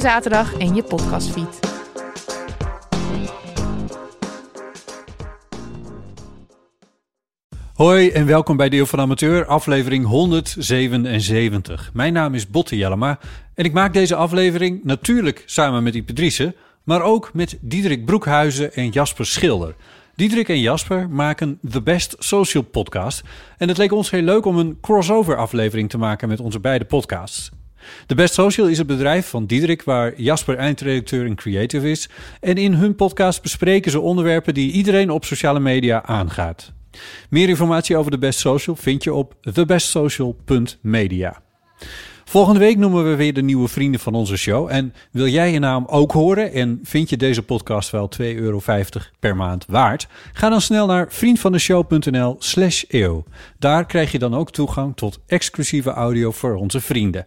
zaterdag in je podcastfeed. Hoi en welkom bij Deel van Amateur, aflevering 177. Mijn naam is Botte Jellema en ik maak deze aflevering natuurlijk samen met Ipe Driessen, maar ook met Diederik Broekhuizen en Jasper Schilder. Diederik en Jasper maken The Best Social Podcast en het leek ons heel leuk om een crossover aflevering te maken met onze beide podcasts. The Best Social is het bedrijf van Diederik waar Jasper eindredacteur en creative is en in hun podcast bespreken ze onderwerpen die iedereen op sociale media aangaat. Meer informatie over The Best Social vind je op thebestsocial.media. Volgende week noemen we weer de nieuwe vrienden van onze show. En wil jij je naam ook horen en vind je deze podcast wel 2,50 euro per maand waard? Ga dan snel naar vriendvandeshow.nl slash eeuw. Daar krijg je dan ook toegang tot exclusieve audio voor onze vrienden.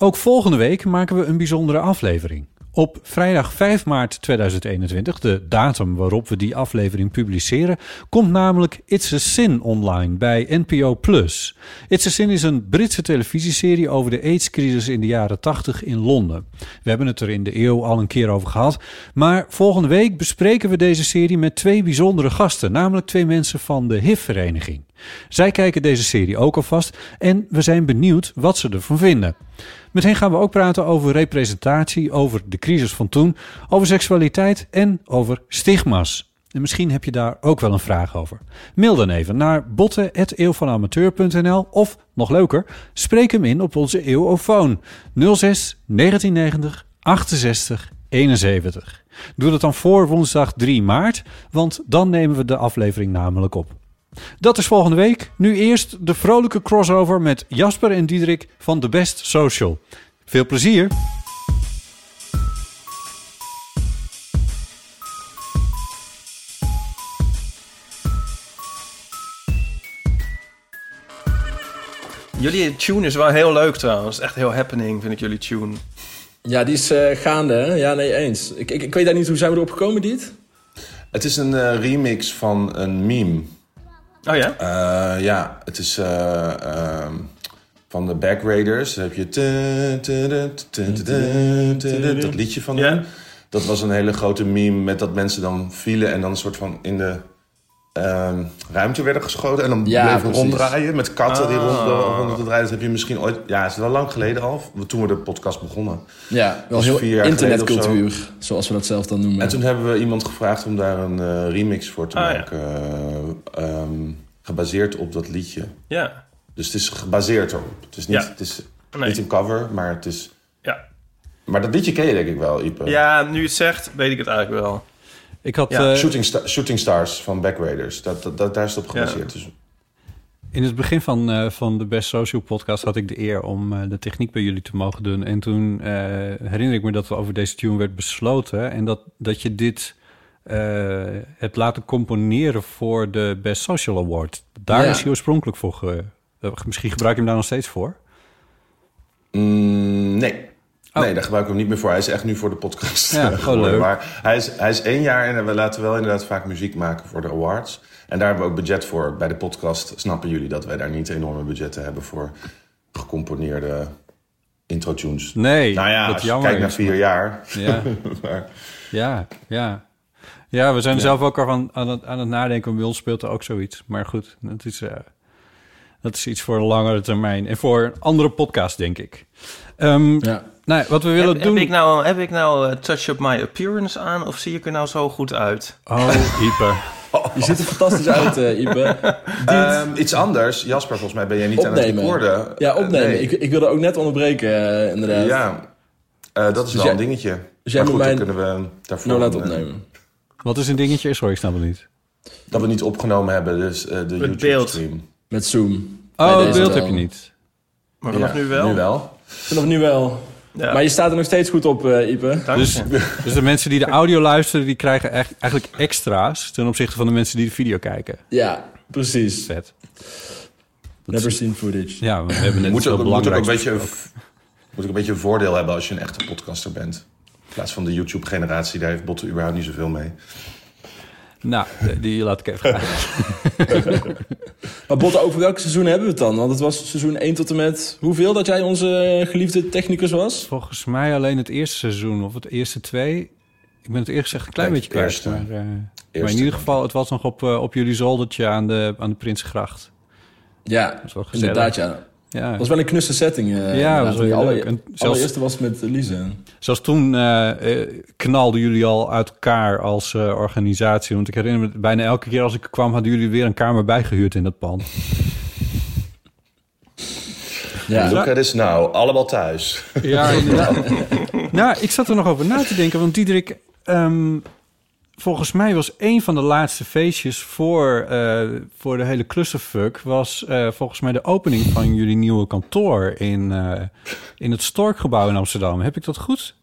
Ook volgende week maken we een bijzondere aflevering. Op vrijdag 5 maart 2021, de datum waarop we die aflevering publiceren, komt namelijk It's a Sin online bij NPO+. It's a Sin is een Britse televisieserie over de AIDS-crisis in de jaren 80 in Londen. We hebben het er in de eeuw al een keer over gehad, maar volgende week bespreken we deze serie met twee bijzondere gasten, namelijk twee mensen van de HIV-vereniging. Zij kijken deze serie ook alvast en we zijn benieuwd wat ze ervan vinden. Met hen gaan we ook praten over representatie, over de crisis van toen, over seksualiteit en over stigma's. En misschien heb je daar ook wel een vraag over. Mail dan even naar botten.eeuwvanamateur.nl of, nog leuker, spreek hem in op onze eeuwofoon 06 1990 68 71. Doe dat dan voor woensdag 3 maart, want dan nemen we de aflevering namelijk op. Dat is volgende week. Nu eerst de vrolijke crossover met Jasper en Diederik van The Best Social. Veel plezier! Jullie tune is wel heel leuk trouwens. Echt heel happening vind ik jullie tune. Ja, die is eh, gaande, hè? Ja, nee, eens. Ik, ik, ik weet daar niet, hoe zijn we erop gekomen, dit? Het is een eh, remix van een meme. Oh ja? Eh, ja, het is eh, ehm, van de Back Raiders. heb je... Dat liedje van ja? Dat was een hele grote meme met dat mensen dan vielen en dan een soort van in de ehm, ruimte werden geschoten. En dan Ja, bleven precies. ronddraaien met katten die Ah. rond, rond te draaien. Dat heb je misschien ooit... Ja, het is wel lang geleden al. Toen we de podcast begonnen. Ja, wel is heel vier jaar internetcultuur, zoals we dat zelf dan noemen. En toen hebben we iemand gevraagd om daar een eh, remix voor te Ah, ja. maken. eh, ehm, gebaseerd op dat liedje. Ja. Dus het is gebaseerd erop. Het is niet, Ja. het is Nee. niet een cover, maar het is... Ja. Maar dat liedje ken je denk ik wel, Ipe. ja, nu je het zegt, weet ik het eigenlijk wel. Ik had Ja, eh, Shooting, Sta- Shooting Stars van Back Raiders. Dat, dat, dat- daar is het op gebaseerd. Dus, in het begin van, eh, van de Best Social podcast had ik de eer om eh, de techniek bij jullie te mogen doen. En toen herinner ik me dat we over deze tune werd besloten. En dat, dat je dit hebt laten componeren voor de Best Social Award. Daar Ja. is hij oorspronkelijk voor. Ge, misschien gebruik je hem daar nog steeds voor. mm, nee. Oh. Nee, daar gebruiken we hem niet meer voor. Hij is echt nu voor de podcast. Ja, eh, gewoon geworden. leuk. Maar hij is, hij is één jaar en we laten wel inderdaad vaak muziek maken voor de awards. En daar hebben we ook budget voor. Bij de podcast snappen jullie dat wij daar niet enorme budgetten hebben voor gecomponeerde intro-tunes. Nee, Nou ja, je jammer kijkt naar vier maar- jaar. Ja, Maar- ja, ja. Ja, we zijn zelf ook al van, aan, het, aan het nadenken. Bij ons speelt er ook zoiets. Maar goed, dat is, eh, dat is iets voor een langere termijn. En voor een andere podcast, denk ik. Ehm, Ja. Nee, wat we willen heb, doen... Heb ik nou, heb ik nou eh, Touch Up My Appearance aan of zie ik er nou zo goed uit? Oh, Ieper. Je ziet er fantastisch uit, eh Ipe. Ehm, iets anders. Jasper, volgens mij ben jij niet aan het recorden. Ja, opnemen. Eh, nee. Ik, ik wilde ook net onderbreken, inderdaad. Ja, Eh, dat is Dus wel jij- een dingetje. dus jij maar moet goed, mij dan kunnen we daarvoor... Nou, laten opnemen. Wat is een dingetje? Sorry, ik snap het niet. Dat we niet opgenomen hebben, dus eh, de beeld. YouTube-stream. Met Zoom. Oh, het beeld heb je niet. Maar vanaf nu wel? Nu wel. Vanaf nu wel. Ja. Maar je staat er nog steeds goed op, eh Ipe. Dank Dus, dus de mensen die de audio luisteren, die krijgen echt, eigenlijk extra's ten opzichte van de mensen die de video kijken. Ja, precies. Vet. Never seen footage. Ja, we hebben net Moet ook, moet ook een beetje, moet ook een beetje een voordeel hebben als je een echte podcaster bent. In plaats van de YouTube-generatie, daar heeft Botte überhaupt niet zoveel mee. Nou, de- die laat ik even gaan. Maar Botte, over welk seizoen hebben we het dan? Want het was seizoen 1 tot en met... Hoeveel dat jij onze geliefde technicus was? Volgens mij alleen het eerste seizoen of het eerste twee. Ik ben het eerlijk gezegd een klein beetje kwijt. eerste. Maar, eh, maar in ieder geval, het was nog op, eh, op jullie zoldertje aan de, aan de Prinsengracht. Ja, wel gezellig. inderdaad ja. Ja. Het was wel een knusse setting. eh, Ja, was wel leuk. En zelfs- allereerste was met Lise. Zoals toen eh, eh, knalden jullie al uit elkaar als eh, organisatie. Want ik herinner me, bijna elke keer als ik kwam... hadden jullie weer een kamer bijgehuurd in dat pand. Ja. Look at now, allemaal thuis. Ja, inderdaad. nou, ik zat er nog over na te denken. Want Diederik, ehm, volgens mij was een van de laatste feestjes voor, eh, voor de hele clusterfuck... was eh, volgens mij de opening van jullie nieuwe kantoor in, eh, in het Storkgebouw in Amsterdam. Heb ik dat goed?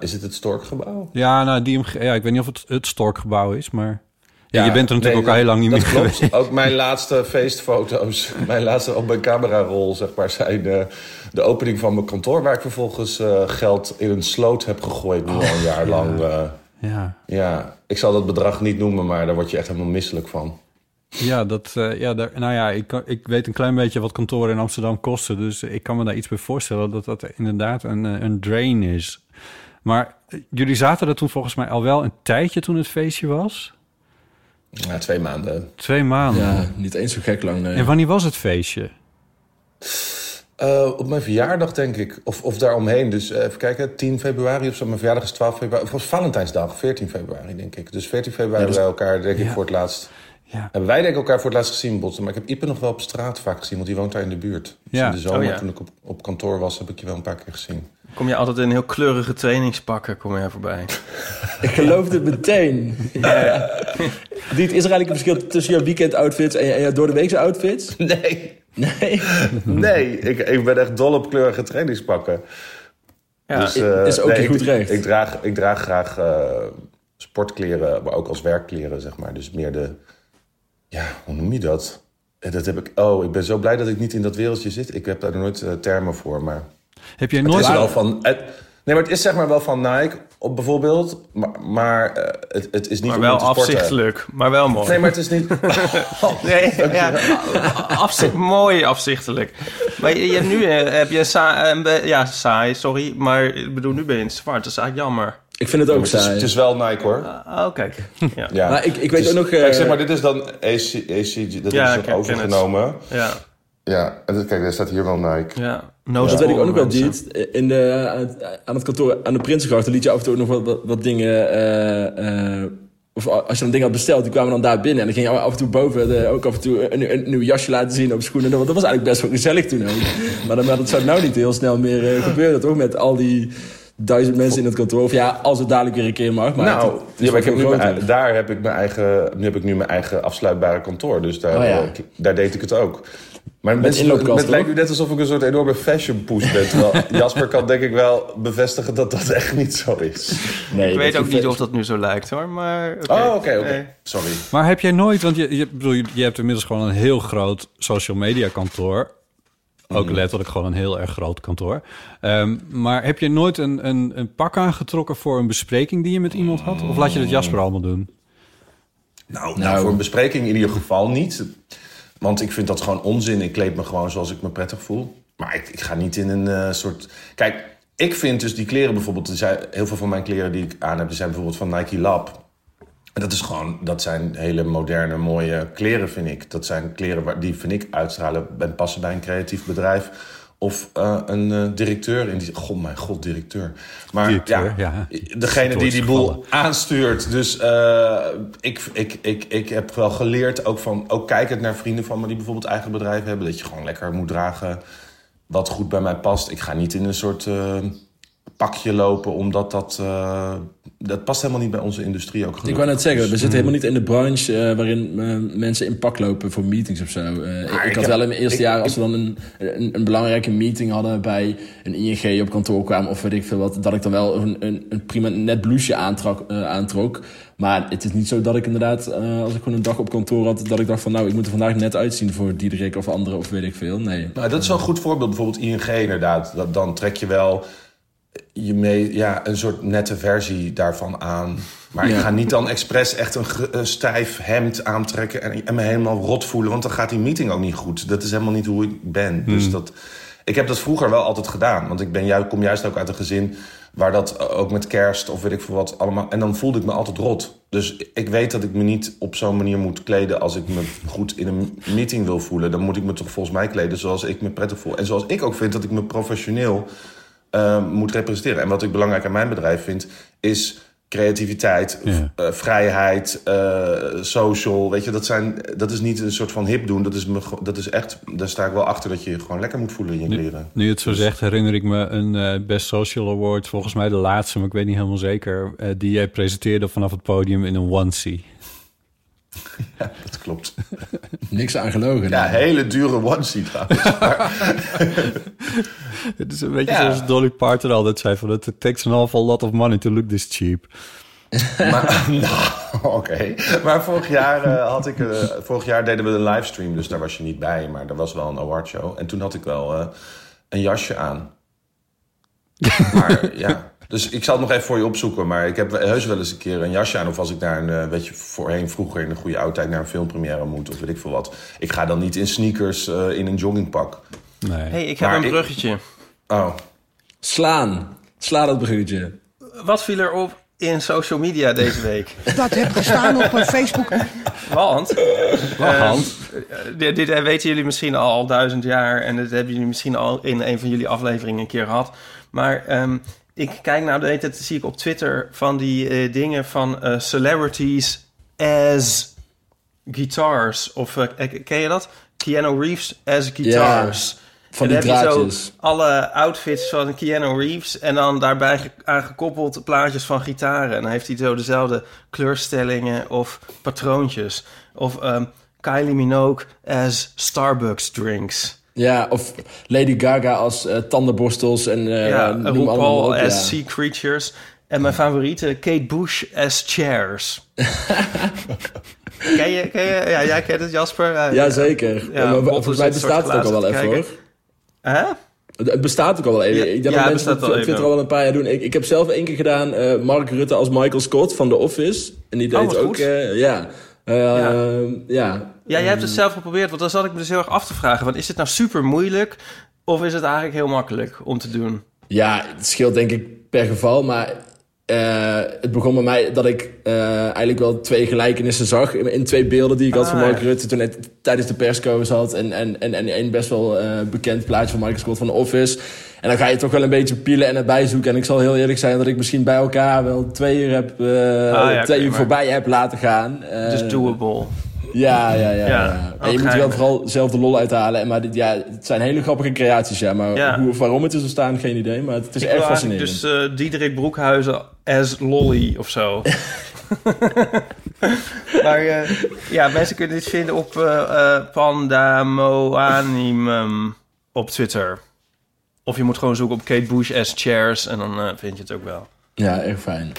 Is het het Storkgebouw? Ja, nou, die, ja, ik weet niet of het het Storkgebouw is, maar... Ja, je bent er natuurlijk nee, ook al heel lang niet meer klopt. geweest. Ook mijn laatste feestfoto's, mijn laatste op mijn camerarol, zeg maar, zijn eh, de opening van mijn kantoor, waar ik vervolgens geld in een sloot heb gegooid, nu al een jaar lang. eh. Ja, ja, ik zal dat bedrag niet noemen, maar daar word je echt helemaal misselijk van. ja, dat, eh, ja daar, nou ja, ik, ik weet een klein beetje wat kantoren in Amsterdam kosten. Dus ik kan me daar iets bij voorstellen dat dat inderdaad een, eh, een drain is. Maar eh, jullie zaten er toen volgens mij al wel een tijdje toen het feestje was. Ja, twee maanden. Twee maanden. Ja, niet eens zo gek lang, nee. En wanneer was het feestje? Eh, op mijn verjaardag, denk ik. Of, of daaromheen. Dus eh, even kijken, 10 februari of zo. Mijn verjaardag is 12 februari. Of was Valentijnsdag, 14 februari, denk ik. Dus 14 februari hebben wij elkaar, denk ik, voor het laatst... Ja. Hebben wij denk ik elkaar voor het laatst gezien, Botten. Maar ik heb Ipe nog wel op straat vaak gezien, want die woont daar in de buurt. Dus Ja. in de zomer, Oh, ja. toen ik op, op kantoor was, heb ik je wel een paar keer gezien. Kom je altijd in heel kleurige trainingspakken kom je voorbij. Ik geloofde het meteen. Ja. Is er eigenlijk een verschil tussen jouw weekend-outfits en, jouw door de weekse outfits? Nee, Nee. nee. Ik, ik ben echt dol op kleurige trainingspakken. Ja, Dus, eh, is ook nee, goed ik, recht. Ik draag, ik draag graag eh, sportkleren, maar ook als werkkleren, zeg maar. Dus meer de... Ja, hoe noem je dat? Eh, Dat heb ik... Oh, ik ben zo blij dat ik niet in dat wereldje zit. Ik heb daar nooit termen voor, maar... Heb jij Het nooit... is wel van... Het, nee, maar het is zeg maar wel van Nike, op bijvoorbeeld. Maar, maar eh, het, het is niet maar wel in te sporten. afzichtelijk. Maar wel mooi. Nee, maar het is niet... Nee, ja, afzicht, mooi afzichtelijk. Maar je, je hebt nu eh, heb je een saai, een be- ja, saai, sorry. Maar ik bedoel, nu ben je in het zwart. Dat is eigenlijk jammer. Ik vind het ook het, is, saai. het is wel Nike, hoor. Oh, kijk. Ja, Ja. Maar ik, ik weet is- ook nog... Kijk, eh, zeg maar, dit is dan AC, ACG, dat Ja, is het. overgenomen. ja. Ja, en kijk, daar staat hier wel Nike. ja. No dat weet ik ook nog wel. Diet. In de, aan, het, aan het kantoor aan de Prinsengracht liet je af en toe ook nog wat, wat, wat dingen... eh, eh, of als je dan dingen had besteld, die kwamen dan daar binnen. En dan ging je af en toe boven de, ook af en toe een, een, nieuw jasje laten zien op schoenen. Dat, dat was eigenlijk best wel gezellig toen ook. Maar, dan, maar dat zou nou niet heel snel meer eh, gebeuren, toch? Met al die duizend mensen in het kantoor. Of ja, als het dadelijk weer een keer mag. Maar nou, het, het is ja, maar ik heb nu mijn, daar heb ik mijn eigen, nu heb ik nu mijn eigen afsluitbare kantoor. Dus daar, Oh ja. eh, daar deed ik het ook. Maar mensen, inloopkast, het lijkt nu net alsof ik een soort enorme fashion push ben. Terwijl Jasper kan denk ik wel bevestigen dat dat echt niet zo is. Nee, Ik weet ook niet of dat nu zo lijkt hoor, maar... Oh, oké, oké. Nee. Sorry. Maar heb jij nooit, want je, je, bedoel, je, hebt inmiddels gewoon een heel groot social media kantoor. Ook Mhm. letterlijk gewoon een heel erg groot kantoor. Ehm, maar heb je nooit een, een, een pak aangetrokken voor een bespreking die je met iemand had? Of laat je dat Jasper allemaal doen? Nou, nou, voor een bespreking in ieder geval niet. Want ik vind dat gewoon onzin. Ik kleed me gewoon zoals ik me prettig voel. Maar ik, ik ga niet in een eh, soort... Kijk, ik vind dus die kleren bijvoorbeeld... zijn, heel veel van mijn kleren die ik aan heb... zijn bijvoorbeeld van Nike Lab. En dat is gewoon... Dat zijn hele moderne, mooie kleren, vind ik. Dat zijn kleren waar, die, vind ik, uitstralen... en passen bij een creatief bedrijf... Of eh, een eh, directeur in die... God, mijn god, directeur. Maar Directeur, ja, ja. degene die die boel aanstuurt. Dus eh, ik, ik, ik, ik heb wel geleerd, ook, van, ook kijkend naar vrienden van me... die bijvoorbeeld eigen bedrijven hebben... dat je gewoon lekker moet dragen wat goed bij mij past. Ik ga niet in een soort pakje lopen, omdat dat... eh, dat past helemaal niet bij onze industrie ook. Ik wou net zeggen, we Dus, zitten helemaal niet in de branche eh, waarin eh, mensen in pak lopen voor meetings of zo. Eh, ik, ik ik had wel in mijn eerste ik- jaar, als we dan een, een, een belangrijke meeting hadden bij een ING op kantoor kwamen of weet ik veel wat, dat ik dan wel een, een, een prima net blouseje aantrok, aantrok. Maar het is niet zo dat ik inderdaad, als ik gewoon een dag op kantoor had, dat ik dacht van nou, ik moet er vandaag net uitzien voor Diederik of anderen of weet ik veel. Nee. Nou, dat is wel een goed voorbeeld. Bijvoorbeeld ING inderdaad. Dat, dan trek je wel je mee, ja, een soort nette versie daarvan aan. Maar ik ga niet dan expres echt een, stijf hemd aantrekken... En, en me helemaal rot voelen, want dan gaat die meeting ook niet goed. Dat is helemaal niet hoe ik ben. Dus dat, ik heb dat vroeger wel altijd gedaan. Want ik ben ju kom juist ook uit een gezin... waar dat ook met kerst of weet ik veel wat allemaal... En dan voelde ik me altijd rot. Dus ik weet dat ik me niet op zo'n manier moet kleden... als ik me goed in een meeting wil voelen. Dan moet ik me toch volgens mij kleden zoals ik me prettig voel. En zoals ik ook vind dat ik me professioneel eh, moet representeren. En wat ik belangrijk aan mijn bedrijf vind, is creativiteit, Ja. eh, vrijheid, eh, social. Weet je, dat, zijn, dat is niet een soort van hip doen. Dat is, me, dat is echt, daar sta ik wel achter dat je je gewoon lekker moet voelen in je kleren. Nu het zo zegt, herinner ik me een eh, Best Social Award. Volgens mij de laatste, maar ik weet niet helemaal zeker. die jij presenteerde vanaf het podium in een onesie. Ja, dat klopt. Niks aan gelogen. Ja, nee. hele dure onesie trouwens. Het is een beetje Ja. zoals Dolly Parton altijd zei: van het takes an awful lot of money to look this cheap. maar, nou, oké. Maar vorig jaar, eh, had ik, eh, vorig jaar deden we een livestream, dus daar was je niet bij. Maar er was wel een awardshow. En toen had ik wel eh, een jasje aan. maar ja, dus ik zal het nog even voor je opzoeken. Maar ik heb heus wel eens een keer een jasje aan. Of als ik naar een, eh, weet je, voorheen vroeger in een goede oude tijd naar een filmpremière moet. Of weet ik veel wat. Ik ga dan niet in sneakers eh, in een joggingpak. Nee. hey, ik heb Maar een ik- bruggetje. Oh, Slaan. Sla dat bruggetje. Wat viel er op in social media deze week? Dat heb gestaan op Facebook. Want, Want? eh, dit, dit weten jullie misschien al, al duizend jaar... en dit hebben jullie misschien al in een van jullie afleveringen een keer gehad. Maar ehm, ik kijk nou de hele tijd, zie ik op Twitter... van die eh, dingen van eh, celebrities as guitars. Of eh, ken je dat? Keanu Reeves as guitars. Van En die dan heb je zo alle outfits van Keanu Reeves... en dan daarbij ge- aangekoppeld plaatjes van gitaren. En dan heeft hij zo dezelfde kleurstellingen of patroontjes. Of ehm, Kylie Minogue as Starbucks drinks. Ja, of Lady Gaga als eh, tandenborstels en eh ja, noem allemaal op, ja. as Sea Creatures. En mijn favoriete, Kate Bush as Chairs. ken je, ken je? Ja, jij kent het, Jasper? Eh, Jazeker. Ja, maar volgens mij bestaat het ook al wel even hoor. Hè? Het- bestaat ook al wel even. Ja, ik denk ja, dat mensen het al op Twitter even. al wel een paar jaar doen. Ik, ik heb zelf één keer gedaan Mark Rutte als Michael Scott van The Office. En die Oh, deed wat ook, ja. Ja. ja. Ja, jij hebt het zelf geprobeerd, want dan zat ik me dus heel erg af te vragen. Want is dit nou super moeilijk of is het eigenlijk heel makkelijk om te doen? Ja, het scheelt denk ik per geval, maar eh, het begon bij mij dat ik eh, eigenlijk wel twee gelijkenissen zag in, in twee beelden die ik had Ah, van Mark ja. Rutte toen hij tijdens de persco zat en, en, en, en één best wel eh, bekend plaatje van Michael Scott van The Office. En dan ga je toch wel een beetje pielen en het bijzoeken. En ik zal heel eerlijk zijn dat ik misschien bij elkaar wel twee uur, heb, ja, twee uur maar- voorbij heb laten gaan. Dus doable. Ja, ja, ja. Ja, ja. En je moet er wel vooral zelf de lol uithalen. En Maar dit, ja, het zijn hele grappige creaties, ja. Maar Ja. hoe waarom het is ontstaan, geen idee. Maar het is erg eigenlijk fascinerend. dus eh Diederik Broekhuizen as Lolly of zo. maar eh, ja, mensen kunnen dit vinden op eh eh, Pandamoanimum op Twitter. Of je moet gewoon zoeken op Kate Bush as Chairs en dan eh, vind je het ook wel. Ja, echt fijn.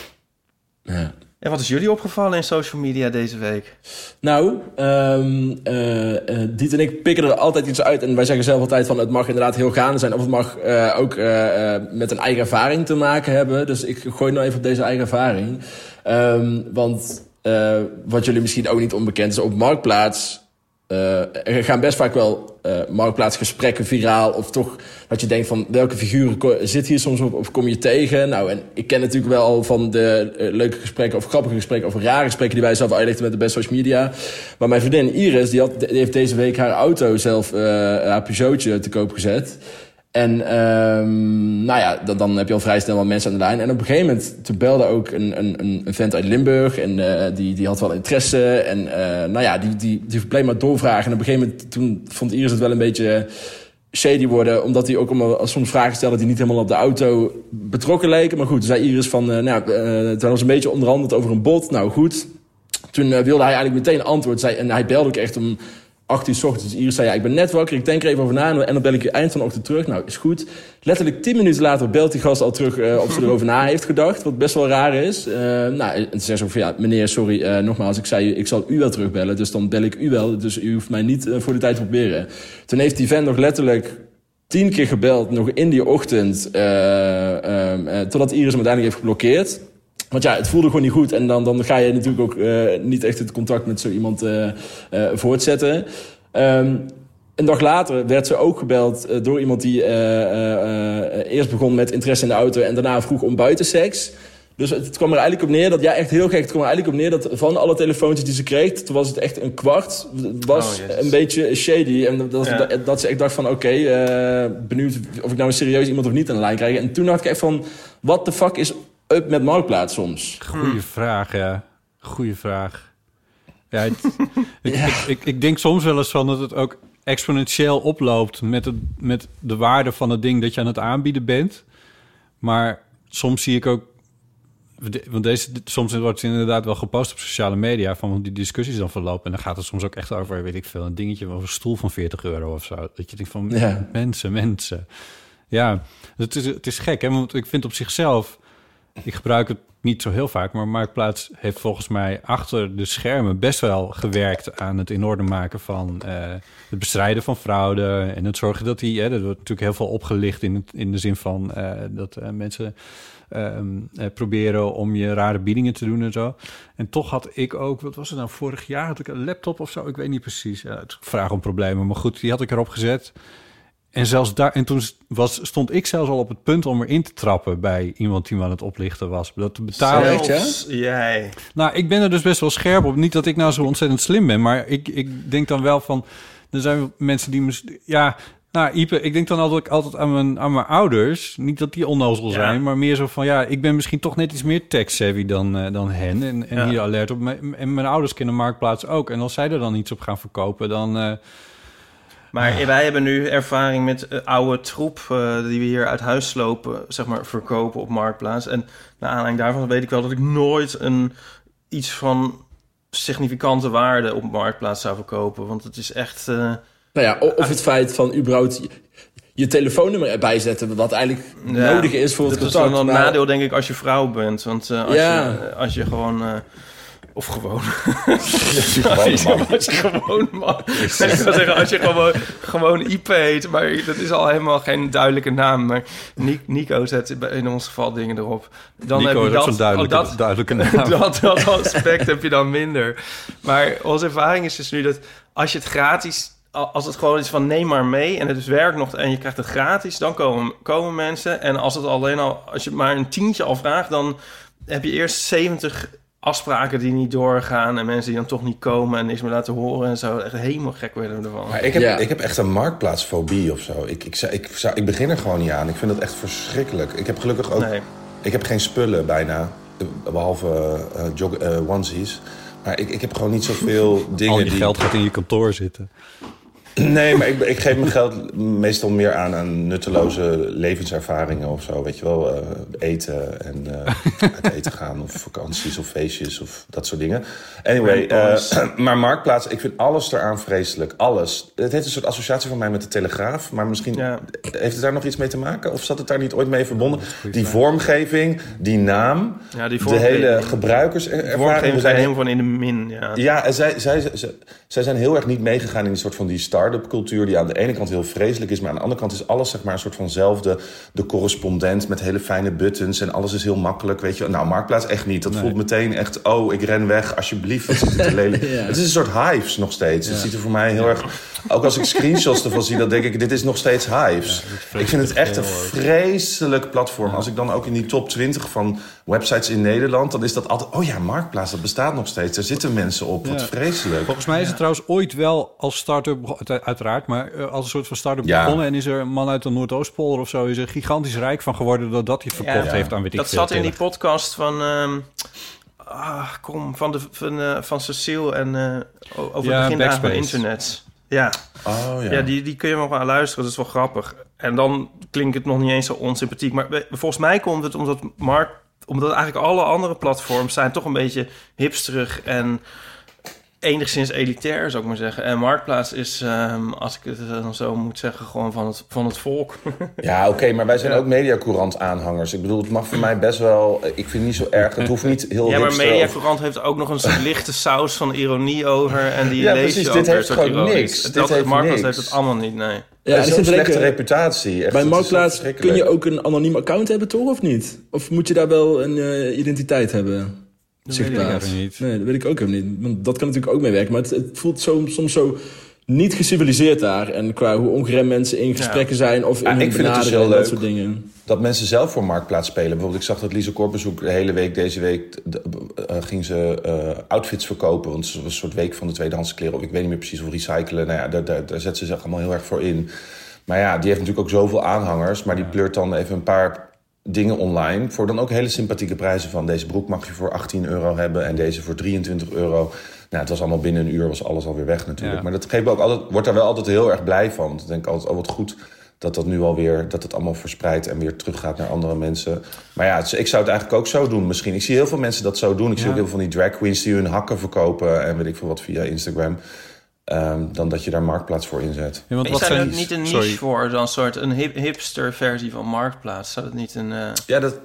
Ja. En wat is jullie opgevallen in social media deze week? Nou, eh, eh, Diet en ik pikken er altijd iets uit. En wij zeggen zelf altijd van het mag inderdaad heel gaande zijn. Of het mag eh, ook met een eigen ervaring te maken hebben. Dus ik gooi nou even op deze eigen ervaring. Ehm, want wat jullie misschien ook niet onbekend is, op Marktplaats... eh, er gaan best vaak wel eh marktplaatsgesprekken viraal. Of toch dat je denkt van welke figuren zit hier soms op of kom je tegen. Nou, en ik ken natuurlijk wel al van de eh, leuke gesprekken of grappige gesprekken of rare gesprekken die wij zelf uitlichten met de best social media. Maar mijn vriendin Iris, die, had, die heeft deze week haar auto zelf, haar Peugeotje te koop gezet. En ehm, nou ja, dan, heb je al vrij snel wat mensen aan de lijn. En op een gegeven moment, toen belde ook een, een, een vent uit Limburg. En uh, die, die had wel interesse. En uh, nou ja, die, die, die bleef maar doorvragen. En op een gegeven moment, toen vond Iris het wel een beetje shady worden. Omdat hij ook allemaal, soms vragen stelde die niet helemaal op de auto betrokken leken. Maar goed, zei Iris van, nou, uh, toen was een beetje onderhandeld over een bot. Nou goed, toen wilde hij eigenlijk meteen antwoord. En hij belde ook echt om 8 uur s ochtends. Iris zei, ja, ik ben net wakker, ik denk er even over na... en dan bel ik je eind van de ochtend terug. Nou, is goed. Letterlijk 10 minuten later belt die gast al terug uh, of ze erover na heeft gedacht. Wat best wel raar is. Uh, nou, en toen zei ze van, ja, meneer, sorry, uh, nogmaals, ik zei, ik zal u wel terugbellen. Dus dan bel ik u wel, dus u hoeft mij niet voor de tijd te proberen. Toen heeft die vent nog letterlijk tien keer gebeld, nog in die ochtend... totdat Iris hem uiteindelijk heeft geblokkeerd... Want ja, het voelde gewoon niet goed. En dan, dan ga je natuurlijk ook uh, niet echt het contact met zo iemand uh, uh, voortzetten. Um, een dag later werd ze ook gebeld door iemand die eerst begon met interesse in de auto... en daarna vroeg om buitenseks. Dus het kwam er eigenlijk op neer dat, ja, echt heel gek. Het kwam er eigenlijk op neer dat van alle telefoontjes die ze kreeg, toen was het echt een kwart, was oh, een beetje shady. En dat, ja. dat, dat, ze echt dacht van, oké, okay, uh, benieuwd of ik nou een serieus iemand of niet aan de lijn krijg. En toen dacht ik echt van, what the fuck is up met Marktplaats soms? Goeie vraag, ja. Goeie vraag. Ja, het, ik, ja. Ik, ik, ik, denk soms wel eens van dat het ook exponentieel oploopt met, het, met de waarde van het ding dat je aan het aanbieden bent. Maar soms zie ik ook want deze, soms wordt het inderdaad wel gepost op sociale media van hoe die discussies dan verlopen. En dan gaat het soms ook echt over, weet ik veel, een dingetje over een stoel van 40 euro of zo. Dat je denkt van, ja. mensen, mensen. Ja, het is, het is gek, hè? Want ik vind op zichzelf, ik gebruik het niet zo heel vaak, maar Marktplaats heeft volgens mij achter de schermen best wel gewerkt aan het in orde maken van uh, het bestrijden van fraude en het zorgen dat die, hè, er wordt natuurlijk heel veel opgelicht in, in de zin van uh, dat uh, mensen um, proberen om je rare biedingen te doen en zo. En toch had ik ook, wat was het nou, vorig jaar had ik een laptop of zo, ik weet niet precies. Ja, het vraag om problemen, maar goed, die had ik erop gezet. En zelfs daar, en toen was, stond ik zelfs al op het punt om erin te trappen bij iemand die me aan het oplichten was. Dat te betalen. Zelfs jij. Nou, ik ben er dus best wel scherp op. Niet dat ik nou zo ontzettend slim ben, maar ik, ik denk dan wel van. Er zijn mensen die me. Ja, nou, Ipe, ik denk dan altijd, altijd aan, mijn, aan mijn ouders. Niet dat die onnozel ja. zijn, maar meer zo van... ja, ik ben misschien toch net iets meer tech-savvy dan, uh, dan hen. En, en ja. hier alert op. En mijn ouders kennen Marktplaats ook. En als zij er dan iets op gaan verkopen, dan... Uh, maar ja. wij hebben nu ervaring met uh, oude troep... die we hier uit huis slopen, zeg maar, verkopen op Marktplaats. En naar aanleiding daarvan weet ik wel dat ik nooit een, iets van significante waarde op Marktplaats zou verkopen. Want het is echt... Nou ja, of het feit van überhaupt je telefoonnummer erbij zetten, wat eigenlijk ja, nodig is voor het contact. Dat is dan een maar... nadeel, denk ik, als je vrouw bent. Want uh, als, ja. je, als je gewoon... Of gewoon. als je gewoon als je gewoon man. ik zou zeggen, als je gewoon, gewoon IP heet. Maar dat is al helemaal geen duidelijke naam. Maar Nico zet in ons geval dingen erop. Dan Nico heb je dat, duidelijke, oh, dat, duidelijke naam. dat, dat aspect heb je dan minder. Maar onze ervaring is dus nu dat als je het gratis als het gewoon is van neem maar mee en het is werk nog en je krijgt het gratis, dan komen, komen mensen. En als het alleen al, als je maar een tientje al vraagt, dan heb je eerst 70 afspraken die niet doorgaan en mensen die dan toch niet komen en niks meer laten horen en zo. Echt helemaal gek worden ervan. Maar ik heb, ja. ik heb echt een marktplaatsfobie of zo. Ik, ik, ik, ik, ik begin er gewoon niet aan. Ik vind dat echt verschrikkelijk. Ik heb gelukkig ook... Nee. Ik heb geen spullen bijna, behalve uh, jog, uh, onesies. Maar ik, ik heb gewoon niet zoveel dingen Al je die... geld gaat in je kantoor zitten. Nee, maar ik, ik, geef mijn geld meestal meer aan aan nutteloze levenservaringen of zo. Weet je wel, uh, eten en uh, uit eten gaan of vakanties of feestjes of dat soort dingen. Anyway, uh, maar Marktplaats, ik vind alles eraan vreselijk. Alles. Het heeft een soort associatie van mij met de Telegraaf. Maar misschien ja. heeft het daar nog iets mee te maken? Of zat het daar niet ooit mee verbonden? Die vormgeving, die naam, ja, die de hele gebruikerservaring. We zijn helemaal van in de min, ja. Ja, en zij, zij, zij, zij zijn heel erg niet meegegaan in die soort van die start start-up cultuur die aan de ene kant heel vreselijk is, maar aan de andere kant is alles zeg maar een soort vanzelfde. De correspondent met hele fijne buttons en alles is heel makkelijk, weet je. Nou, Marktplaats echt niet. Dat nee. voelt meteen echt, oh, ik ren weg, alsjeblieft. Het, lelijk. ja. het is een soort hives nog steeds. Ja. Het ziet er voor mij heel erg ook als ik screenshots ervan zie, dan denk ik, dit is nog steeds Hives. ik vind het echt een vreselijk platform. Als ik dan ook in die top 20 van websites in Nederland, dan is dat altijd... Oh ja, Marktplaats, dat bestaat nog steeds. Daar zitten mensen op. Wat Ja. vreselijk. Volgens mij is het trouwens ooit wel als start-up, uiteraard, maar eh, als een soort van start-up Ja. begonnen. En is er een man uit de Noordoostpolder of zo, is er gigantisch rijk van geworden doordat hij verkocht Ja. heeft aan weet ik Dat veel. zat in die podcast van... ehm, ah, kom, van, de, van, eh, van Cecile en eh, o- over Ja, het begin van Backspace. internet. Ja, Oh ja. ja. die, die kun je nog wel luisteren. Dat is wel grappig. En dan klinkt het nog niet eens zo onsympathiek. Maar volgens mij komt het omdat Mark... Omdat eigenlijk alle andere platforms zijn toch een beetje hipsterig en enigszins elitair, zou ik maar zeggen. En Marktplaats is, ehm, als ik het dan zo moet zeggen, gewoon van het, van het volk. Ja, oké, maar wij zijn ook Mediacourant aanhangers. Ik bedoel, het mag voor mij best wel... Ik vind het niet zo erg. Het hoeft niet heel Ja, maar hipster of- Mediacourant heeft ook nog een lichte saus van ironie over. En die Ja, lees precies. je Dit heeft gewoon ironisch. niks. Dat Dit heeft Marktplaats niks. heeft het allemaal niet, nee. Ja, en ik zo'n zit te slechte denken, reputatie. Echt, bij is Marktplaats kun je ook een anoniem account hebben, toch? Of niet? Of moet je daar wel een eh, identiteit hebben? Dat weet ik even niet. Nee, dat weet ik ook helemaal niet. Want dat kan natuurlijk ook meewerken. Maar het, het voelt zo, soms zo niet geciviliseerd daar. En qua hoe ongeremd mensen in gesprekken zijn of in Ja, hun ik vind het dus heel en dat leuk. soort dingen. Dat mensen zelf voor Marktplaats spelen. Bijvoorbeeld, ik zag dat Lise Kortbezoek de hele week, deze week, de- eh, ging ze eh, outfits verkopen. Want het was een soort week van de tweedehands kleren. Of ik weet niet meer precies, of recyclen. Nou ja, daar, daar, daar zet ze zich allemaal heel erg voor in. Maar ja, die heeft natuurlijk ook zoveel aanhangers. Maar die pleurt dan even een paar dingen online. Voor dan ook hele sympathieke prijzen van deze broek mag je voor 18 euro hebben. En deze voor 23 euro. Nou, het was allemaal binnen een uur, was alles alweer weg natuurlijk. Ja. Maar dat geeft me ook altijd, wordt daar wel altijd heel erg blij van. Dan denk ik altijd, oh wat goed dat dat nu alweer, dat het allemaal verspreidt en weer teruggaat naar andere mensen. Maar ja, ik zou het eigenlijk ook zo doen misschien. Ik zie heel veel mensen dat zo doen. Ik zie ook heel veel van die drag queens die hun hakken verkopen en weet ik veel wat via Instagram. Ehm, dan dat je daar marktplaats voor inzet. Ja, want Is wat zijn ook niet een niche Sorry. voor, dan een soort een hip, hipster versie van Marktplaats? Zou dat niet een... eh, Ja, dat,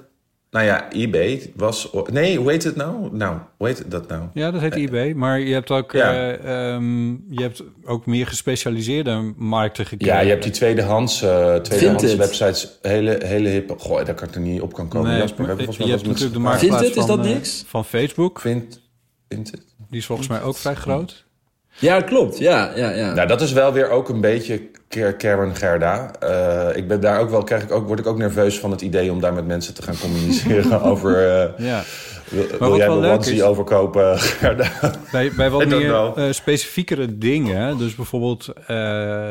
nou ja, eBay was, nee, hoe heet het nou? Nou, hoe heet dat nou? Ja, dat heet eBay. Maar je hebt ook, Ja. eh, ehm, je hebt ook meer gespecialiseerde markten gekregen. Ja, je hebt die tweedehands, eh tweedehands websites, hele, hele hippe. Goh, daar kan ik er niet op kan komen. Nee, Jasper, maar je volgens mij hebt natuurlijk de marktplaats Vinted, is van, dat eh, niks? van Facebook. Vind, Vinted. Die is volgens mij ook vrij groot. Ja, klopt. Ja, ja, ja. Nou, dat is wel weer ook een beetje Ker- Karen Gerda. Eh, ik ben daar ook wel, krijg ik ook, word ik ook nerveus van het idee om daar met mensen te gaan communiceren over. eh, Ja. wil jij onesie is- overkopen, Gerda? Bij, bij wat meer eh, specifiekere dingen, dus bijvoorbeeld eh,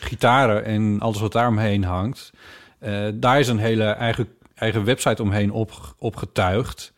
gitaren en alles wat daaromheen hangt, eh, daar is een hele eigen, eigen website omheen op, opgetuigd.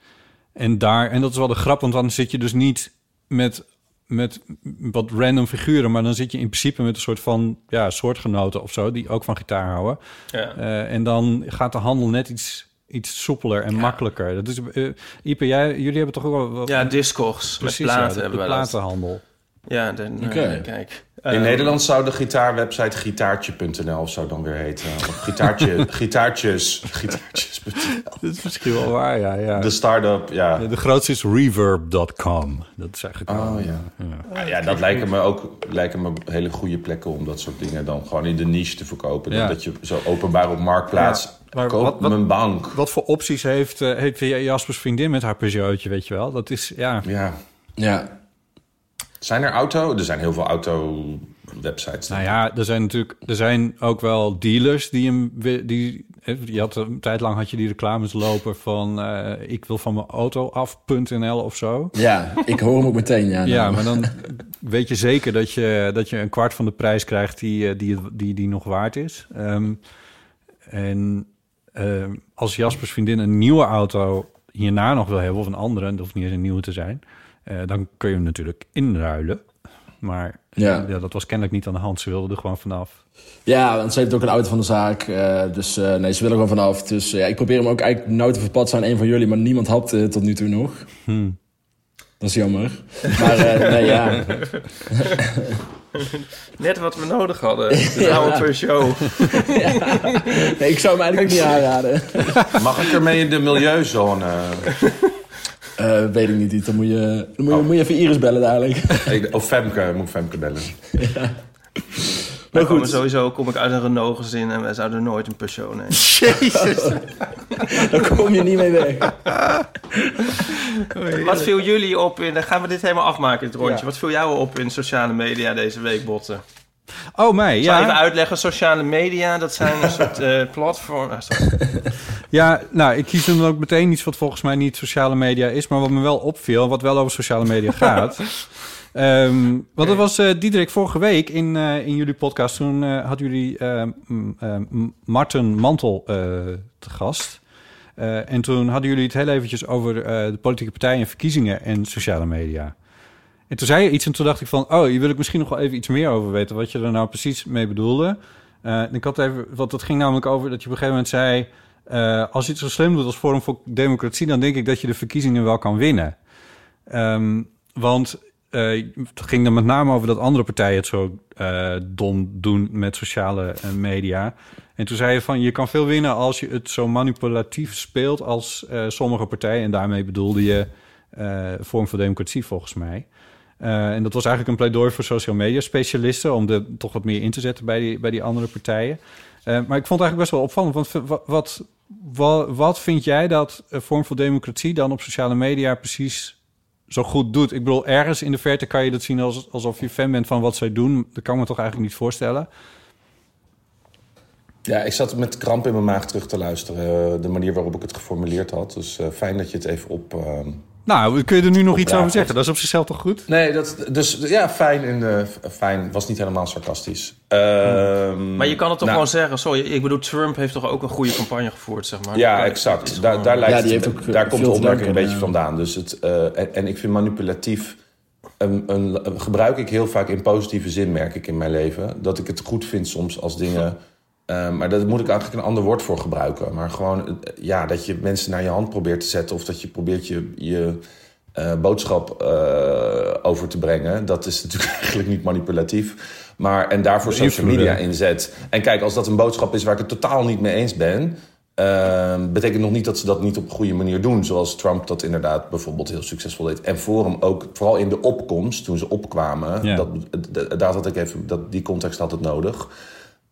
En, daar, en dat is wel de grap, want dan zit je dus niet met, met wat random figuren, maar dan zit je in principe met een soort van ja, soortgenoten of zo, die ook van gitaar houden. ja. Eh, en dan gaat de handel net iets, iets soepeler en makkelijker. Dat is, eh Ipe, jij, jullie hebben toch ook wel... wat- ja, Discogs precies, met platen ja, de, de hebben dat. platenhandel. Ja, dan, Oké. kijk. In Ehm, Nederland zou de gitaarwebsite gitaartje.nl of zo dan weer heten. Of gitaartje, gitaartjes, gitaartjes.nl. Dat is misschien wel waar, ja. ja. De start-up, ja. de grootste is reverb.com. Dat is eigenlijk Oh wel- ja. Ah, ja, dat lijken me ook lijken me hele goede plekken om dat soort dingen dan gewoon in de niche te verkopen. Dan Ja. Dat je zo openbaar op marktplaats. Ja, maar koop wat- wat- mijn bank. Wat voor opties heeft, eh heeft Jaspers vriendin met haar Peugeotje, weet je wel? Dat is, ja... Ja. ja. Zijn er auto? Er zijn heel veel auto-websites. Nou ja, er zijn natuurlijk er zijn ook wel dealers die hem die je had een tijd lang had je die reclames lopen van eh, ik wil van mijn auto af.nl of zo. ja, ik hoor hem ook meteen. Ja, Ja, maar dan weet je zeker dat je, dat je een kwart van de prijs krijgt die, eh, die, die, die nog waard is. Ehm, en ehm, als Jaspers vriendin een nieuwe auto hierna nog wil hebben, of een andere, dat hoeft niet eens een nieuwe te zijn, eh, dan kun je hem natuurlijk inruilen. Maar Ja. ja. dat was kennelijk niet aan de hand. Ze wilde er gewoon vanaf. Ja, want ze heeft ook een auto van de zaak. eh, dus eh, nee, ze willen er gewoon vanaf. Dus eh, ja, ik probeer hem ook eigenlijk nou te verpatsen aan een van jullie. Maar niemand had eh, tot nu toe nog. Hmm. Dat is jammer. Maar eh, nee, ja. Net wat we nodig hadden. De oude Peugeot. Nee, ik zou hem eigenlijk ook niet aanraden. Mag ik ermee in de milieuzone? Eh, weet ik niet. Dan moet je, dan moet je, moet je even Iris bellen dadelijk. Ik- Of Femke, moet Femke bellen. Maar goed. Sowieso kom ik uit een Renault gezin en wij zouden nooit een Peugeot nemen. Daar kom je niet mee weg. Wat viel jullie op in... Dan gaan we dit helemaal afmaken, dit rondje. Ja. Wat viel jou op in sociale media deze week, Botten? Oh, mij, ja. even uitleggen. Sociale media, dat zijn een soort eh platform... ah, sorry. Ja, nou, ik kies dan ook meteen iets wat volgens mij niet sociale media is, maar wat me wel opviel, wat wel over sociale media gaat. Ehm, want dat was eh Diederik vorige week in, eh, in jullie podcast. Toen eh, hadden jullie m- M- Marten Mantel te gast. En toen hadden jullie het heel eventjes over de politieke partijen en verkiezingen en sociale media. En toen zei je iets en toen dacht ik van... oh, hier wil ik misschien nog wel even iets meer over weten... wat je er nou precies mee bedoelde. En ik had even... want het ging namelijk over dat je op een gegeven moment zei... eh, als je het zo slim doet als Forum voor Democratie... dan denk ik dat je de verkiezingen wel kan winnen. Ehm, want eh, het ging dan met name over dat andere partijen het zo dom doen met sociale media. En toen zei je van je kan veel winnen als je het zo manipulatief speelt als sommige partijen. En daarmee bedoelde je Forum voor Democratie volgens mij. Eh, en dat was eigenlijk een pleidooi voor social media specialisten om er toch wat meer in te zetten bij die, bij die andere partijen. Eh, maar ik vond het eigenlijk best wel opvallend. Want wat, wat, wat, vind jij dat Vorm voor Democratie dan op sociale media precies zo goed doet? Ik bedoel, ergens in de verte kan je dat zien als, alsof je fan bent van wat zij doen. Dat kan ik me toch eigenlijk niet voorstellen. Ja, ik zat met kramp in mijn maag terug te luisteren. eh, de manier waarop ik het geformuleerd had. Dus fijn dat je het even op. eh, Nou, kun je er nu nog iets over zeggen? Dat is op zichzelf toch goed? Nee, dat, dus ja, fijn. In de, fijn was niet helemaal sarcastisch. Ehm, Maar je kan het toch nou, gewoon zeggen. Sorry, ik bedoel, Trump heeft toch ook een goede campagne gevoerd, zeg maar. Ja, exact. Daar, gewoon- daar, lijkt Ja, het- ook, daar eh, komt de opmerking een beetje ja. vandaan. Dus het, eh, en, en ik vind manipulatief... Een, een, gebruik ik heel vaak in positieve zin, merk ik in mijn leven. Dat ik het goed vind soms als dingen... eh, maar daar moet ik eigenlijk een ander woord voor gebruiken. Maar gewoon, eh, ja, dat je mensen naar je hand probeert te zetten... of dat je probeert je, je eh, boodschap eh, over te brengen. Dat is natuurlijk eigenlijk niet manipulatief. Maar, en daarvoor social media inzet. En kijk, als dat een boodschap is waar ik het totaal niet mee eens ben... Ehm, betekent nog niet dat ze dat niet op een goede manier doen. Zoals Trump dat inderdaad bijvoorbeeld heel succesvol deed. En Forum ook, vooral in de opkomst, toen ze opkwamen. Ja. Dat, daar had ik even, dat, die context had het nodig.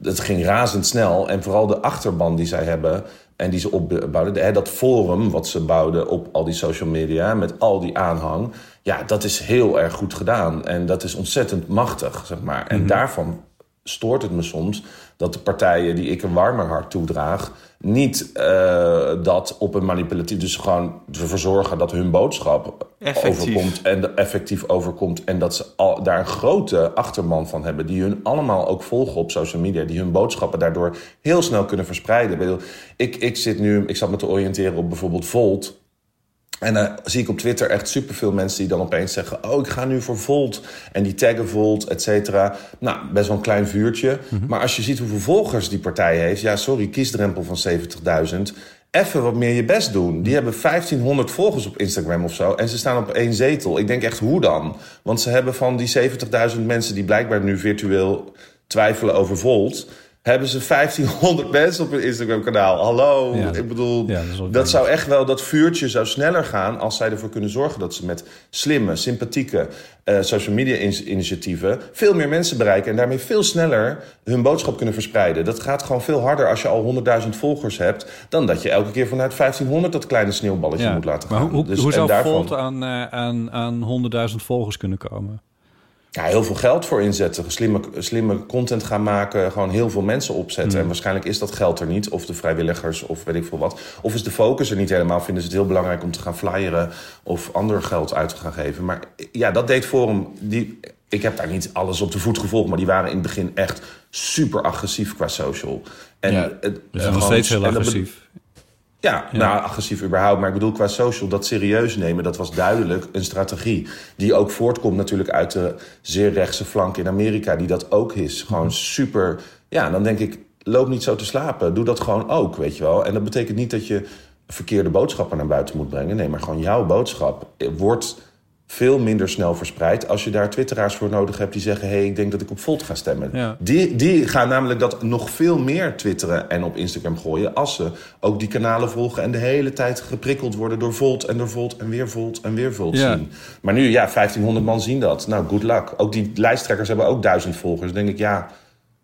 Het ging razendsnel. En vooral de achterban die zij hebben en die ze opbouwden. Dat forum wat ze bouwden op al die social media met al die aanhang. Ja, dat is heel erg goed gedaan. En dat is ontzettend machtig, zeg maar. En daarvan stoort het me soms dat de partijen die ik een warmer hart toedraag... niet eh, dat op een manipulatief... dus gewoon ervoor zorgen dat hun boodschap Effectief. overkomt... en effectief overkomt... en dat ze al, daar een grote achterman van hebben... die hun allemaal ook volgen op social media... die hun boodschappen daardoor heel snel kunnen verspreiden. Ik, ik, zit nu, ik zat me te oriënteren op bijvoorbeeld Volt... En dan zie ik op Twitter echt superveel mensen die dan opeens zeggen... oh, ik ga nu voor Volt. En die taggen Volt, et cetera. Nou, best wel een klein vuurtje. Maar als je ziet hoeveel volgers die partij heeft... ja, sorry, kiesdrempel van 70.000... Even wat meer je best doen. Die hebben 1500 volgers op Instagram of zo. En ze staan op één zetel. Ik denk echt, hoe dan? Want ze hebben van die 70.000 mensen... die blijkbaar nu virtueel twijfelen over Volt... hebben ze 1500 mensen op hun Instagram-kanaal. Hallo, Ja. ik bedoel... Ja, dat zou echt wel, dat vuurtje zou sneller gaan als zij ervoor kunnen zorgen dat ze met slimme, sympathieke eh, social media in- initiatieven veel meer mensen bereiken en daarmee veel sneller hun boodschap kunnen verspreiden. Dat gaat gewoon veel harder als je al 100.000 volgers hebt, dan dat je elke keer vanuit 1500 dat kleine sneeuwballetje moet laten maar gaan. hoe, hoe, Dus- hoe zou daarvan- Volt aan, eh, aan, aan 100.000 volgers kunnen komen? Ja, heel veel geld voor inzetten. Slimme, slimme content gaan maken. Gewoon heel veel mensen opzetten. Hmm. En waarschijnlijk is dat geld er niet. Of de vrijwilligers of weet ik veel wat. Of is de focus er niet helemaal. Vinden ze het heel belangrijk om te gaan flyeren. Of ander geld uit te gaan geven. Maar ja, dat deed Forum. Die, ik heb daar niet alles op de voet gevolgd. Maar die waren in het begin echt super agressief qua social. En Ja, het, Dus nog steeds heel agressief. Ja, nou, agressief überhaupt. Maar ik bedoel, qua social, dat serieus nemen... dat was duidelijk een strategie. Die ook voortkomt natuurlijk uit de zeer rechtse flank in Amerika... die dat ook is. Gewoon super... Ja, dan denk ik, loop niet zo te slapen. Doe dat gewoon ook, weet je wel. En dat betekent niet dat je verkeerde boodschappen naar buiten moet brengen. Nee, maar gewoon jouw boodschap wordt veel minder snel verspreid... als je daar twitteraars voor nodig hebt die zeggen... hé, hey, ik denk dat ik op Volt ga stemmen. Ja. Die, die gaan namelijk dat nog veel meer twitteren en op Instagram gooien... als ze ook die kanalen volgen en de hele tijd geprikkeld worden... door Volt en door Volt en weer Volt en weer Volt Ja. zien. Maar nu, ja, 1500 man zien dat. Nou, good luck. Ook die lijsttrekkers hebben ook duizend volgers. Dan denk ik, ja,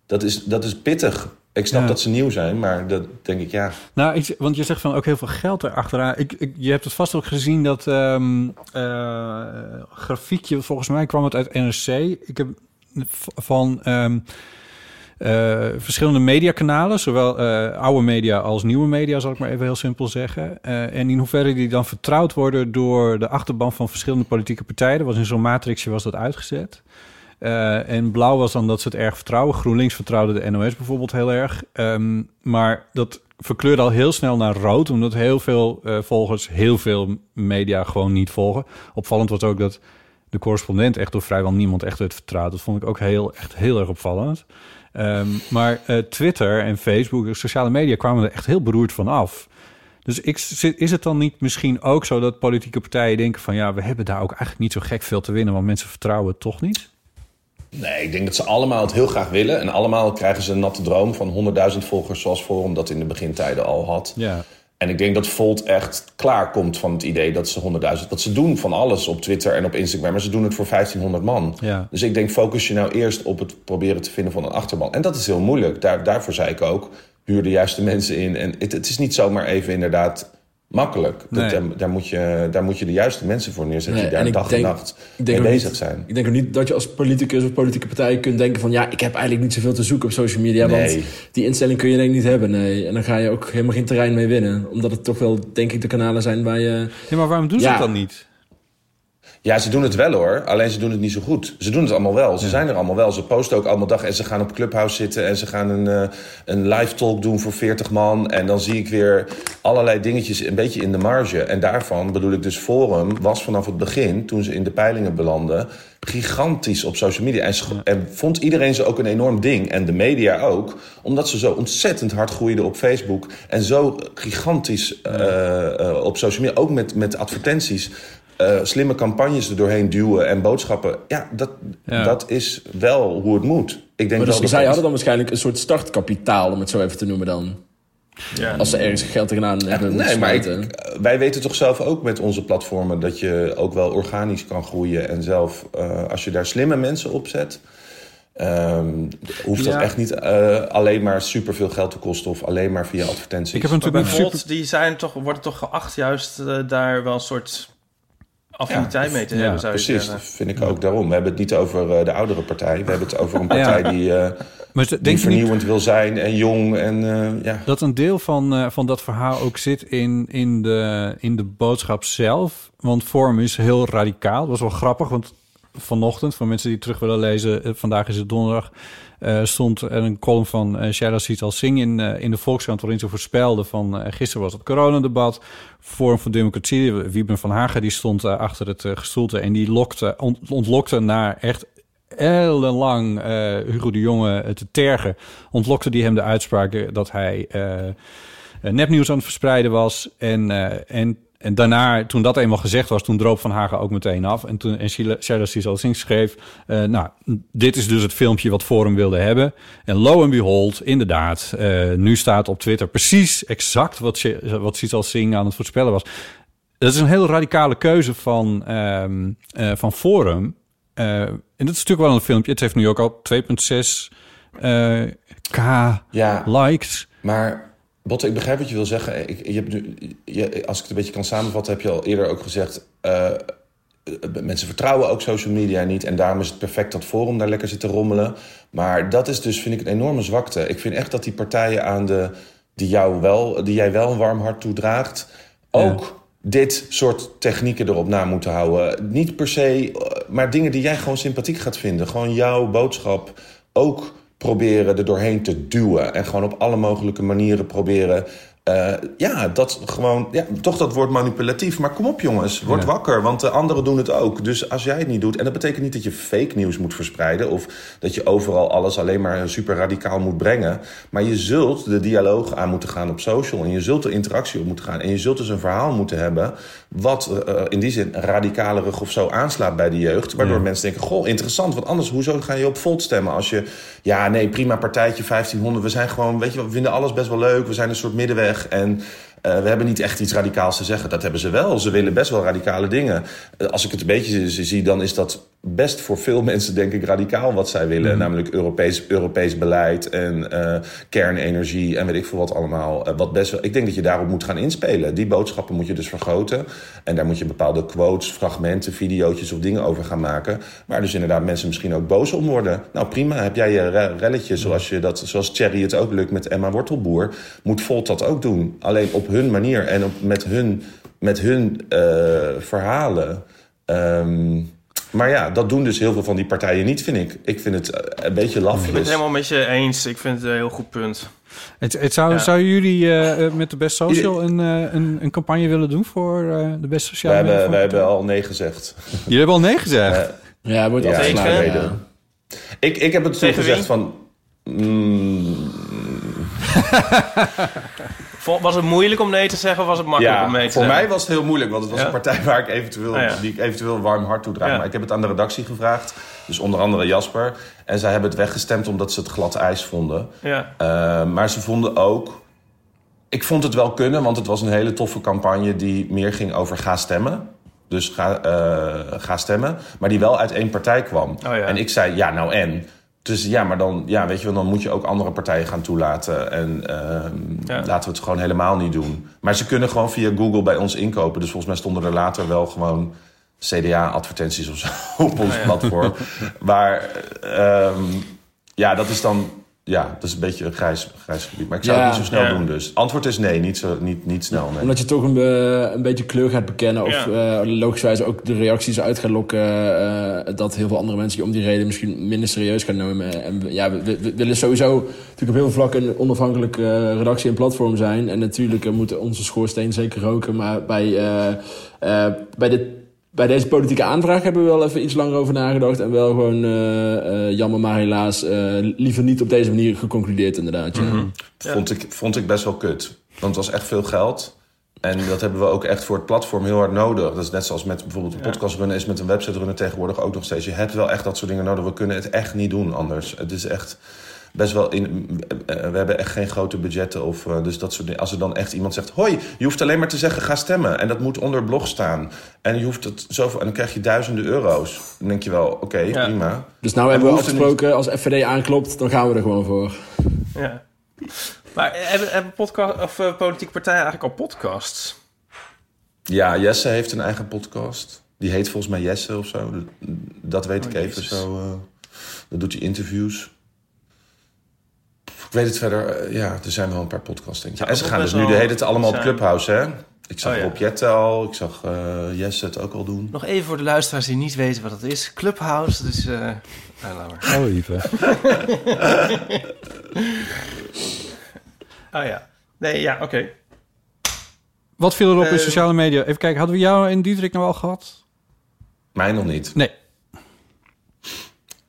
dat is, dat is pittig. Ik snap Ja. dat ze nieuw zijn, maar dat denk ik, ja... Nou, ik, want je zegt van ook heel veel geld erachteraan. Ik, ik, je hebt het vast ook gezien dat ehm, eh, grafiekje, volgens mij kwam het uit NRC. Ik heb van ehm, eh, verschillende mediakanalen, zowel eh, oude media als nieuwe media, zal ik maar even heel simpel zeggen. En in hoeverre die dan vertrouwd worden door de achterban van verschillende politieke partijen. Was in zo'n matrixje was dat uitgezet. Eh, en blauw was dan dat ze het erg vertrouwen. GroenLinks vertrouwde de NOS bijvoorbeeld heel erg. Ehm, maar dat verkleurde al heel snel naar rood, omdat heel veel eh, volgers heel veel media gewoon niet volgen. Opvallend was ook dat de correspondent echt door vrijwel niemand echt werd vertrouwd. Dat vond ik ook heel, echt heel erg opvallend. Ehm, maar eh, Twitter en Facebook, sociale media, kwamen er echt heel beroerd van af. Dus ik, is het dan niet misschien ook zo dat politieke partijen denken van... ja, we hebben daar ook eigenlijk niet zo gek veel te winnen... want mensen vertrouwen het toch niet? Nee, ik denk dat ze allemaal het heel graag willen. En allemaal krijgen ze een natte droom van 100.000 volgers... zoals Forum dat in de begintijden al had. Ja. En ik denk dat Volt echt klaar komt van het idee dat ze 100.000... Want ze doen van alles op Twitter en op Instagram... maar ze doen het voor 1500 man. Ja. Dus ik denk, focus je nou eerst op het proberen te vinden van een achterban. En dat is heel moeilijk. Daar, daarvoor zei ik ook, huur de juiste mensen in. En het, het is niet zomaar even inderdaad makkelijk. Dat, daar, daar, moet je, daar moet je de juiste mensen voor neerzetten... Nee, die daar dag denk- en nacht mee bezig niet- zijn. Ik denk ook niet dat je als politicus of politieke partij kunt denken van... ja, ik heb eigenlijk niet zoveel te zoeken op social media... Nee. want die instelling kun je denk ik niet hebben, nee. En dan ga je ook helemaal geen terrein mee winnen. Omdat het toch wel, denk ik, de kanalen zijn waar je... Ja, maar waarom doen ze Ja. het dan niet? Ja, ze doen het wel hoor. Alleen ze doen het niet zo goed. Ze doen het allemaal wel. Ze zijn er allemaal wel. Ze posten ook allemaal dag. En ze gaan op Clubhouse zitten. En ze gaan een, eh, een live talk doen voor 40 man. En dan zie ik weer allerlei dingetjes een beetje in de marge. En daarvan bedoel ik dus Forum was vanaf het begin, toen ze in de peilingen belanden, gigantisch op social media. En, vond iedereen ze ook een enorm ding. En de media ook. Omdat ze zo ontzettend hard groeiden op Facebook. En zo gigantisch eh, eh, op social media. Ook met, met advertenties. Eh, slimme campagnes er doorheen duwen en boodschappen. Ja, dat, Ja. dat is wel hoe het moet. Ik denk Maar dus dat zij hadden dan waarschijnlijk een soort startkapitaal, om het zo even te noemen dan. Ja. Als ze ergens geld tegenaan hebben Nee, maar ik, wij weten toch zelf ook met onze platformen dat je ook wel organisch kan groeien. En zelf, eh, als je daar slimme mensen op zet, ehm, hoeft Ja. dat echt niet eh, alleen maar superveel geld te kosten of alleen maar via advertenties. Ik heb Maar natuurlijk bij super... Volt, die zijn toch, worden toch geacht juist daar wel een soort affiniteit mee te ja, hebben, zou je Precies, zeggen. dat vind ik ook daarom. We hebben het niet over eh, de oudere partij. We hebben het over een partij die, eh, Maar die niet vernieuwend wil zijn en jong. En, eh, ja. dat een deel van, eh, van dat verhaal ook zit in, in, de, in de boodschap zelf? Want vorm is heel radicaal. Dat was wel grappig, want vanochtend, voor mensen die terug willen lezen... vandaag is het donderdag, eh, stond een column van uh, Shaila Sital Singh in, eh, in de Volkskrant... waarin ze voorspelde van eh, gisteren was het coronadebat... Forum voor Democratie, Wieben van Hagen, die stond eh, achter het eh, gestoelte... en die lokte, ont- ontlokte naar echt ellenlang eh Hugo de Jonge eh, te tergen... ontlokte die hem de uitspraak eh, dat hij eh, eh, nepnieuws aan het verspreiden was. En, eh, en, en daarna, toen dat eenmaal gezegd was, toen droop Van Hagen ook meteen af. En toen en Sheila Cecil Singh schreef... eh, nou, dit is dus het filmpje wat Forum wilde hebben. En lo and behold, inderdaad, eh, nu staat op Twitter precies exact wat, wat Cecil Singh aan het voorspellen was. Dat is een heel radicale keuze van, ehm, eh, van Forum. En dat is natuurlijk wel een filmpje. Het heeft nu ook al 2,6 eh, k ja, likes. Maar Botte, ik begrijp wat je wil zeggen. Ik, je hebt nu, je, als ik het een beetje kan samenvatten, heb je al eerder ook gezegd. eh, mensen vertrouwen ook social media niet. En daarom is het perfect dat Forum daar lekker zit te rommelen. Maar dat is dus, vind ik, een enorme zwakte. Ik vind echt dat die partijen aan de, die, jou wel, die jij wel een warm hart toedraagt, ook dit soort technieken erop na moeten houden. Niet per se, eh, maar dingen die jij gewoon sympathiek gaat vinden. Gewoon jouw boodschap ook proberen er doorheen te duwen. En gewoon op alle mogelijke manieren proberen. Eh, ja, dat gewoon. Ja, toch dat woord manipulatief. Maar kom op, jongens. Word Ja. wakker. Want de anderen doen het ook. Dus als jij het niet doet. En dat betekent niet dat je fake nieuws moet verspreiden. Of dat je overal alles alleen maar super radicaal moet brengen. Maar je zult de dialoog aan moeten gaan op social. En je zult de interactie op moeten gaan. En je zult dus een verhaal moeten hebben. Wat eh, in die zin radicalerig of zo aanslaat bij de jeugd. Waardoor Ja. mensen denken: Goh, interessant. Want anders, hoezo ga je op Volt stemmen? Als je, ja, nee, prima partijtje, 1500. We zijn gewoon, weet je we vinden alles best wel leuk. We zijn een soort middenweg. En eh, we hebben niet echt iets radicaals te zeggen. Dat hebben ze wel. Ze willen best wel radicale dingen. Eh, als ik het een beetje zie, dan is dat best voor veel mensen, denk ik, radicaal wat zij willen. Namelijk Europees, Europees beleid en eh, kernenergie en weet ik veel wat allemaal. Eh, wat best wel, ik denk dat je daarop moet gaan inspelen. Die boodschappen moet je dus vergroten. En daar moet je bepaalde quotes, fragmenten, videootjes of dingen over gaan maken. Waar dus inderdaad mensen misschien ook boos om worden. Nou prima, heb jij je re- relletje zoals, je dat, zoals Thierry het ook lukt met Emma Wortelboer. Moet Volt dat ook doen. Alleen op hun manier en op, met hun, met hun eh, verhalen. Ehm, maar ja, dat doen dus heel veel van die partijen niet, vind ik. Ik vind het eh, een beetje Ik ben het helemaal met je eens. Ik vind het een heel goed punt. Het, het zou, Ja. Zouden jullie eh, eh, met de Best Social een, een, een campagne willen doen voor eh, de Best We Sociale hebben, we hebben al nee gezegd. Jullie hebben al nee gezegd. Ja, wordt ja, altijd ja. Ik, ik heb het toen gezegd van... mm, Was het moeilijk om nee te zeggen of was het makkelijk om nee te voor zeggen? mij was het heel moeilijk, want het was Ja? een partij waar ik eventueel, Ah, ja. die ik eventueel een warm hart toe draag. Ja. Maar ik heb het aan de redactie gevraagd, dus onder andere Jasper. En zij hebben het weggestemd omdat ze het glad ijs vonden. Ja. Uh, maar ze vonden ook. Ik vond het wel kunnen, want het was een hele toffe campagne die meer ging over ga stemmen. Dus ga, eh, ga stemmen. Maar die wel uit één partij kwam. Oh. En ik zei, ja, nou en. Dus ja, maar dan, ja, weet je wel, dan moet je ook andere partijen gaan toelaten. En ehm, Ja. laten we het gewoon helemaal niet doen. Maar ze kunnen gewoon via Google bij ons inkopen. Dus volgens mij stonden er later wel gewoon CDA-advertenties of zo op ons ja. platform. Maar ehm, ja, dat is dan ja, dat is een beetje een grijs, grijs gebied. Maar ik zou Ja. het niet zo snel Ja. doen dus. Antwoord is nee, niet, zo, niet, niet snel. Nee. Omdat je toch een, een beetje kleur gaat bekennen. Of Ja. eh, logischerwijs ook de reacties uit gaat lokken. eh, dat heel veel andere mensen je om die reden misschien minder serieus gaan nemen. En we- ja, we, we- we willen sowieso natuurlijk op heel veel vlakken een onafhankelijke eh, redactie en platform zijn. En natuurlijk moeten onze schoorsteen zeker roken. Maar bij, eh, eh, bij dit bij deze politieke aanvraag hebben we wel even iets langer over nagedacht. En wel gewoon, eh, eh, jammer maar helaas, eh, liever niet op deze manier geconcludeerd inderdaad. Ja. Vond, ik, vond ik best wel kut. Want het was echt veel geld. En dat hebben we ook echt voor het platform heel hard nodig. Dat is net zoals met bijvoorbeeld een podcast runnen... is met een website runnen tegenwoordig ook nog steeds. Je hebt wel echt dat soort dingen nodig. We kunnen het echt niet doen anders. Het is echt best wel... In, eh, we hebben echt geen grote budgetten. Of, eh, dus dat soort dingen. Als er dan echt iemand zegt... Hoi, je hoeft alleen maar te zeggen ga stemmen. En dat moet onder blog staan. En je hoeft het zoveel... En dan krijg je duizenden euro's. Dan denk je wel, oké, Ja. prima. Dus nou En hebben we afgesproken, als FVD aanklopt, dan gaan we er gewoon voor. Ja. Maar hebben, hebben podcast, of, eh, politieke partijen eigenlijk al podcasts? Ja, Jesse heeft een eigen podcast. Die heet volgens mij Jesse of zo. Dat weet Oh, ik even Jezus. zo. eh dan doet hij interviews. Ik weet het verder. eh, ja, er zijn wel een paar podcasts, denk ik. Ja, en ze gaan dus nu de hele tijd allemaal op. Clubhouse, hè? Ik zag Oh, ja. Rob Jette al. Ik zag eh, Jesse het ook al doen. Nog even voor de luisteraars die niet weten wat dat is. Clubhouse, dat is... eh nou, laat maar. Oh, lieve. Oh ja. Nee, ja, oké. Wat viel erop in Eh, sociale media? Even kijken, hadden we jou en Diederik nou al gehad? Mij nog niet. Nee.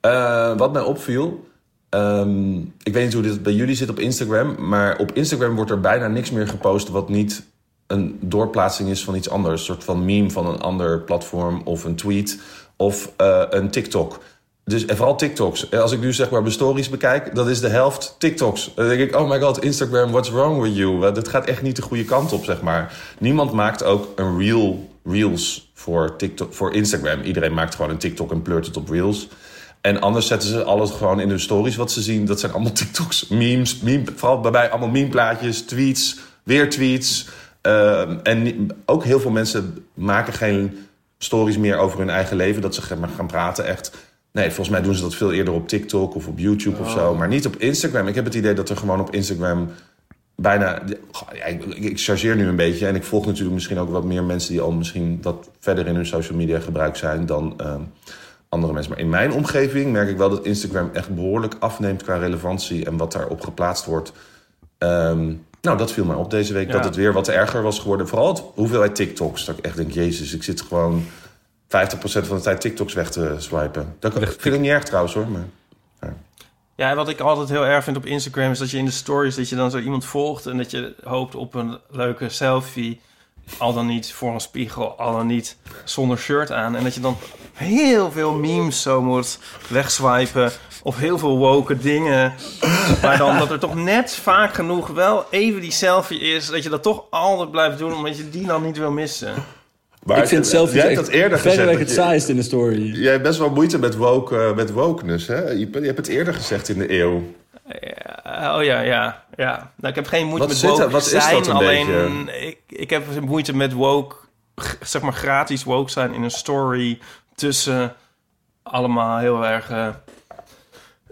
Eh, wat mij opviel. Ehm, ik weet niet hoe dit bij jullie zit op Instagram. Maar op Instagram wordt er bijna niks meer gepost. wat niet een doorplaatsing is van iets anders. Een soort van meme van een ander platform. of een tweet. of eh, een TikTok. Dus en vooral TikToks. En Als ik nu zeg maar mijn stories bekijk, dat is de helft TikToks. Dan denk ik, oh my god, Instagram, what's wrong with you? Eh, Dat gaat echt niet de goede kant op, zeg maar. Niemand maakt ook een reel, reels voor, TikTok, voor Instagram. Iedereen maakt gewoon een TikTok en pleurt het op reels. En anders zetten ze alles gewoon in hun stories wat ze zien. Dat zijn allemaal TikToks, memes, meme, vooral bij mij allemaal memeplaatjes, tweets, weer tweets. Ehm, en ook heel veel mensen maken geen stories meer over hun eigen leven. Dat ze gaan gaan praten echt. Nee, volgens mij doen ze dat veel eerder op TikTok of op YouTube of zo. Maar niet op Instagram. Ik heb het idee dat er gewoon op Instagram bijna... Ja, ik, ik chargeer nu een beetje. En ik volg natuurlijk misschien ook wat meer mensen... die al misschien wat verder in hun social media gebruik zijn dan ehm, andere mensen. Maar in mijn omgeving merk ik wel dat Instagram echt behoorlijk afneemt qua relevantie... en wat daarop geplaatst wordt. Ehm, nou, dat viel mij op deze week. Ja. Dat het weer wat erger was geworden. Vooral het hoeveelheid TikToks. Dat ik echt denk, jezus, ik zit gewoon 50% van de tijd TikToks weg te swipen. Dat vind ik niet erg trouwens hoor. Maar... Ja, en wat ik altijd heel erg vind op Instagram is dat je in de stories dat je dan zo iemand volgt en dat je hoopt op een leuke selfie, al dan niet voor een spiegel, al dan niet zonder shirt aan, en dat je dan heel veel memes zo moet wegswipen of heel veel woke dingen, maar dan dat er toch net vaak genoeg wel even die selfie is, dat je dat toch altijd blijft doen omdat je die dan niet wil missen. Maar ik vind selfies jij hebt dat eerder gezegd. dat het saaist in de story. Jij hebt best wel moeite met, woke, eh, met wokeness, hè? Je, je hebt het eerder gezegd in de eeuw. Oh ja, ja, ja. Nou, ik heb geen moeite Wat met woke er- wat is zijn, dat een alleen beetje? ik, ik heb moeite met woke, zeg maar gratis woke zijn in een story tussen allemaal heel erg eh,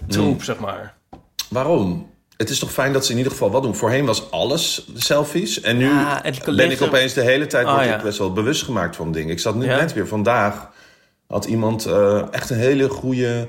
troep, Hmm. zeg maar. Waarom? Het is toch fijn dat ze in ieder geval wat doen. Voorheen was alles selfies. En nu Ja, ben ik opeens de hele tijd Oh, word ja. ik best wel bewust gemaakt van dingen. Ik zat nu Ja? net weer vandaag. Had iemand eh, echt een hele goede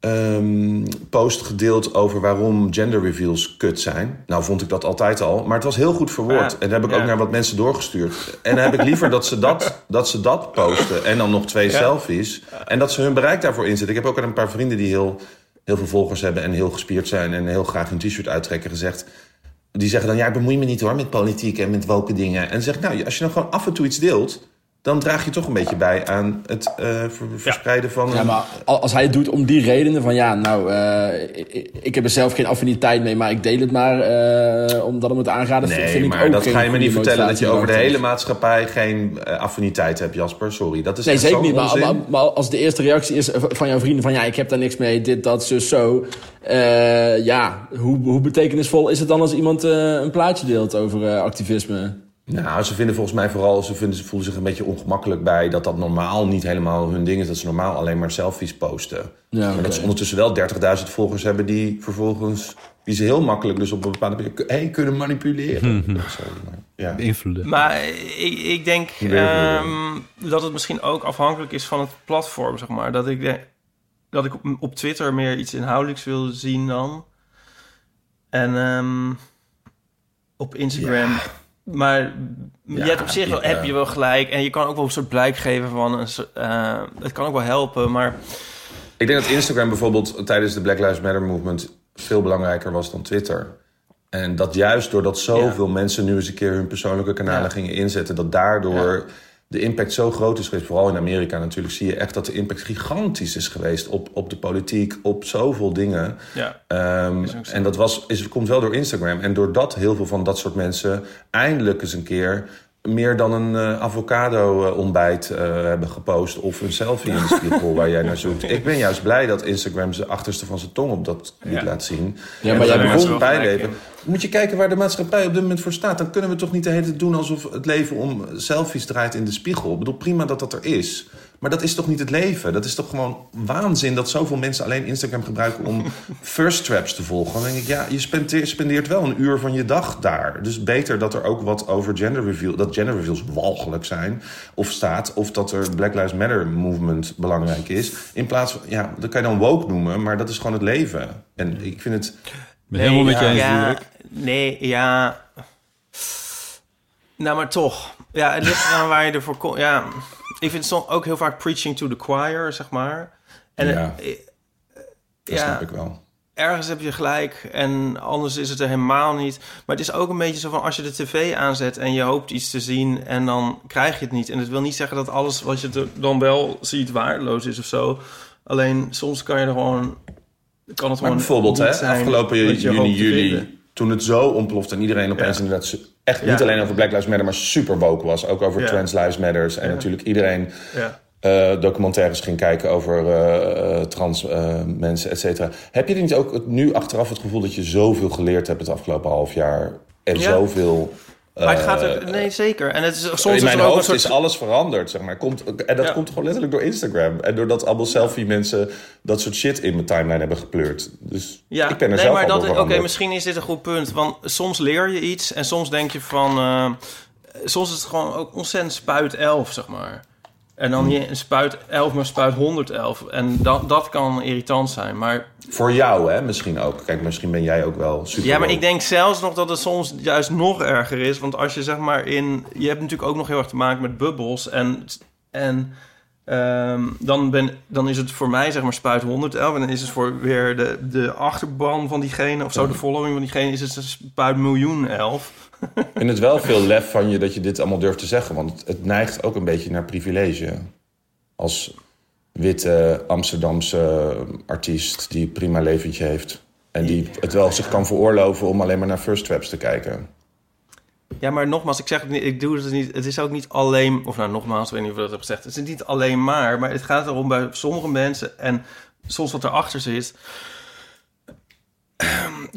ehm, post gedeeld over waarom gender reveals kut zijn. Nou vond ik dat altijd al. Maar het was heel goed verwoord. Ja. En dat heb ik Ja. ook naar wat mensen doorgestuurd. En dan heb ik liever dat ze dat, dat, ze dat posten. En dan nog twee Ja. selfies. En dat ze hun bereik daarvoor inzetten. Ik heb ook aan een paar vrienden die heel, heel veel volgers hebben... en heel gespierd zijn en heel graag hun t-shirt uittrekken gezegd... Die zeggen dan, ja, ik bemoei me niet hoor met politiek en met woke dingen. En dan zeg ik, nou, als je dan gewoon af en toe iets deelt... dan draag je toch een beetje bij aan het eh, ver- verspreiden van... Ja, maar al- als hij het doet om die redenen van ja, nou, eh, ik, ik heb er zelf geen affiniteit mee, maar ik deel het maar eh, omdat het moet aangaan. Dat Nee, vind ik maar ook dat ga je me niet vertellen dat je over de hele maatschappij geen affiniteit hebt, Jasper. Sorry, dat is Nee, echt zeker niet. Maar, onzin. maar, maar als de eerste reactie is van jouw vrienden van ja, ik heb daar niks mee, dit, dat, zus, zo. eh, ja, hoe, hoe betekenisvol is het dan als iemand een plaatje deelt over activisme? Nou, ze vinden volgens mij vooral, ze, vinden, ze voelen zich een beetje ongemakkelijk bij dat dat normaal niet helemaal hun ding is. Dat ze normaal alleen maar selfies posten. Ja, Maar dat ze ondertussen wel 30.000 volgers hebben die vervolgens, die ze heel makkelijk dus op een bepaalde manier hey, kunnen manipuleren. Sorry, maar, ja. Beïnvloeden. Maar ik, ik denk ehm, dat het misschien ook afhankelijk is van het platform, zeg maar. Dat ik, dat ik op, op Twitter meer iets inhoudelijks wil zien dan. En ehm, op Instagram... Maar je hebt op zich wel, heb je wel gelijk. En je kan ook wel een soort blijk geven van... Een, eh, het kan ook wel helpen, maar... Ik denk dat Instagram bijvoorbeeld tijdens de Black Lives Matter movement veel belangrijker was dan Twitter. En dat juist doordat zoveel mensen nu eens een keer hun persoonlijke kanalen Ja. gingen inzetten, dat daardoor de impact zo groot is geweest. Vooral in Amerika natuurlijk zie je echt dat de impact gigantisch is geweest op, op de politiek, op zoveel dingen. Ja. Ehm, en dat was, is, komt wel door Instagram. En doordat heel veel van dat soort mensen eindelijk eens een keer meer dan een eh, avocado-ontbijt eh, hebben gepost... of een selfie in de spiegel waar jij naar zoekt. Ik ben juist blij dat Instagram zijn achterste van zijn tong op dat Ja. laat zien. Ja, maar jij begon- bijleven. Moet je kijken waar de maatschappij op dit moment voor staat. Dan kunnen we toch niet de hele tijd doen alsof het leven om selfies draait in de spiegel. Ik bedoel, prima dat dat er is. Maar dat is toch niet het leven? Dat is toch gewoon waanzin dat zoveel mensen alleen Instagram gebruiken om first traps te volgen. Dan denk ik, ja, je spendeert, spendeert wel een uur van je dag daar. Dus beter dat er ook wat over gender reveal, dat gender reveals walgelijk zijn of staat. Of dat er Black Lives Matter movement belangrijk is. In plaats van, ja, dat kan je dan woke noemen, maar dat is gewoon het leven. En ik vind het... Ben helemaal met je eens, ja. Nee, ja. Nou, maar toch. Ja, het ligt eraan waar je ervoor komt. Ja, ik vind het soms ook heel vaak preaching to the choir, zeg maar. En Ja. eh, Dat ja, snap ik wel. ergens heb je gelijk en anders is het er helemaal niet. Maar het is ook een beetje zo van als je de tv aanzet en je hoopt iets te zien en dan krijg je het niet. En dat wil niet zeggen dat alles wat je dan wel ziet waardeloos is of zo. Alleen soms kan je er gewoon kan het Maar bijvoorbeeld, hè, afgelopen juni, juli, toen het zo ontplofte en iedereen opeens Ja. inderdaad echt Ja. niet alleen over Black Lives Matter, maar super woke was. Ook over Ja. Trans Lives Matters. En natuurlijk iedereen Ja. eh, documentaires ging kijken over eh, eh, trans mensen, et cetera. Heb je niet ook nu achteraf het gevoel dat je zoveel geleerd hebt het afgelopen half jaar? En zoveel... Maar het gaat eh, er, nee, zeker. En het is, soms in mijn ook een hoofd soort... is alles veranderd, zeg maar. Komt, en dat Ja. komt gewoon letterlijk door Instagram. En doordat allemaal selfie-mensen dat soort shit in mijn timeline hebben gepleurd. Dus Ja, ik ben er nee, zelf maar dat, oké, misschien is dit een goed punt. Want soms leer je iets en soms denk je van... eh, soms is het gewoon ook ontzettend spuit 11, zeg maar. En dan niet een spuit 11, maar spuit 111. En dat, dat kan irritant zijn. Maar Voor jou, hè, misschien ook. Kijk, misschien ben jij ook wel super. Ja, maar ik denk zelfs nog dat het soms juist nog erger is. Want als je zeg maar in... Je hebt natuurlijk ook nog heel erg te maken met bubbels. En, en ehm, dan, ben, dan is het voor mij zeg maar spuit 111. En dan is het voor weer de, de achterban van diegene... of zo, de following van diegene... is het spuit miljoen 11. Vind het wel veel lef van je dat je dit allemaal durft te zeggen. Want het, het neigt ook een beetje naar privilege. Als witte Amsterdamse artiest die een prima leventje heeft. En die het wel zich kan veroorloven om alleen maar naar first traps te kijken. Ja, maar nogmaals, ik zeg het niet, ik doe het niet. Het is ook niet alleen, of nou nogmaals, ik weet niet of ik dat heb gezegd. Het is niet alleen maar, maar het gaat erom bij sommige mensen en soms wat erachter zit.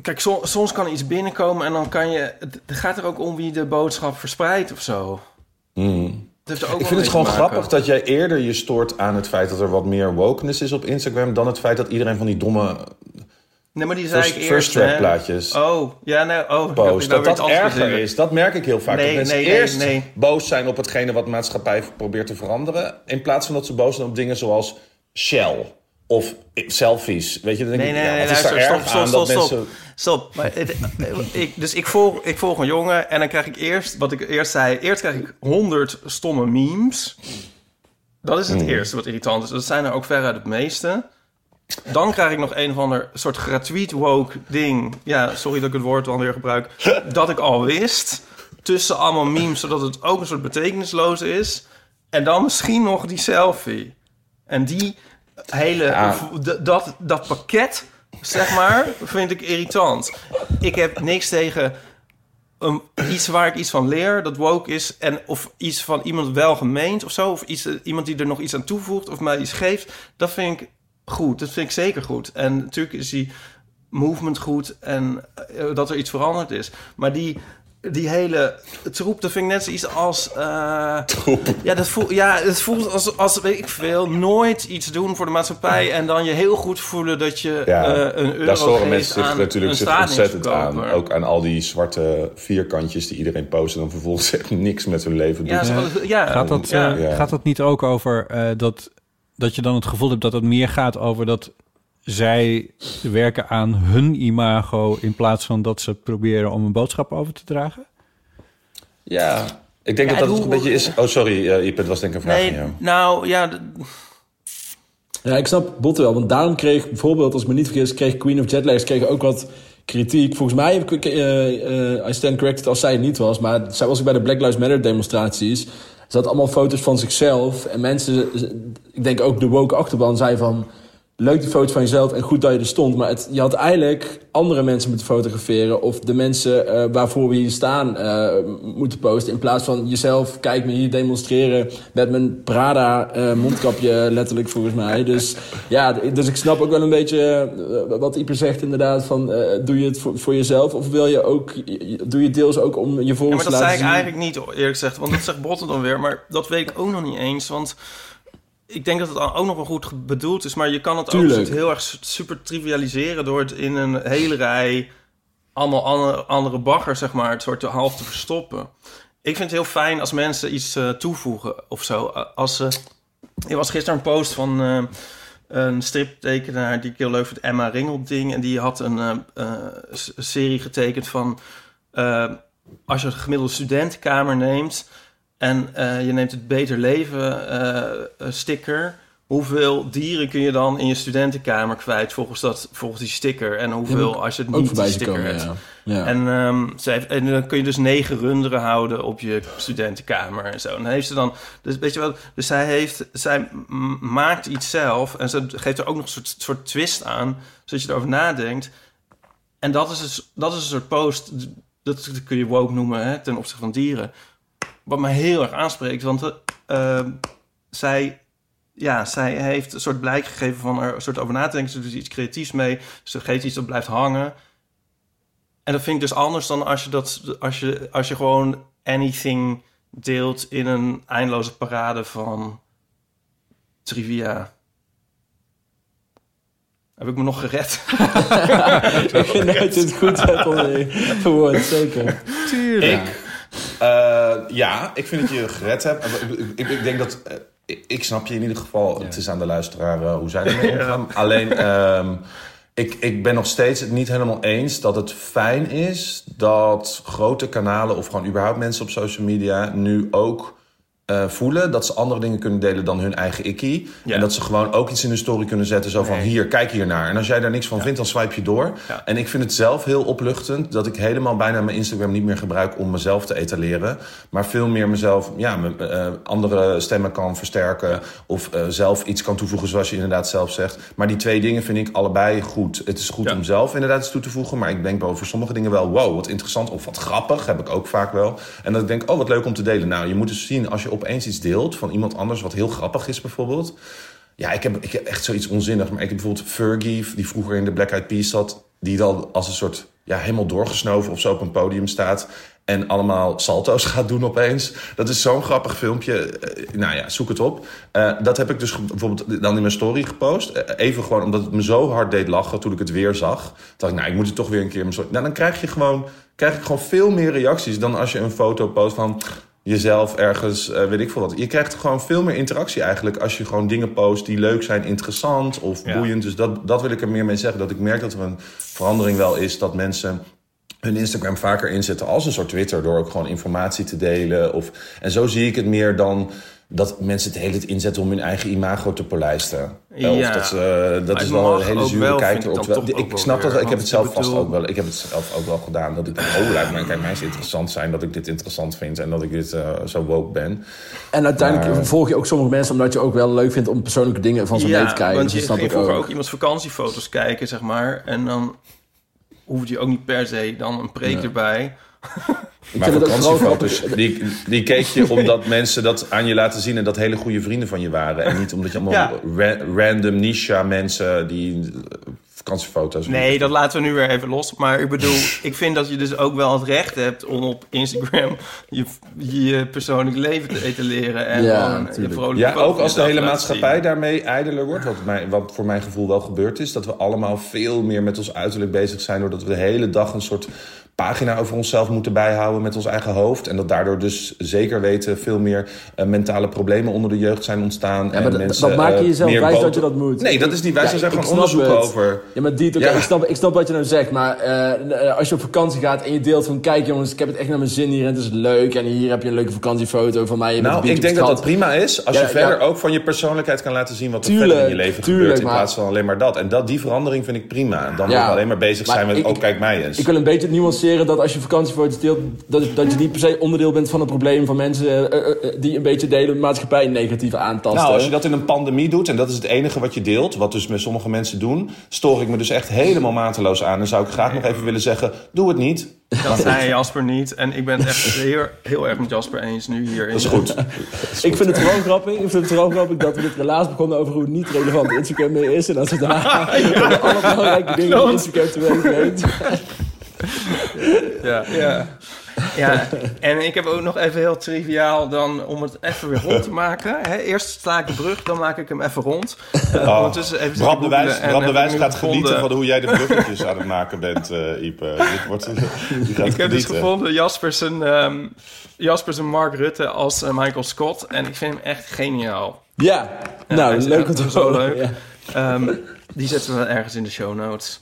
Kijk, so- soms kan iets binnenkomen en dan kan je. Het gaat er ook om wie de boodschap verspreidt of zo. Mm. Ik vind het gewoon grappig dat jij eerder je stoort aan het feit dat er wat meer wokeness is op Instagram... dan het feit dat iedereen van die domme Nee, maar die zei first, ik first eerst. track hè. plaatjes Oh, ja, nee, oh. nou Dat dat erger gezien. is. Dat merk ik heel vaak. Nee, dat mensen nee, eerst nee. boos zijn op hetgene wat maatschappij probeert te veranderen... in plaats van dat ze boos zijn op dingen zoals Shell of selfies. Weet je, dan denk Nee, ik, nee, ja, nee, wat is daar luister, erg stop, aan stop, dat stop, mensen... Stop. Maar het- ik, dus ik volg, ik volg een jongen en dan krijg ik eerst, wat ik eerst zei, eerst krijg ik 100 stomme memes. Dat is het Hmm. eerste wat irritant is. Dat zijn er ook veruit het meeste. Dan krijg ik nog een of ander soort retweet woke ding. Ja, sorry dat ik het woord dan weer gebruik. dat ik al wist. Tussen allemaal memes, zodat het ook een soort betekenisloos is. En dan misschien nog die selfie. En die hele, Ja. dat, dat pakket, zeg maar, vind ik irritant. Ik heb niks tegen um, iets waar ik iets van leer, dat woke is. En of iets van iemand wel gemeend of zo. Of iets, iemand die er nog iets aan toevoegt of mij iets geeft. Dat vind ik goed. Dat vind ik zeker goed. En natuurlijk is die movement goed en eh, dat er iets veranderd is. Maar die, die hele troep, dat vind ik net zoiets als... eh, ja, dat voelt, ja, het voelt als, als, weet ik veel, nooit iets doen voor de maatschappij... en dan je heel goed voelen dat je Ja, eh, een euro daar storen geeft mensen zich natuurlijk zich ontzettend aan. Ook aan al die zwarte vierkantjes die iedereen post... en dan vervolgens echt niks met hun leven doet. Ja, Gaat dat, ja. eh, Ja. gaat dat niet ook over eh, dat, dat je dan het gevoel hebt dat het meer gaat over dat zij werken aan hun imago in plaats van dat ze proberen om een boodschap over te dragen? Ja, ik denk Ja, dat dat hoe- een beetje is... Oh, sorry, uh, Iep, het was denk ik een vraag Nee, van jou. nou ja, Ja, ik snap Botte wel. Want daarom kreeg bijvoorbeeld, als ik me niet vergis, kreeg Queen of Jetlags kreeg ook wat kritiek. Volgens mij, heb ik, eh, eh, I stand corrected als zij het niet was. Maar zij was ook bij de Black Lives Matter demonstraties. Ze had allemaal foto's van zichzelf. En mensen, ik denk ook de woke achterban, zei van... Leuk die foto's van jezelf en goed dat je er stond. Maar het, je had eigenlijk andere mensen moeten fotograferen. Of de mensen eh, waarvoor we hier staan eh, moeten posten. In plaats van jezelf, kijk me hier demonstreren. Met mijn Prada eh, mondkapje letterlijk volgens mij. Dus ja, dus ik snap ook wel een beetje wat Ieper zegt inderdaad. Van, doe je het voor, voor jezelf? Of wil je ook, doe je deels ook om je Ja, volgers maar te dat laten zei ik zien? eigenlijk niet, eerlijk gezegd. Want dat zegt Botten dan weer. Maar dat weet ik ook nog niet eens. Want ik denk dat het ook nog wel goed bedoeld is. Maar je kan het Tuurlijk. ook heel erg su- super trivialiseren... door het in een hele rij allemaal andere, andere bagger, zeg maar... het soort half te verstoppen. Ik vind het heel fijn als mensen iets eh, toevoegen of zo. Eh, Als ze... er was gisteren een post van... eh, een striptekenaar die ik heel leuk vind, Emma Ringelding. En die had een eh, eh, serie getekend van... eh, als je een gemiddelde studentenkamer neemt... en eh, je neemt het Beter Leven eh, sticker... hoeveel dieren kun je dan in je studentenkamer kwijt volgens, dat, volgens die sticker? En hoeveel Ja, als je het niet die sticker komen, hebt? ja. Ja. En, ehm, ze heeft, en dan kun je dus negen runderen houden op je studentenkamer en zo. En dan heeft ze dan, dus weet je wel, dus zij heeft, zij maakt iets zelf en ze geeft er ook nog een soort, soort twist aan, zodat je erover nadenkt. En dat is, dus, dat is een soort post, dat kun je woke noemen hè, ten opzichte van dieren. Wat mij heel erg aanspreekt, want eh, ehm, zij, ja, zij heeft een soort blijk gegeven van er een soort over na te denken. Ze doet iets creatiefs mee, ze geeft iets dat blijft hangen. En dat vind ik dus anders dan als je, dat, als je, als je gewoon anything deelt in een eindeloze parade van trivia. Heb ik me nog gered? ik vind dat je het goed hebt verwoord, zeker. Ik, eh, ja, ik vind dat je gered hebt. Ik, ik, ik- denk dat... eh, ik, ik snap je in ieder geval. Het is aan de luisteraar eh, hoe zij ermee omgaan. Alleen, ehm, ik, ik ben nog steeds het niet helemaal eens dat het fijn is... dat grote kanalen of gewoon überhaupt mensen op social media... nu ook eh, voelen. Dat ze andere dingen kunnen delen dan hun eigen ikkie. Ja. En dat ze gewoon ook iets in hun story kunnen zetten. Zo van, Nee. hier, kijk hier naar. En als jij daar niks van vindt, dan swipe je door. Ja. En ik vind het zelf heel opluchtend... dat ik helemaal bijna mijn Instagram niet meer gebruik... om mezelf te etaleren. Maar veel meer mezelf, ja, me- eh, andere stemmen kan versterken... of eh, zelf iets kan toevoegen, zoals je inderdaad zelf zegt. Maar die twee dingen vind ik allebei goed. Het is goed om zelf inderdaad iets toe te voegen... maar ik denk wel voor sommige dingen wel... wow, wat interessant of wat grappig, heb ik ook vaak wel. En dat ik denk, oh, wat leuk om te delen. Nou, je moet dus zien, als je opeens iets deelt van iemand anders... wat heel grappig is bijvoorbeeld... Ja, ik heb, ik heb echt zoiets onzinnig. Maar ik heb bijvoorbeeld Fergie, die vroeger in de Black Eyed Peas zat... die dan als een soort, ja, helemaal doorgesnoven of zo op een podium staat... en allemaal salto's gaat doen opeens. Dat is zo'n grappig filmpje. Eh, nou ja, zoek het op. Eh, dat heb ik dus bijvoorbeeld dan in mijn story gepost. Eh, even gewoon omdat het me zo hard deed lachen toen ik het weer zag. Dacht ik, nou, ik moet het toch weer een keer mijn. Nou, dan krijg je gewoon, krijg ik gewoon veel meer reacties... dan als je een foto post van jezelf ergens, eh, weet ik veel wat. Je krijgt gewoon veel meer interactie eigenlijk... als je gewoon dingen post die leuk zijn, interessant of Ja. boeiend. Dus dat, dat wil ik er meer mee zeggen. Dat ik merk dat er een verandering wel is... dat mensen hun Instagram vaker inzetten als een soort Twitter... door ook gewoon informatie te delen. Of, en zo zie ik het meer dan dat mensen het hele tijd inzetten... om hun eigen imago te polijsten. Ja. Of dat, eh, dat is wel een hele zure wel, kijk vind ik snap dat weer. Ik heb het zelf vast ook wel. Ik heb het zelf ook wel gedaan. Dat ik denk, oh, lijkt me, kijk, mij is het interessant zijn... dat ik dit interessant vind en dat ik dit eh, zo woke ben. En uiteindelijk Maar- volg je ook sommige mensen omdat je ook wel leuk vindt om persoonlijke dingen van ze mee te kijken. want Dus je snap ik ook. ook iemands vakantiefoto's kijken, zeg maar. En dan hoefde je ook niet per se dan een preek Ja. erbij. Maar vakantiefoto's, die, die keek je omdat mensen dat aan je laten zien... en dat hele goede vrienden van je waren. En niet omdat je allemaal Ja. ra- random niche mensen die eh, vakantiefoto's... Nee, dat laten we nu weer even los. Maar ik bedoel, ik vind dat je dus ook wel het recht hebt om op Instagram je, je persoonlijk leven te etaleren. En Ja, gewoon natuurlijk. Ja, ook als de hele maatschappij zien. daarmee ijdeler wordt. Wat, mij, wat voor mijn gevoel wel gebeurd is. Dat we allemaal veel meer met ons uiterlijk bezig zijn. Doordat we de hele dag een soort pagina over onszelf moeten bijhouden met ons eigen hoofd. En dat daardoor dus zeker weten veel meer eh, mentale problemen onder de jeugd zijn ontstaan. Ja, en dat- mensen, dat maak je eh, jezelf wijs dat je dat moet. Nee, dat is niet wijs. Ja, er zijn gewoon onderzoeken het. over. Ja, maar Diet, Ja. ik, snap, ik snap wat je nou zegt, maar eh, als je op vakantie gaat en je deelt van... kijk jongens, ik heb het echt naar mijn zin hier en het is leuk... en hier heb je een leuke vakantiefoto van mij. Nou, ik denk dat het dat prima is. Als je verder ook van je persoonlijkheid kan laten zien wat er Tuurlijk, verder in je leven tuurlijk, gebeurt. In plaats van alleen maar dat. En dat, die verandering vind ik prima. Dan Ja. nog alleen maar bezig zijn met, ik- oh kijk mij eens. Ik wil een beetje nuanceren dat als je vakantiefoto's deelt... Dat, dat je niet per se onderdeel bent van het probleem van mensen... eh, eh, eh, die een beetje delen de maatschappij negatief aantasten. Nou, als je dat in een pandemie doet en dat is het enige wat je deelt, wat dus met sommige mensen doen, stoor ik me dus echt helemaal mateloos aan. En zou ik graag nog even willen zeggen: doe het niet. Dat zei Jasper niet. En ik ben het echt heel, heel erg met Jasper eens nu hier. Dat is goed. Ik vind het vooral grappig. Ik vind het vooral grappig dat we dit relaas begonnen over hoe niet relevant Instagram meer is. En dat ze daarna alle belangrijke dingen op Instagram teweeg brengt. Ja. ja. Ja, en ik heb ook nog even heel triviaal dan om het even weer rond te maken. Hè, eerst sla ik de brug, dan maak ik hem even rond. Uh, Oh, ondertussen even Bram de Wijs, en Bram de Wijs gaat gevonden- genieten van hoe jij de bruggetjes aan het maken bent, eh Ipe. Dit wordt, Ik heb dus gevonden Jasper zijn, ehm, Jasper zijn Mark Rutte als eh, Michael Scott. En ik vind hem echt geniaal. Ja, nou, leuk om te horen. leuk. Ja. Die zetten we ergens in de show notes.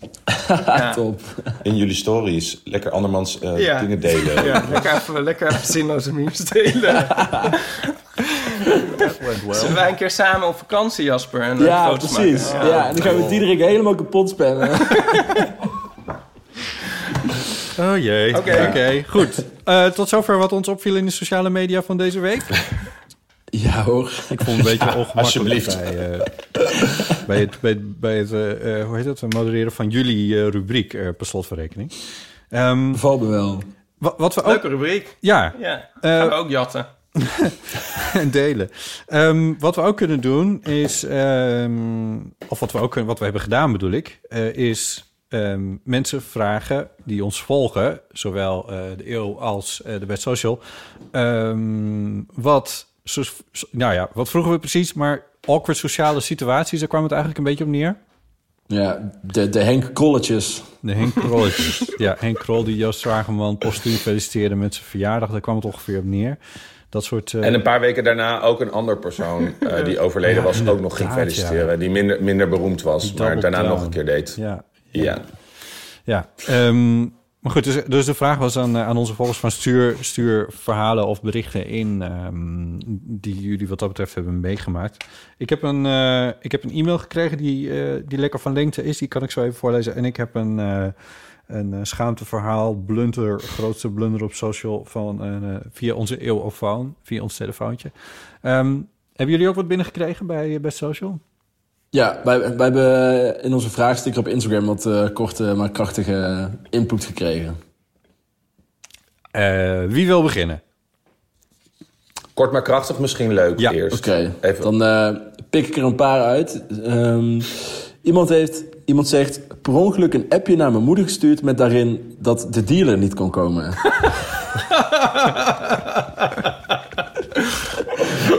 Ja. Top. In jullie stories lekker andermans eh, Ja. dingen delen. Ja, lekker even, lekker even zinloze memes delen. Zullen wij een keer samen op vakantie, Jasper? En Ja, foto's precies. maken? Ja, en dan gaan we Diederik helemaal kapot spannen. Oh jee. Oké. Oké, goed. Eh, tot zover wat ons opviel in de sociale media van deze week. Ja hoor. Ik vond het een beetje ongemakkelijk alsjeblieft. bij, eh, bij het, bij, bij het eh, eh, hoe heet het, modereren van jullie eh, rubriek eh, per slot van rekening. Ehm, Valt me wel. wa- wat we ook... Leuke rubriek. Ja, Ja, Eh, gaan we ook jatten. en delen. Ehm, wat we ook kunnen doen is, ehm, of wat we ook kunnen- wat we hebben gedaan bedoel ik, eh, is ehm, mensen vragen die ons volgen, zowel eh, de eeuw als eh, de Best Social, ehm, wat, so- so- nou ja, wat vroegen we precies, maar awkward sociale situaties, daar kwam het eigenlijk een beetje op neer. Ja, de, de Henk Krolletjes. De Henk Krolletjes. ja, Henk Krol die Joost Zwageman postuum feliciteerde met zijn verjaardag, daar kwam het ongeveer op neer. Dat soort... eh, En een paar weken daarna ook een ander persoon eh, die overleden Ja, was, ook nog ging feliciteren. Die minder, minder beroemd was, Die maar daarna down. nog een keer deed. ja, Ja. Ja, ehm, Maar goed, dus, dus de vraag was aan, eh, aan onze volgers van stuur, stuur verhalen of berichten in ehm, die jullie wat dat betreft hebben meegemaakt. Ik heb een, eh, ik heb een e-mail gekregen die, eh, die lekker van lengte is. Die kan ik zo even voorlezen. En ik heb een, een schaamteverhaal, blunder, grootste blunder op social van via onze eeuwofoon, via ons telefoontje. Ehm, hebben jullie ook wat binnengekregen bij, bij social? Ja, wij, wij hebben in onze vraagsticker op Instagram wat eh, korte maar krachtige input gekregen. Eh, wie wil beginnen? Kort maar krachtig, misschien leuk Ja, eerst. Oké, dan eh, pik ik er een paar uit. Ehm, iemand, heeft, iemand zegt per ongeluk een appje naar mijn moeder gestuurd... met daarin dat de dealer niet kon komen.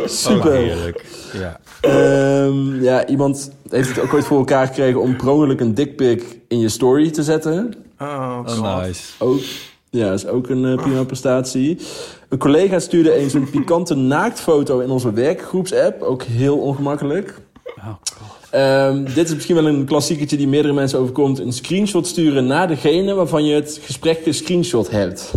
Super. Heerlijk. Ja. Ehm, ja, iemand heeft het ook ooit voor elkaar gekregen om per ongeluk een dickpic in je story te zetten. Oh, Oh, nice. Ook, ja, is ook een eh, prima prestatie. Een collega stuurde eens een pikante naaktfoto in onze werkgroepsapp. Ook heel ongemakkelijk. Oh, God. Ehm, dit is misschien wel een klassieketje die meerdere mensen overkomt. Een screenshot sturen naar degene waarvan je het gesprek gescreenshot hebt.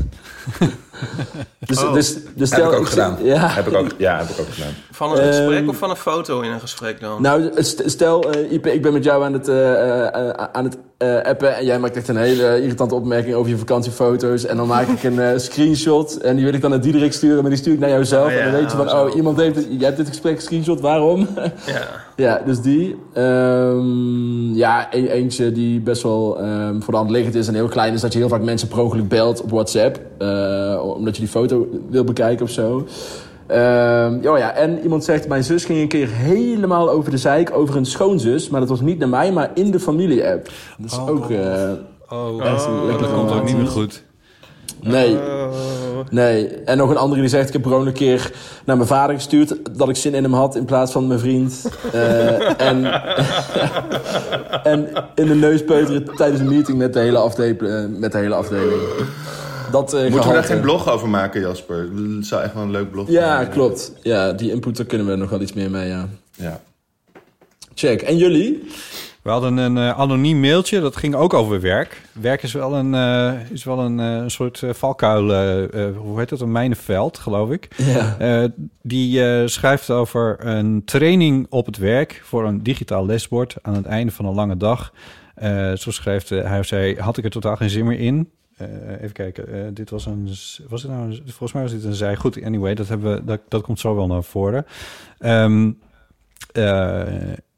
dus, Oh. dus, dus Heb stel, ik ook gedaan. Ja, Heb ik ook, ja, heb ik ook gedaan. Van een gesprek Ehm, of van een foto in een gesprek dan? Nou, st- stel, eh, Ipe, ik ben met jou aan het, eh, eh, aan het appen... en jij maakt echt een hele irritante opmerking over je vakantiefoto's... en dan maak ik een screenshot en die wil ik dan naar Diederik sturen... maar die stuur ik naar jou zelf. Oh ja, en dan weet je van, oh, oh, iemand heeft jij hebt dit gesprek screenshot, waarom? Ja. ja, dus die. Ehm, ja, e- eentje die best wel ehm, voor de hand liggend is en heel klein... is dat je heel vaak mensen per belt op WhatsApp... omdat je die foto wil bekijken of zo... Ehm, ja, ja, en iemand zegt, mijn zus ging een keer helemaal over de zeik over een schoonzus. Maar dat was niet naar mij, maar in de familie-app. Dat is ook... eh, Oh, lekker dat komt ook niet meer goed. Nee. Nee. En nog een andere die zegt, ik heb gewoon een keer naar mijn vader gestuurd... dat ik zin in hem had in plaats van mijn vriend. Eh, en, en in de neus peuteren tijdens een meeting met de hele, afdeling, eh, met de hele afdeling. Dat, eh, Moeten we daar geen blog over maken, Jasper? Het zou echt wel een leuk blog Ja, klopt. Ja, die input, daar kunnen we nog wel iets meer mee, ja. Ja. Check. En jullie? We hadden een eh, anoniem mailtje, dat ging ook over werk. Werk is wel een, eh, is wel een, eh, een soort eh, valkuil, hoe heet dat, een mijnenveld, geloof ik. Ja. Eh, die eh, schrijft over een training op het werk voor een digitaal lesbord aan het einde van een lange dag. Eh, zo schrijft hij of zij, had ik er totaal geen zin meer in. Eh, even kijken, eh, dit was een, was het nou, volgens mij was dit een zij. Goed, anyway, dat, hebben we, dat, dat komt zo wel naar voren. Eh,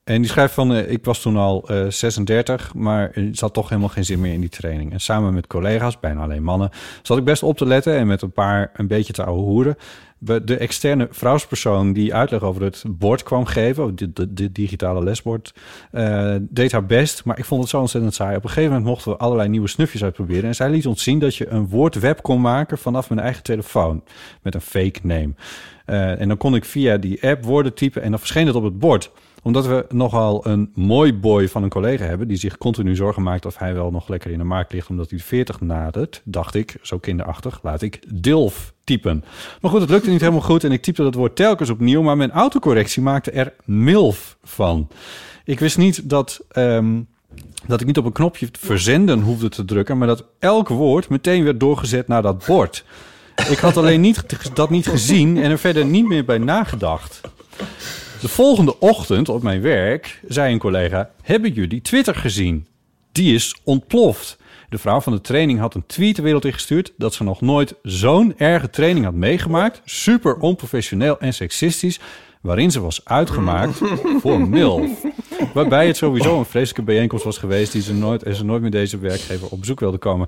en die schrijft van, eh, ik was toen al eh, 36, maar er zat toch helemaal geen zin meer in die training. En samen met collega's, bijna alleen mannen, zat ik best op te letten en met een paar een beetje te ouwe hoeren. De externe vrouwspersoon die uitleg over het bord kwam geven, de digitale lesbord, eh, deed haar best, maar ik vond het zo ontzettend saai. Op een gegeven moment mochten we allerlei nieuwe snufjes uitproberen en zij liet ons zien dat je een woordweb kon maken vanaf mijn eigen telefoon met een fake name. Eh, en dan kon ik via die app woorden typen en dan verscheen het op het bord omdat we nogal een mooi boy van een collega hebben... die zich continu zorgen maakt of hij wel nog lekker in de markt ligt... omdat hij de 40 nadert, dacht ik, zo kinderachtig... laat ik DILF typen. Maar goed, het lukte niet helemaal goed... en ik typte dat woord telkens opnieuw... maar mijn autocorrectie maakte er MILF van. Ik wist niet dat... ehm, dat ik niet op een knopje verzenden hoefde te drukken... maar dat elk woord meteen werd doorgezet naar dat bord. Ik had alleen niet, dat niet gezien en er verder niet meer bij nagedacht. De volgende ochtend op mijn werk zei een collega: Hebben jullie Twitter gezien? Die is ontploft. De vrouw van de training had een tweet de wereld ingestuurd dat ze nog nooit zo'n erge training had meegemaakt. Super onprofessioneel en seksistisch. Waarin ze was uitgemaakt voor MILF. Waarbij het sowieso een vreselijke bijeenkomst was geweest die ze nooit, en ze nooit met deze werkgever op bezoek wilde komen.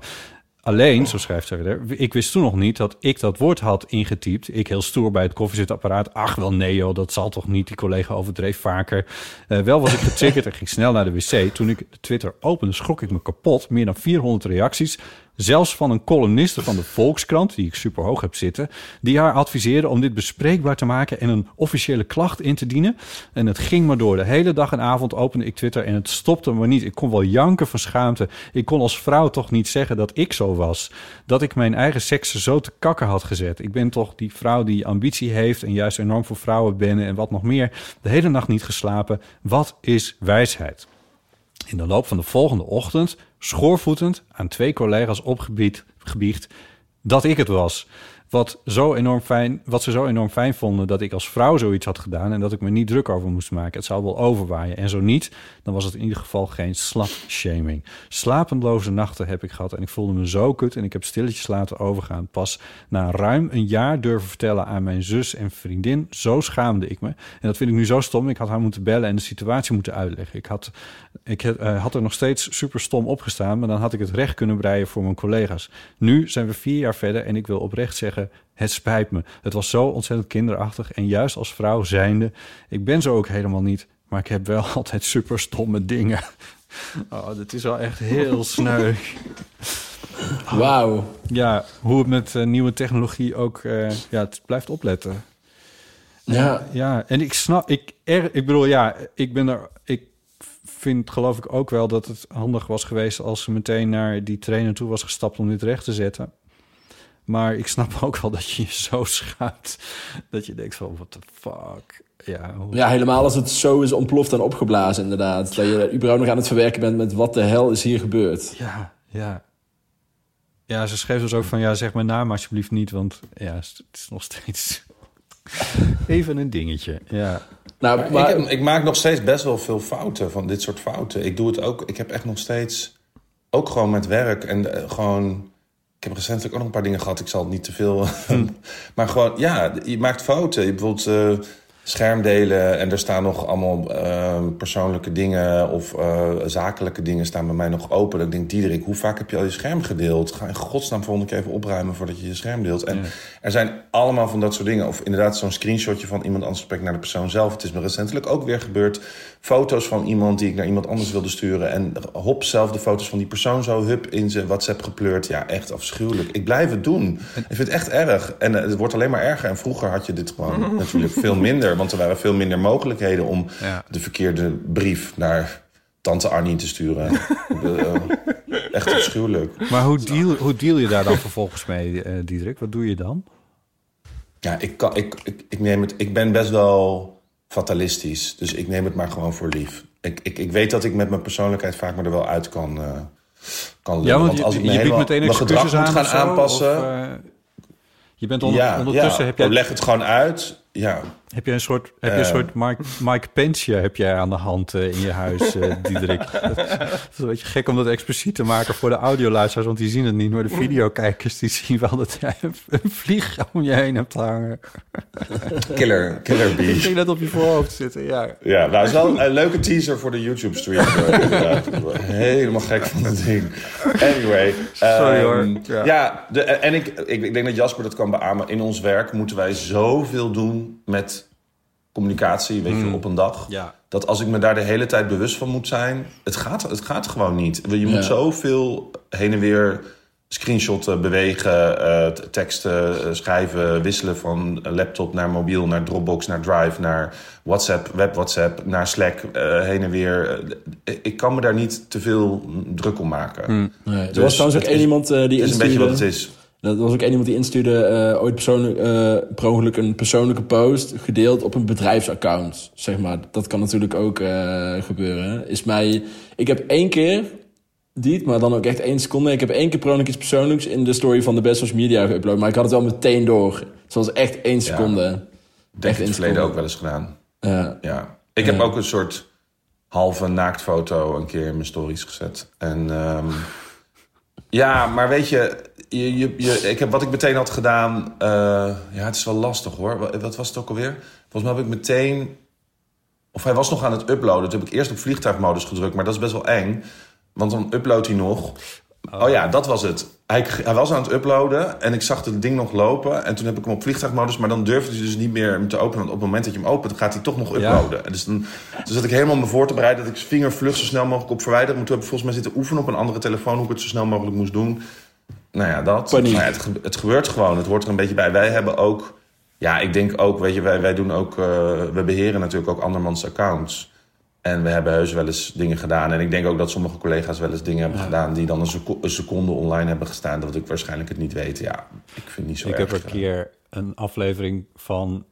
Alleen, zo schrijft ze verder, ik wist toen nog niet dat ik dat woord had ingetypt. Ik heel stoer bij het koffiezetapparaat. Ach wel nee joh, dat zal toch niet. Die collega overdreef vaker. Eh, wel was ik getriggerd en ging snel naar de wc. Toen ik Twitter opende, schrok ik me kapot. Meer dan 400 reacties. Zelfs van een columniste van de Volkskrant, die ik super hoog heb zitten, die haar adviseerde om dit bespreekbaar te maken en een officiële klacht in te dienen. En het ging maar door. De hele dag en avond opende ik Twitter en het stopte maar niet. Ik kon wel janken van schaamte. Ik kon als vrouw toch niet zeggen dat ik zo was. Dat ik mijn eigen seks zo te kakken had gezet. Ik ben toch die vrouw die ambitie heeft en juist enorm voor vrouwen ben en wat nog meer. De hele nacht niet geslapen. Wat is wijsheid? In de loop van de volgende ochtend schoorvoetend aan twee collega's opgebiecht dat ik het was. Wat, zo enorm fijn, wat ze zo enorm fijn vonden dat ik als vrouw zoiets had gedaan en dat ik me niet druk over moest maken. Het zou wel overwaaien. En zo niet, dan was het in ieder geval geen slut-shaming. Slapenloze nachten heb ik gehad en ik voelde me zo kut en ik heb stilletjes laten overgaan. Pas na ruim een jaar durven vertellen aan mijn zus en vriendin. Zo schaamde ik me. En dat vind ik nu zo stom. Ik had haar moeten bellen en de situatie moeten uitleggen. Ik had, ik uh, had er nog steeds super stom opgestaan, maar dan had ik het recht kunnen breien voor mijn collega's. Nu zijn we vier jaar verder en ik wil oprecht zeggen het spijt me. Het was zo ontzettend kinderachtig. En juist als vrouw zijnde, ik ben zo ook helemaal niet. Maar ik heb wel altijd super stomme dingen. Oh, dit is wel echt heel sneu. Wauw. Ja, hoe het met uh, nieuwe technologie ook... Uh, ja, het blijft opletten. Ja. Ja, en ik snap... Ik, er, ik bedoel, ja, ik ben er... Ik vind geloof ik ook wel dat het handig was geweest... als ze meteen naar die trainer toe was gestapt om dit recht te zetten. Maar ik snap ook wel dat je je zo schaamt. Dat je denkt van, what the fuck. Ja, ja, helemaal als het zo is ontploft en opgeblazen inderdaad. Dat je überhaupt nog aan het verwerken bent met wat de hel is hier gebeurd. Ja, ja. Ja, ze schreef dus ook van, ja, zeg mijn naam alsjeblieft niet. Want ja, het is nog steeds even een dingetje. Ja. Nou, maar, ik, ik, maak nog steeds best wel veel fouten van dit soort fouten. Ik doe het ook, ik heb echt nog steeds, ook gewoon met werk en uh, gewoon ik heb recentelijk ook nog een paar dingen gehad. Ik zal het niet te veel. Maar gewoon, ja, je maakt fouten. Je bijvoorbeeld uh, schermdelen en er staan nog allemaal uh, persoonlijke dingen of uh, zakelijke dingen staan bij mij nog open. Dan denk ik, Diederik, hoe vaak heb je al je scherm gedeeld? Ga in godsnaam volgende keer even opruimen voordat je je scherm deelt. En er zijn allemaal van dat soort dingen. Of inderdaad zo'n screenshotje van iemand anders gesprek naar de persoon zelf. Het is me recentelijk ook weer gebeurd foto's van iemand die ik naar iemand anders wilde sturen. En hop, zelf de foto's van die persoon zo hup in zijn WhatsApp gepleurd. Ja, echt afschuwelijk. Ik blijf het doen. Ik vind het echt erg. En uh, het wordt alleen maar erger. En vroeger had je dit gewoon natuurlijk veel minder. Want er waren veel minder mogelijkheden om de verkeerde brief naar tante Arnie te sturen. uh, echt afschuwelijk. Maar hoe deal, hoe deal je daar dan vervolgens mee, uh, Diederik? Wat doe je dan? Ja, ik, kan, ik, ik, ik, neem het, ik ben best wel fatalistisch. Dus ik neem het maar gewoon voor lief. Ik, ik, ik weet dat ik met mijn persoonlijkheid vaak maar er wel uit kan, uh, kan Ja, want, als ik me je meteen mijn gedrag moet gaan aanpassen... Of, uh, je bent onder, ja, ondertussen... Ja, heb jij... leg het gewoon uit ja. Heb je een soort, heb je een soort Mike, Mike Pence heb jij aan de hand uh, in je huis, uh, Diederik? Het is een beetje gek om dat expliciet te maken voor de audioluisteraars, want die zien het niet. Maar de videokijkers die zien wel dat jij een vlieg om je heen hebt hangen. Killer, killer bee. Ik zie dat op je voorhoofd zitten, ja. Ja, nou, is wel een leuke teaser voor de YouTube-stream. Helemaal gek van het ding. Anyway. Sorry um, hoor. Ja, ja de, en ik, ik, ik denk dat Jasper dat kan beamen. In ons werk moeten wij zoveel doen met communicatie, weet je, op een dag. Ja. Dat als ik me daar de hele tijd bewust van moet zijn, het gaat, het gaat gewoon niet. Je moet zoveel heen en weer screenshotten, bewegen, uh, teksten schrijven, wisselen van laptop naar mobiel, naar Dropbox, naar Drive, naar WhatsApp, web WhatsApp, naar Slack, uh, heen en weer. ik kan me daar niet te veel druk om maken. Mm. Nee, dus er was trouwens ook één iemand die Het is een beetje wat het is. Dat was ook iemand die instuurde uh, ooit persoonlijk, uh, per ongeluk een persoonlijke post gedeeld op een bedrijfsaccount. Zeg maar. Dat kan natuurlijk ook uh, gebeuren. Is mij, ik heb één keer, niet, maar dan ook echt één seconde. Ik heb één keer per ongeluk iets persoonlijks in de story van de Best Social Media geüpload. Maar ik had het wel meteen door. Het was echt één seconde. Ja, denk in het verleden ook wel eens gedaan. ja. Ik heb ook een soort halve naaktfoto een keer in mijn stories gezet. En um, ja, maar weet je, je, je, ik heb wat ik meteen had gedaan. Uh, ja, het is wel lastig hoor. Wat, wat, was het ook alweer? Volgens mij heb ik meteen. Of hij was nog aan het uploaden. Toen heb ik eerst op vliegtuigmodus gedrukt, maar dat is best wel eng. Want dan uploadt hij nog. Oh, ja, dat was het. Hij, hij, was aan het uploaden en ik zag het ding nog lopen. En toen heb ik hem op vliegtuigmodus, maar dan durfde hij dus niet meer hem te openen. Want op het moment dat je hem opent, gaat hij toch nog uploaden. Ja. En dus dan, toen zat ik helemaal me voor te bereiden dat ik zijn vinger vlug zo snel mogelijk op verwijderen. Maar toen heb ik volgens mij zitten oefenen op een andere telefoon hoe ik het zo snel mogelijk moest doen. Nou ja, dat. Maar ja, het, het, gebeurt gewoon. Het hoort er een beetje bij. Wij hebben ook, ja, ik denk ook, weet je, wij, wij doen ook, uh, we beheren natuurlijk ook andermans accounts. En we hebben heus wel eens dingen gedaan. En ik denk ook dat sommige collega's wel eens dingen hebben ja. gedaan... die dan een, seco een, seconde online hebben gestaan... dat ik waarschijnlijk het niet weet. Ja, ik vind het niet zo ik erg. Ik heb een keer een aflevering van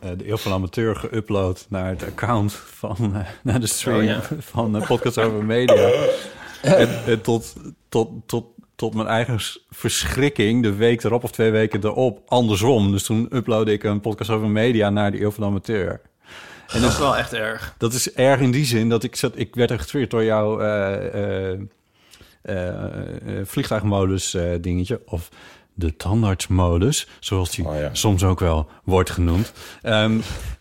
eh, de Eeuw van Amateur geüpload naar het account van eh, naar de stream Oh, ja. van de podcast over media. en, en tot, tot, tot, tot mijn eigen verschrikking, de week erop of twee weken erop, andersom. Dus toen uploadde ik een podcast over media naar de Eeuw van de Amateur. En dat is wel echt erg. Dat is erg in die zin dat ik zat, ik werd er getriggerd door jouw eh, eh, eh, vliegtuigmodus eh, dingetje of de tandartsmodus, zoals die soms ook wel wordt genoemd. Ehm,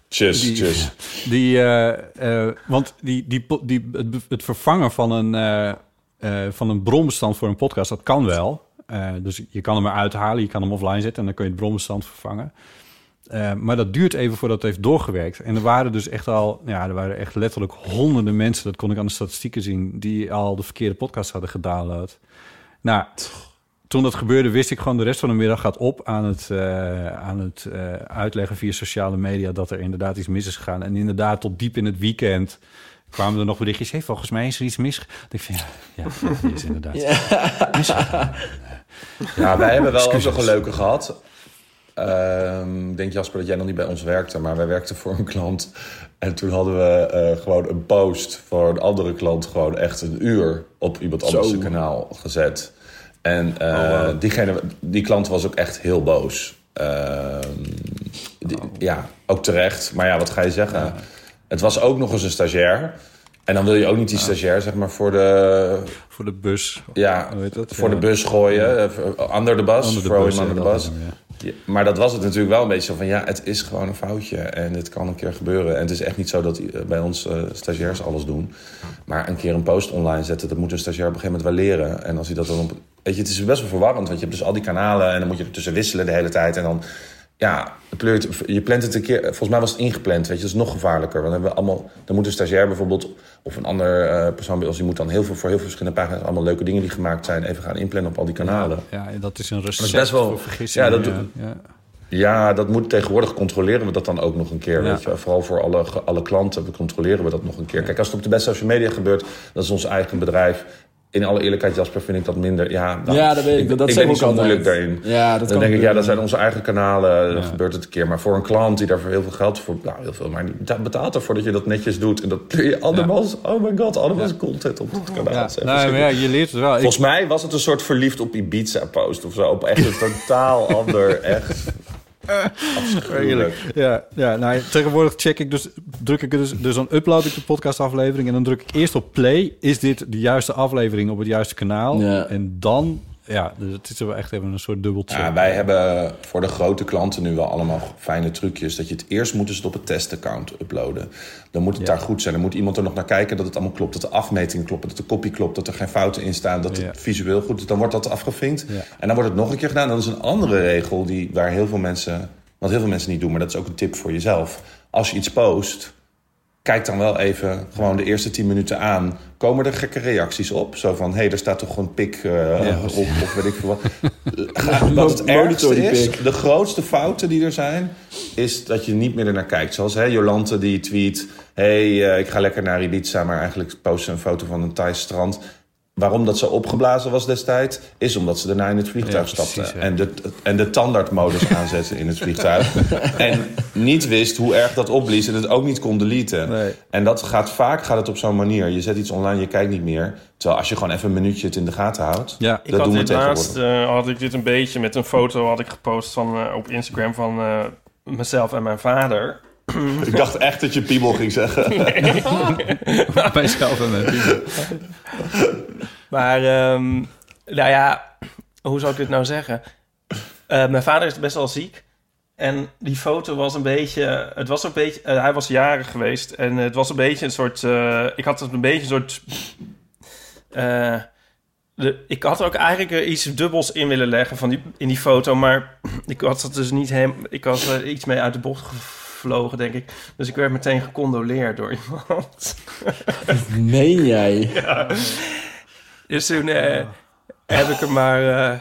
Tjus, die, tjus. Die, eh, eh, want die, die, die, het, het vervangen van een, eh, eh, van een bronbestand voor een podcast, dat kan wel. Eh, dus je kan hem eruit halen, je kan hem offline zetten en dan kun je het bronbestand vervangen. Eh, maar dat duurt even voordat het heeft doorgewerkt. En er waren dus echt al, ja, er waren echt letterlijk honderden mensen, dat kon ik aan de statistieken zien, die al de verkeerde podcast hadden gedownload. Nou, toen dat gebeurde, wist ik gewoon de rest van de middag gaat op aan het, eh, aan het eh, uitleggen via sociale media dat er inderdaad iets mis is gegaan. En inderdaad, tot diep in het weekend kwamen er nog berichtjes. Hey, volgens mij is er iets mis. Ik vind, ja, ja, dat is inderdaad. misgegaan. Ja, wij hebben wel ook nog een leuke gehad. Ehm, ik denk Jasper dat jij nog niet bij ons werkte, maar wij werkten voor een klant. En toen hadden we eh, gewoon een post voor een andere klant gewoon echt een uur op iemand Zo. anders kanaal gezet. En eh, diegene, die klant was ook echt heel boos. Ehm, die- Ja, ook terecht. Maar ja, wat ga je zeggen? Het was ook nog eens een stagiair. En dan wil je ook niet die stagiair, zeg maar, voor de... Voor de bus. Ja, dat? voor Ja. de bus gooien. eh, Under the bus. Onder de throw bus, him under the dat bus. ja. Maar dat was het natuurlijk wel een beetje zo van... ja, het is gewoon een foutje en het kan een keer gebeuren. En het is echt niet zo dat eh, bij ons eh, stagiairs alles doen. Maar een keer een post online zetten... dat moet een stagiair op een gegeven moment wel leren. En als hij dat dan op... Weet je, het is best wel verwarrend. Want je hebt dus al die kanalen... en dan moet je er tussen wisselen de hele tijd. En dan... Ja, pleurt, je plant het een keer... Volgens mij was het ingepland, weet je. Dat is nog gevaarlijker. Want dan, hebben we allemaal, dan moet een stagiair bijvoorbeeld... of een ander eh, persoon bij ons... die moet dan heel veel, voor heel veel verschillende pagina's... allemaal leuke dingen die gemaakt zijn... even gaan inplannen op al die kanalen. Ja, en dat is een recept Dat is best wel- voor vergissingen. ja, dat ja. Ja, dat moet tegenwoordig controleren we dat dan ook nog een keer. Ja. Weet je? Vooral voor alle, alle klanten we controleren we dat nog een keer. Kijk, als het op de best social media gebeurt, dat is ons eigen bedrijf. In alle eerlijkheid, Jasper, vind ik dat minder. Ja, dan- Ja, dat weet ik. Dat- dat ik ben niet zo altijd. moeilijk daarin. Ja, dat dan kan denk ik, ja, dat zijn onze eigen kanalen. Dan gebeurt het een keer. Maar voor een klant die daarvoor heel veel geld voor, nou heel veel, maar die betaalt ervoor dat je dat netjes doet. En dat pleur je andermans, oh my god, andermans content op het kanaal. Ja, Dat nee, maar ja, je leert het wel. Ik- Volgens mij was het een soort verliefd op Ibiza post of zo. Op echt een totaal ander, echt afschuwelijk. Ja, ja nou, tegenwoordig check ik dus, druk ik dus, dus dan upload ik de podcastaflevering en dan druk ik eerst op play. Is dit de juiste aflevering op het juiste kanaal? Ja. En dan, ja, dus het is wel echt even een soort dubbeltje. Ja, wij hebben voor de grote klanten nu wel allemaal fijne trucjes. Dat je het eerst moet dus het op het testaccount uploaden. Dan moet het daar goed zijn. Dan moet iemand er nog naar kijken dat het allemaal klopt. Dat de afmeting klopt, dat de kopie klopt, dat er geen fouten in staan. Dat Ja. het visueel goed is. Dan wordt dat afgevinkt. Ja. En dan wordt het nog een keer gedaan. Dat is een andere regel die, waar heel veel mensen... Wat heel veel mensen niet doen, maar dat is ook een tip voor jezelf. Als je iets post, kijk dan wel even gewoon de eerste 10 minuten aan. Komen er gekke reacties op? Zo van, hé, hey, er staat toch een pik eh, Ja, op, of weet ik veel wat. Wat het ergste is, de grootste fouten die er zijn... is dat je niet meer ernaar kijkt. Zoals hè, Jolante die tweet... hé, hey, eh, ik ga lekker naar Ibiza... maar eigenlijk post ze een foto van een Thais strand... Waarom dat zo opgeblazen was destijds, is omdat ze daarna in het vliegtuig Ja, precies, stapte. ja. En de, en de tandartmodus aanzette in het vliegtuig. en niet wist hoe erg dat opblies en het ook niet kon deleten. Nee. En dat gaat vaak gaat het op zo'n manier. Je zet iets online, je kijkt niet meer. Terwijl als je gewoon even een minuutje het in de gaten houdt. Ja. Ik dat had doen we dit laatst eh, had ik dit een beetje met een foto had ik gepost van, eh, op Instagram van eh, mezelf en mijn vader. Ik dacht echt dat je piemel ging zeggen. bij zelf en met Maar, ehm, nou ja, hoe zou ik dit nou zeggen? Eh, mijn vader is best wel ziek. En die foto was een beetje... Het was een beetje... eh, hij was jarig geweest. En het was een beetje een soort... eh, ik had het een beetje een soort... eh, de, ik had er ook eigenlijk iets dubbels in willen leggen van die, in die foto. Maar ik had het dus niet hem... Ik had er iets mee uit de bocht gevlogen, denk ik. Dus ik werd meteen gecondoleerd door iemand. Meen jij? Dus toen eh, heb ik er maar... eh,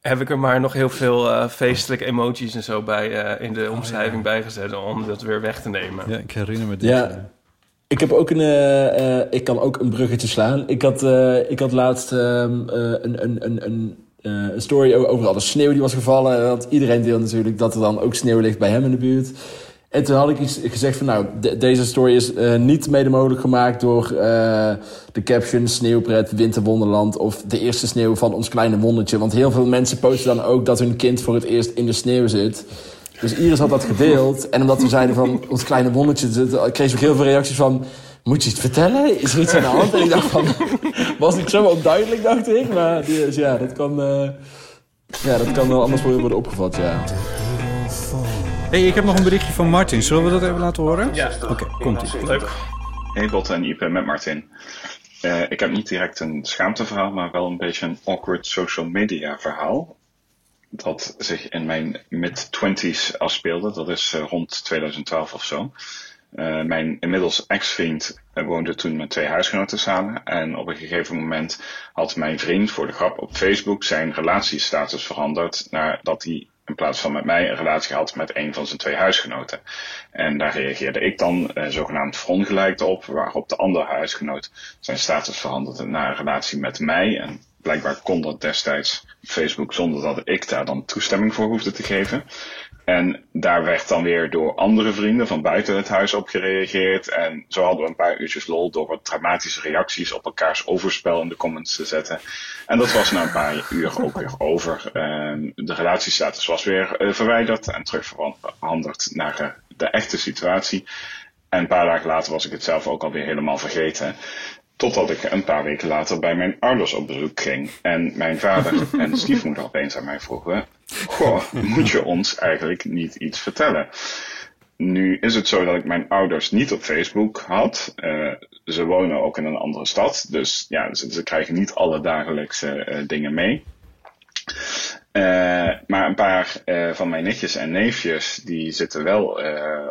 heb ik er maar nog heel veel eh, feestelijke emoties en zo bij eh, in de omschrijving bijgezet om dat weer weg te nemen. Ja, ik herinner me dit. Ja. Ik heb ook een. eh, eh, ik kan ook een bruggetje slaan. Ik had, eh, ik had laatst ehm, eh, een, een, een, een, eh, een story over alle sneeuw die was gevallen. En dat iedereen deelde natuurlijk dat er dan ook sneeuw ligt bij hem in de buurt. En toen had ik iets gezegd van, nou, de- deze story is eh, niet mede mogelijk gemaakt door eh, de caption Sneeuwpret, Winterwonderland of de eerste sneeuw van ons kleine wondertje. Want heel veel mensen posten dan ook dat hun kind voor het eerst in de sneeuw zit. Dus Iris had dat gedeeld. En omdat we zeiden van ons kleine wondertje, zit, kreeg ze ook heel veel reacties van, moet je iets vertellen? Is er iets aan de hand? En ik dacht van, was niet zo onduidelijk, dacht ik. Maar dus ja, dat kan, eh, ja, dat kan wel anders worden opgevat, ja. Hey, ik heb nog een berichtje van Martin. Zullen we dat even laten horen? Ja. Oké, komt-ie. Leuk. Hey Botte en Ipe met Martin. Eh, ik heb niet direct een schaamteverhaal, maar wel een beetje een awkward social media verhaal. Dat zich in mijn mid-twenties afspeelde. Dat is eh, rond 2012 of zo. Eh, mijn inmiddels ex-vriend woonde toen met twee huisgenoten samen. En op een gegeven moment had mijn vriend voor de grap op Facebook zijn relatiestatus veranderd. Naar dat hij in plaats van met mij een relatie had met een van zijn twee huisgenoten. En daar reageerde ik dan eh, zogenaamd verongelijkt op, waarop de andere huisgenoot zijn status veranderde naar een relatie met mij. En blijkbaar kon dat destijds op Facebook zonder dat ik daar dan toestemming voor hoefde te geven. En daar werd dan weer door andere vrienden van buiten het huis op gereageerd. En zo hadden we een paar uurtjes lol door wat dramatische reacties op elkaars overspel in de comments te zetten. En dat was na een paar uur ook weer over. De relatiestatus was weer eh, verwijderd en terug veranderd naar eh, de echte situatie. En een paar dagen later was ik het zelf ook alweer helemaal vergeten. Totdat ik een paar weken later bij mijn ouders op bezoek ging. En mijn vader en stiefmoeder opeens aan mij vroegen: Goh, moet je ons eigenlijk niet iets vertellen? Nu is het zo dat ik mijn ouders niet op Facebook had. Eh, ze wonen ook in een andere stad. Dus ja, ze, ze krijgen niet alle dagelijkse eh, dingen mee. Eh, maar een paar van mijn nichtjes en neefjes die zitten wel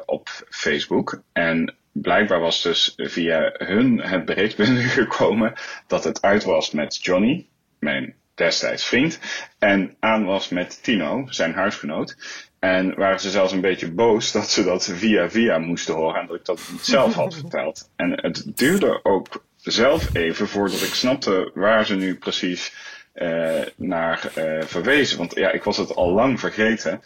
op Facebook. En blijkbaar was dus via hun het bericht binnengekomen dat het uit was met Johnny, mijn destijds vriend, en aan was met Tino, zijn huisgenoot. En waren ze zelfs een beetje boos dat ze dat via via moesten horen en dat ik dat niet zelf had verteld. En het duurde ook zelf even voordat ik snapte waar ze nu precies eh, naar eh, verwezen. Want ja, ik was het al lang vergeten.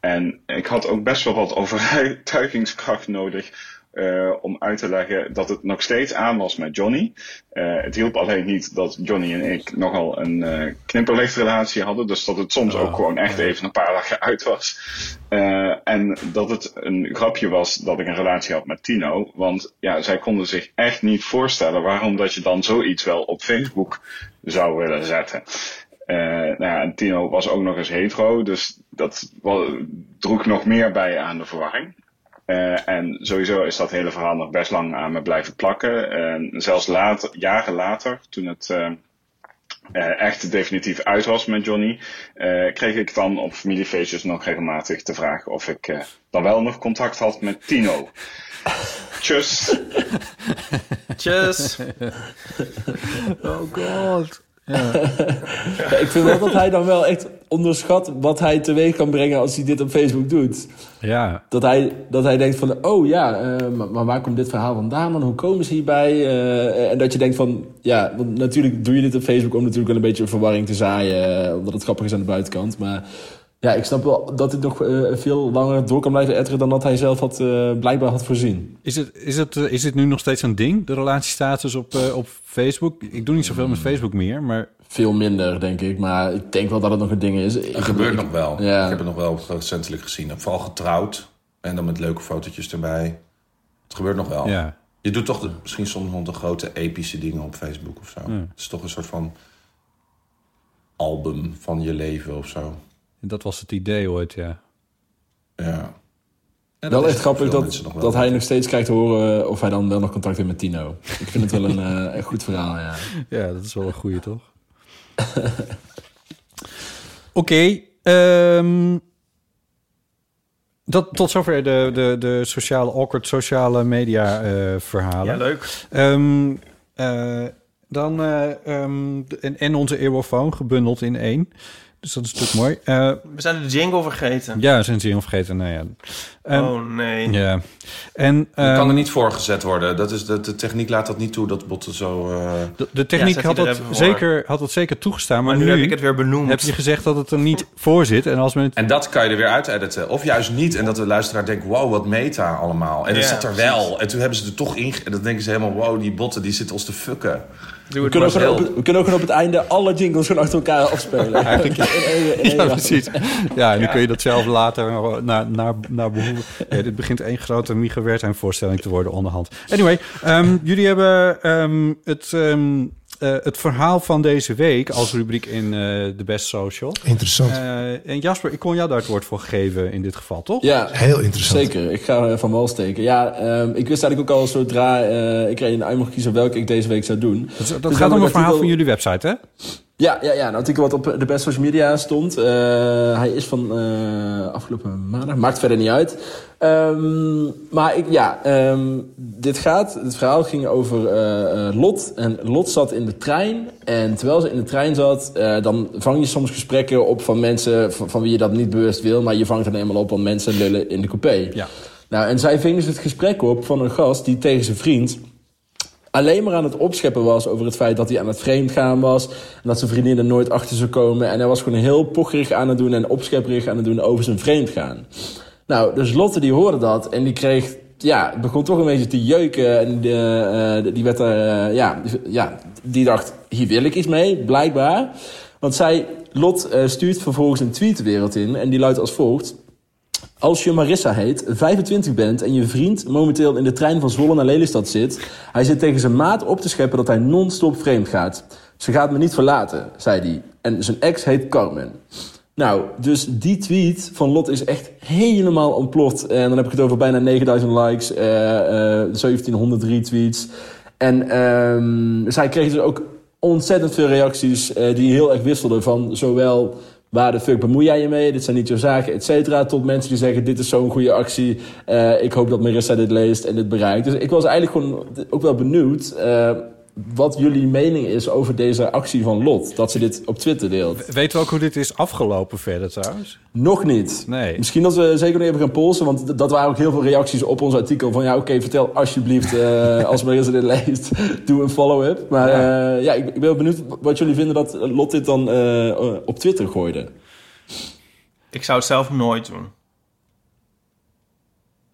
En ik had ook best wel wat overtuigingskracht nodig eh, om uit te leggen dat het nog steeds aan was met Johnny. Eh, het hielp alleen niet dat Johnny en ik nogal een eh knipperlichtrelatie hadden. Dus dat het soms ook gewoon echt even een paar dagen uit was. En dat het een grapje was dat ik een relatie had met Tino. Want ja, zij konden zich echt niet voorstellen waarom dat je dan zoiets wel op Facebook zou willen zetten. Eh, nou ja, en Tino was ook nog eens hetero, dus dat droeg nog meer bij aan de verwarring. Eh, en sowieso is dat hele verhaal nog best lang aan me blijven plakken. En zelfs later, jaren later, toen het eh, eh, echt definitief uit was met Johnny, eh, kreeg ik dan op familiefeestjes nog regelmatig de vraag of ik eh, dan wel nog contact had met Tino. Tjus. Tjus. Oh god. Ja, ik vind wel dat hij dan wel echt onderschat wat hij teweeg kan brengen als hij dit op Facebook doet. Ja. Dat hij, dat hij denkt van, oh ja, eh, maar, maar waar komt dit verhaal vandaan dan? Hoe komen ze hierbij? Eh, en dat je denkt van, ja, want natuurlijk doe je dit op Facebook om natuurlijk wel een beetje verwarring te zaaien. eh, omdat het grappig is aan de buitenkant. Maar ja, ik snap wel dat dit nog eh, veel langer door kan blijven etteren dan dat hij zelf had, eh, blijkbaar had voorzien. Is het, is, het, eh, is het nu nog steeds een ding, de relatiestatus op, eh, op Facebook? Ik doe niet zoveel met Facebook meer, maar... Veel minder, denk ik. Maar ik denk wel dat het nog een ding is. Ik Het gebeurt ik- nog wel. Ja. Ik heb het nog wel recentelijk gezien. Vooral getrouwd. En dan met leuke fotootjes erbij. Het gebeurt nog wel. Ja. Je doet toch de, misschien soms nog de grote epische dingen op Facebook of zo. Ja. Het is toch een soort van album van je leven of zo. Dat was het idee ooit, ja. Ja. En dat wel is echt grappig dat, dat hij nog steeds krijgt te horen of hij dan wel nog contact heeft met Tino. Ik vind het wel een, eh, een goed verhaal, ja. Ja, dat is wel een goeie, toch? Oké, ehm, dat, tot zover de, de, de sociale, awkward sociale media eh, verhalen. Ja, leuk. Ehm, eh, dan, eh, ehm, en, en onze eeuwofoon gebundeld in één. Dus dat is natuurlijk mooi. Eh, We zijn de jingle vergeten. ja, zijn ze helemaal vergeten. Nou ja. Ehm, oh nee. Ja. En, Dat kan ehm, er niet voor gezet worden. Dat is, de, de techniek laat dat niet toe, dat botten zo... eh, De, de techniek had, dat zeker, had dat zeker toegestaan. Maar, Maar nu heb ik het weer benoemd. Heb je gezegd dat het er niet voor zit. En als men het... En dat kan je er weer uit editen. Of juist niet. En dat de luisteraar denkt, wow, wat meta allemaal. En dat Ja, zat er wel. En toen hebben ze er toch in... En dan denken ze helemaal, wow, die botten die zitten ons te fucken. Doe We kunnen, ook op, het- we kunnen ook gewoon op het einde alle jingles gewoon achter elkaar afspelen. Eigenlijk. In één- in Ja, precies. Ja, en dan kun je dat zelf later naar, naar, naar behoeven. Ja, dit begint één grote Mieke Wertheim voorstelling te worden onderhand. Anyway, ehm, jullie hebben ehm, het, ehm, eh, het verhaal van deze week als rubriek in eh The Best Social. Interessant. Eh, en Jasper, ik kon jou daar het woord voor geven in dit geval, toch? Ja, Heel interessant. Zeker, ik ga er van wal steken. Ja, ehm, ik wist eigenlijk ook al zodra eh, ik er een uit mocht kiezen welke ik deze week zou doen. Dat, dat Dus gaat om een een verhaal artikel- van jullie website, hè? Ja, ja, ja, een artikel wat op de best social media stond. Eh, hij is van eh, afgelopen maandag, maakt verder niet uit. Ehm, maar ik, ja, ehm, dit gaat, het verhaal ging over eh, Lot. En Lot zat in de trein. En terwijl ze in de trein zat, dan vang je soms gesprekken op van mensen van, van wie je dat niet bewust wil. Maar je vangt er eenmaal op, want mensen lullen in de coupé. Ja. Nou, en zij ving dus het gesprek op van een gast die tegen zijn vriend alleen maar aan het opscheppen was over het feit dat hij aan het vreemd gaan was. En dat zijn vriendin er nooit achter zou komen. En hij was gewoon heel pocherig aan het doen en opschepperig aan het doen over zijn vreemd gaan. Nou, dus Lotte die hoorde dat en die kreeg... Ja, begon toch een beetje te jeuken. En die, eh, die werd er... eh, ja, ja, die dacht, hier wil ik iets mee, blijkbaar. Want zij, Lot, eh, stuurt vervolgens een tweet de wereld in. En die luidt als volgt. Als je Marissa heet, 25 bent en je vriend momenteel in de trein van Zwolle naar Lelystad zit... hij zit tegen zijn maat op te scheppen dat hij non-stop vreemd gaat. Ze gaat me niet verlaten, zei hij. En zijn ex heet Carmen. Nou, dus die tweet van Lot is echt helemaal ontploft. En dan heb ik het over bijna 9000 likes, eh, eh, 1700 retweets. En ehm, zij kreeg dus ook ontzettend veel reacties eh, die heel erg wisselden. Van zowel waar de fuck bemoei jij je mee, dit zijn niet jouw zaken, et cetera. Tot mensen die zeggen dit is zo'n goede actie. Eh, ik hoop dat Marissa dit leest en dit bereikt. Dus ik was eigenlijk gewoon ook wel benieuwd... eh, wat jullie mening is over deze actie van Lot. Dat ze dit op Twitter deelt. Weten we ook hoe dit is afgelopen verder trouwens? Nog niet. Nee. Misschien dat we zeker nog even gaan polsen. Want dat waren ook heel veel reacties op ons artikel. Van ja, oké, vertel alsjeblieft eh, als Marissa dit leest. Doe een follow-up. Maar ja, ja ik, ik ben benieuwd wat jullie vinden dat Lot dit dan eh, op Twitter gooide. Ik zou het zelf nooit doen.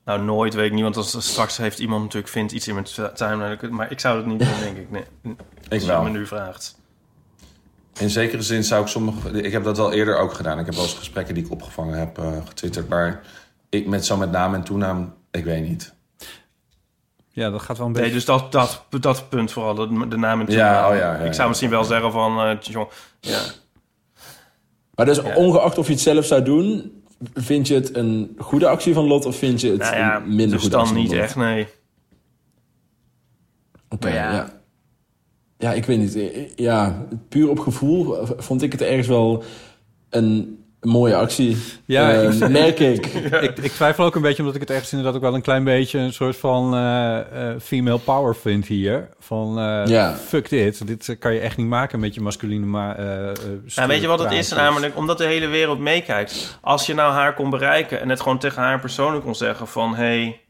Nou, nooit weet ik niet, want als straks heeft iemand natuurlijk vindt iets in mijn timeline. Maar ik zou het niet doen, denk ik. Nee. Als je me nu vraagt. In zekere zin zou ik sommige... Ik heb dat wel eerder ook gedaan. Ik heb wel eens gesprekken die ik opgevangen heb eh, getwitterd. Maar ik met zo met naam en toenaam, ik weet niet. Ja, dat gaat wel een beetje... Nee, dus dat, dat, dat punt vooral, de, de naam en Ja, toenaam. oh ja, ja, ik zou ja. misschien wel zeggen van... eh, ja. Maar dus ongeacht of je het zelf zou doen... Vind je het een goede actie van Lot of vind je het Nou ja, een minder dus goede dan actie niet van Lot? echt, nee. Oké, ja. ja. ja. ik weet niet. Ja, puur op gevoel vond ik het ergens wel een mooie actie. Ja, Eh, ik- merk ik. ik, ik twijfel ook een beetje, omdat ik het ergens inderdaad ook wel een klein beetje een soort van eh, eh, female power vind hier. Van eh, Ja. fuck dit, dit kan je echt niet maken met je masculine ma Nou, weet je wat het is? Namelijk omdat de hele wereld meekijkt. Als je nou haar kon bereiken en het gewoon tegen haar persoonlijk kon zeggen van... Hey,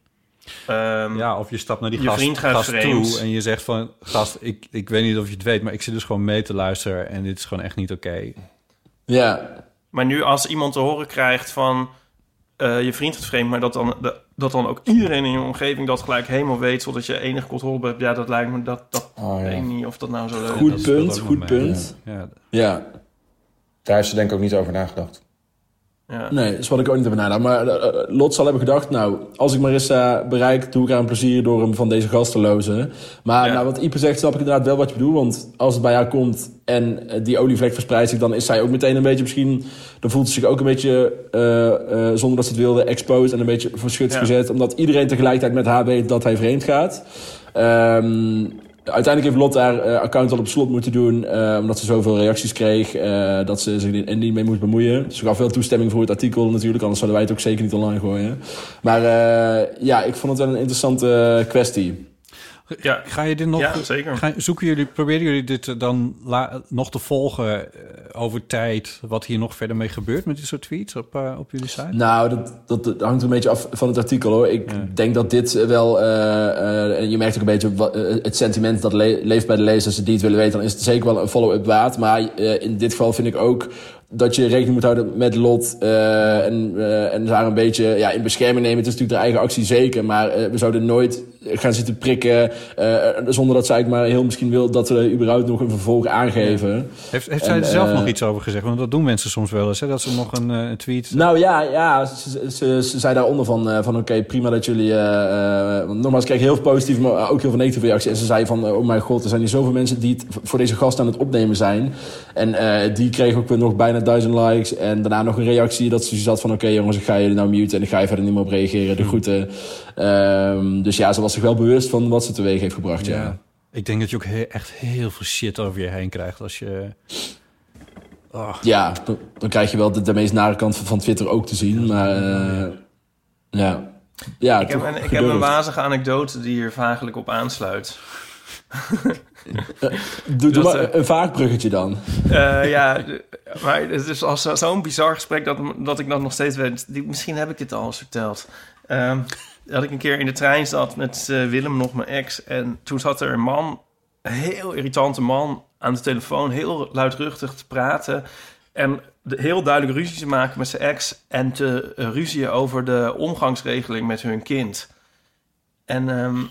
ehm, Ja, of je stapt naar die je gast, vriend gaat gast toe en je zegt van... Gast, ik, ik weet niet of je het weet, maar ik zit dus gewoon mee te luisteren... en dit is gewoon echt niet oké. Ja. Maar nu als iemand te horen krijgt van... eh, je vriend gaat vreemd, maar dat dan, de- dat dan ook iedereen in je omgeving dat gelijk helemaal weet... zodat je enige controle hebt. Ja, dat lijkt me... Dat, dat Oh, ja. niet of dat nou zo leuk Goed is. punt, goed punt. Ja. Ja. Daar heeft ze denk ik ook niet over nagedacht. Ja. Nee, dat is wat ik ook niet hebben nagedacht. Maar eh, eh, Lot zal hebben gedacht, nou, als ik Marissa bereik, doe ik haar een plezier door hem van deze gast te lozen. Maar Ja. nou, wat Ipe zegt, snap ik inderdaad wel wat je bedoelt. Want als het bij haar komt en eh, die olievlek verspreidt zich, dan is zij ook meteen een beetje misschien... Dan voelt ze zich ook een beetje, zonder dat ze het wilde, exposed en een beetje verschut Ja. gezet. Omdat iedereen tegelijkertijd met haar weet dat hij vreemd gaat. Ehm, uiteindelijk heeft Lot haar eh, account al op slot moeten doen. eh, omdat ze zoveel reacties kreeg. eh, dat ze zich er niet mee moest bemoeien. Ze gaf wel toestemming voor het artikel natuurlijk. Anders zouden wij het ook zeker niet online gooien. Maar ja, ik vond het wel een interessante kwestie. Ja. Ga je dit nog... Ja, zeker. Ga, zoeken jullie, proberen jullie dit dan la- nog te volgen eh, over tijd? Wat hier nog verder mee gebeurt met dit soort tweets op, eh, op jullie site? Nou, dat, dat, dat hangt een beetje af van het artikel hoor. Ik denk dat dit eh, wel. eh, eh, je merkt ook een beetje wat, eh, het sentiment dat le- leeft bij de lezers. Als ze die het willen weten, dan is het zeker wel een follow-up waard. Maar eh, in dit geval vind ik ook dat je rekening moet houden met lot. eh, en, eh, en daar een beetje ja, in bescherming nemen. Het is natuurlijk de eigen actie zeker. Maar eh, we zouden nooit gaan zitten prikken. eh, zonder dat zij eigenlijk maar heel misschien wil dat we überhaupt nog een vervolg aangeven. Heeft, heeft En, zij er zelf eh, nog iets over gezegd? Want dat doen mensen soms wel eens, hè? Dat ze nog een, eh, een tweet... Nou ja, ja ze, ze, ze zei daaronder van, eh, van oké, prima dat jullie... eh, eh, want nogmaals, ik kreeg heel veel positieve, maar ook heel veel negatieve reacties. En ze zei van, eh, oh mijn god, er zijn hier zoveel mensen die het voor deze gast aan het opnemen zijn. En eh, die kreeg ook weer nog bijna duizend likes. En daarna nog een reactie dat ze zat van, oké jongens, ik ga jullie nou muten en ik ga je verder niet meer op reageren. De groeten. Ehm, dus ja, ze was zich wel bewust van wat ze teweeg heeft gebracht, ja. Ja. Ik denk dat je ook he- echt heel veel shit over je heen krijgt als je... Oh. Ja, dan, krijg je wel de, de meest nare kant van, van Twitter ook te zien. Maar eh, ja, ja Ik heb, een, ik heb een wazige anekdote die hier vagelijk op aansluit. Doe, doe Dat, maar eh, een vaag bruggetje dan. Eh, ja, maar het is zo'n bizar gesprek dat, dat ik dat nog steeds weet. Die, misschien heb ik dit al eens verteld. Ehm, dat ik een keer in de trein zat met eh, Willem, nog mijn ex. En toen zat er een man, een heel irritante man, aan de telefoon, heel luidruchtig te praten. En de- heel duidelijk ruzie te maken met zijn ex. En te uh, ruzien over de omgangsregeling met hun kind. En ehm,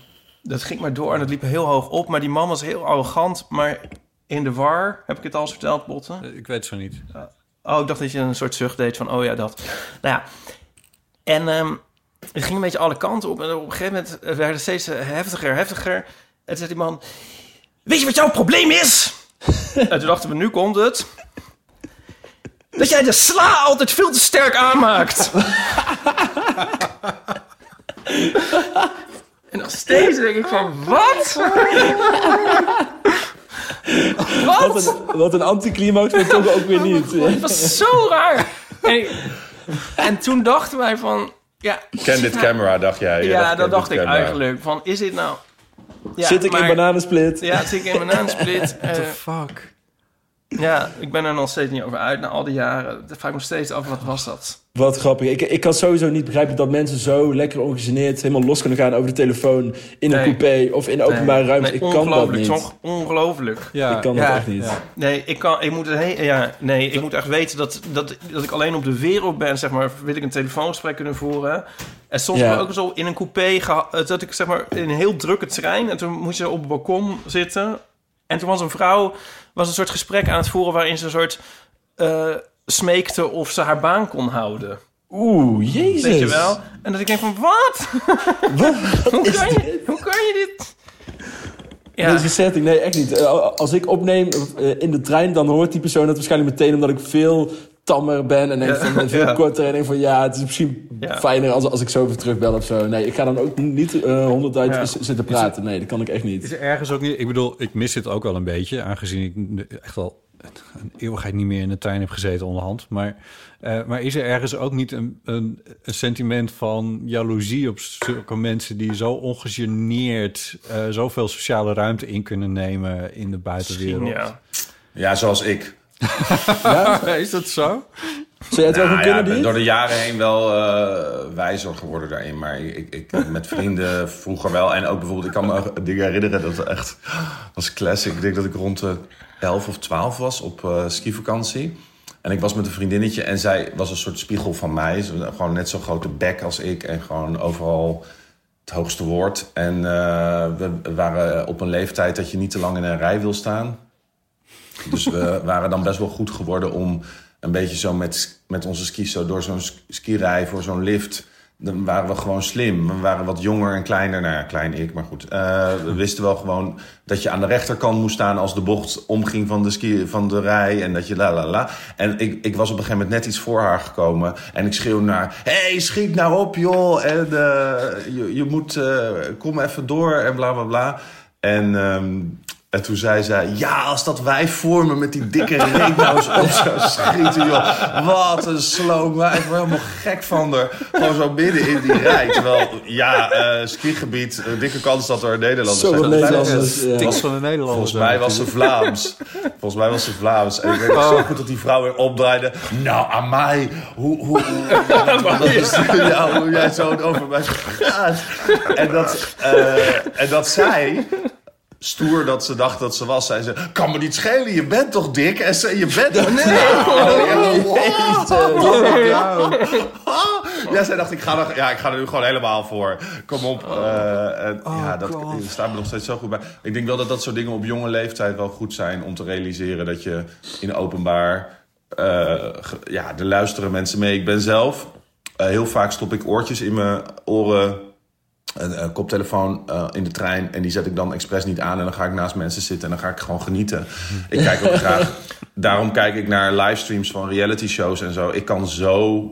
dat ging maar door en het liep heel hoog op. Maar die man was heel arrogant, maar in de war. Heb ik het al eens verteld, Botten? Ik weet het zo niet. Oh, ik dacht dat je een soort zucht deed van, oh ja, dat. Nou ja, en ehm, het ging een beetje alle kanten op. En op een gegeven moment werd het steeds eh, heftiger, heftiger. En toen zei die man, weet je wat jouw probleem is? en toen dachten we, nu komt het. Dat jij de sla altijd veel te sterk aanmaakt. en nog steeds denk ik van, wat? Wat een, wat een anticlimax, maar toch ook weer niet. Het was zo raar. En, en toen dachten wij van... Ja, Ken dit camera, dacht jij? Ja, dacht, dat dacht ik camera. eigenlijk. Van, is dit nou... Ja, Zit ik in bananensplit? Ja, zit ik in bananensplit. What the Eh, fuck? Ja, ik ben er nog steeds niet over uit na al die jaren. Dat vraag ik me steeds af, wat was dat? Wat grappig. Ik, ik kan sowieso niet begrijpen dat mensen zo lekker ongegeneerd helemaal los kunnen gaan over de telefoon in een Nee. coupé of in de openbare Nee, ruimte. nee, ik kan dat ongelooflijk, niet. toch? Ongelooflijk. Ja, ik kan dat Ja, echt niet. ja. Nee, ik, kan, ik, moet he- ja, nee, ik moet echt weten dat, dat, dat ik alleen op de wereld ben, zeg maar, wil ik een telefoongesprek kunnen voeren. En soms Ja. ook zo in een coupé, dat ik zeg maar in een heel drukke trein, en toen moest je op het balkon zitten. En toen was een vrouw, was een soort gesprek aan het voeren waarin ze een soort eh, smeekte of ze haar baan kon houden. Oeh, jezus. Weet je wel? En dat ik denk van, wat? hoe, kan je, hoe kan je dit? Ja. Deze setting, nee, echt niet. Eh, Als ik opneem eh, in de trein, dan hoort die persoon dat waarschijnlijk meteen omdat ik veel tammer ben en denk Ja, van, veel ja. korter en denk van ja, het is misschien Ja. fijner als, als ik zo even terugbel of zo. Nee, ik ga dan ook niet eh honderd Ja. z- zitten praten. Nee, dat kan ik echt Is niet. er ergens ook niet... Ik bedoel, ik mis dit ook wel een beetje, aangezien ik echt wel een eeuwigheid niet meer in de trein heb gezeten onderhand. Maar, eh, maar is er ergens ook niet een, een, een sentiment van jaloezie op zulke mensen die zo ongegeneerd eh, zoveel sociale ruimte in kunnen nemen in de buitenwereld? Misschien, ja. Ja, zoals ik. is dat zo? Zou jij het wel Nou goed ja, kunnen, ik ben door de jaren heen wel eh, wijzer geworden daarin. Maar ik, ik, met vrienden vroeger wel. En ook bijvoorbeeld, ik kan me dingen herinneren dat het echt was classic. Ik denk dat ik rond de 11 of 12 was op eh skivakantie. En ik was met een vriendinnetje en zij was een soort spiegel van mij. Gewoon net zo'n grote bek als ik en gewoon overal het hoogste woord. En eh, we waren op een leeftijd dat je niet te lang in een rij wil staan. Dus we waren dan best wel goed geworden om een beetje zo met, met onze skis zo door zo'n sk- skirij voor zo'n lift. Dan waren we gewoon slim. We waren wat jonger en kleiner. Nou ja, klein ik, maar goed. Eh, we wisten wel gewoon dat je aan de rechterkant moest staan als de bocht omging van de, ski, van de rij. En dat je la la la. En ik, ik was op een gegeven moment net iets voor haar gekomen. En ik schreeuw naar, hey, schiet nou op joh. En eh, je, je moet, eh, kom even door en bla bla bla. En ehm, En toen zei zij, ja, als dat wij vormen met die dikke reet nou eens op zou schieten, joh. Wat een slow meid. Ik word helemaal gek van haar. Gewoon zo midden in die rij. Terwijl, ja, eh skigebied, een dikke kans dat er Nederlanders Zo zijn. wat Volgens mij was Nederlanders, het- ja. Tiks van de Nederlanders. Volgens mij was ze Vlaams. Volgens mij was ze Vlaams. En ik weet nog zo goed dat die vrouw weer opdraaide. Nou, aan mij. Hoe, hoe, hoe, dat is, ja, hoe jij zo over mij gaat. En dat, eh, en dat zij... Stoer dat ze dacht dat ze was, zei ze: Kan me niet schelen, je bent toch dik? En ze: Je bent toch Ja, zij dacht: ik ga, er, ja, ik ga er nu gewoon helemaal voor. Kom op. eh, en, ja, dat staat me nog steeds zo goed bij. Ik denk wel dat dat soort dingen op jonge leeftijd wel goed zijn om te realiseren dat je in openbaar. eh, ja, er luisteren mensen mee. Ik ben zelf. eh, heel vaak stop ik oortjes in mijn oren een, een koptelefoon eh, in de trein. En die zet ik dan expres niet aan. En dan ga ik naast mensen zitten en dan ga ik gewoon genieten. Ik kijk ook graag. Daarom kijk ik naar livestreams van reality shows en zo. Ik kan zo.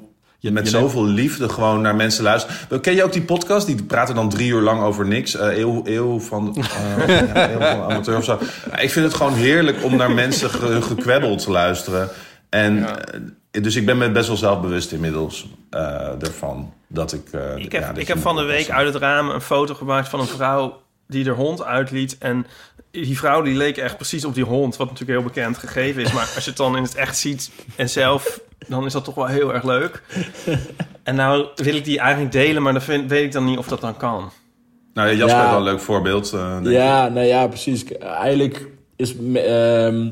met je zoveel liefde gewoon naar mensen luisteren. Ken je ook die podcast? Die praten dan drie uur lang over niks. Eh eeuw, eeuw van, eh, ja, eeuw van amateur of zo. Ik vind het gewoon heerlijk om naar mensen ge, gekwebbeld te luisteren. En eh, dus ik ben me best wel zelfbewust inmiddels eh ervan. Dat ik. eh, Ik heb, ja, ik heb van de week uit het raam een foto gemaakt van een vrouw die de hond uitliet. En die vrouw die leek echt precies op die hond, wat natuurlijk heel bekend gegeven is. Maar als je het dan in het echt ziet en zelf, dan is dat toch wel heel erg leuk. En nou wil ik die eigenlijk delen, maar dan vind, weet ik dan niet of dat dan kan. Nou, Jasper Ja. wel een leuk voorbeeld. eh, denk ik. Ja, nou ja, precies. Eigenlijk is ehm,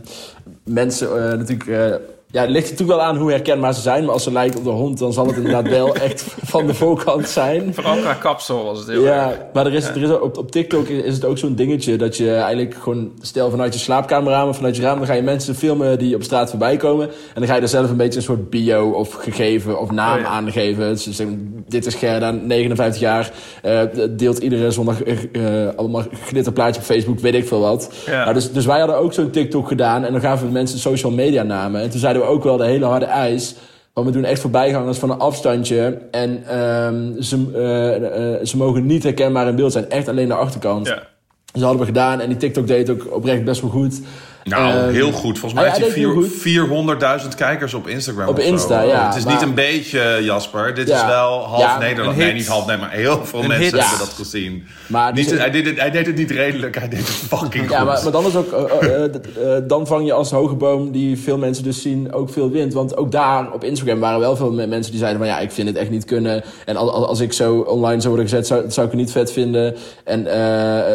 mensen eh, natuurlijk... ja, het ligt natuurlijk wel aan hoe herkenbaar ze zijn. Maar als ze lijken op de hond, dan zal het inderdaad wel echt van de voorkant zijn. Vooral qua kapsel was het heel Ja, erg. maar er is, er is op, op TikTok is het ook zo'n dingetje dat je eigenlijk gewoon, stel vanuit je slaapkamerraam of vanuit je raam, dan ga je mensen filmen die op straat voorbij komen. En dan ga je er zelf een beetje een soort bio of gegeven of naam Oh ja. aangeven. Dus ze zeggen, dit is Gerda, 59 jaar, eh, deelt iedere zondag eh, eh, allemaal glitterplaatje op Facebook, weet ik veel wat. Ja. Nou, dus, dus wij hadden ook zo'n TikTok gedaan en dan gaven we mensen social media namen. En toen zeiden we ook wel de hele harde eis. Want we doen echt voorbijgangers van een afstandje. En ehm, ze, eh, eh, ze mogen niet herkenbaar in beeld zijn. Echt alleen de achterkant. Ja. Dus dat hadden we gedaan. En die TikTok deed ook oprecht best wel goed. Nou, Ehm, heel goed. Volgens mij heeft hij hij deed vier- heel goed. 400.000 kijkers op Instagram. Op zo. Insta, ja, Het is maar- niet een beetje, Jasper. Dit Ja. is wel half Ja, Nederland. Nee, niet half Nederland, maar heel veel Een mensen hit. hebben Ja. dat gezien. Maar Niet, dus- hij, deed het, hij deed het niet redelijk, hij deed het fucking Ja, goed. maar, maar dan is ook, eh, eh, eh, dan vang je als hoge boom die veel mensen dus zien ook veel wind. Want ook daar op Instagram waren wel veel me- mensen die zeiden van ja, ik vind het echt niet kunnen. En als, als, ik zo online zou worden gezet, zou, zou ik het niet vet vinden. En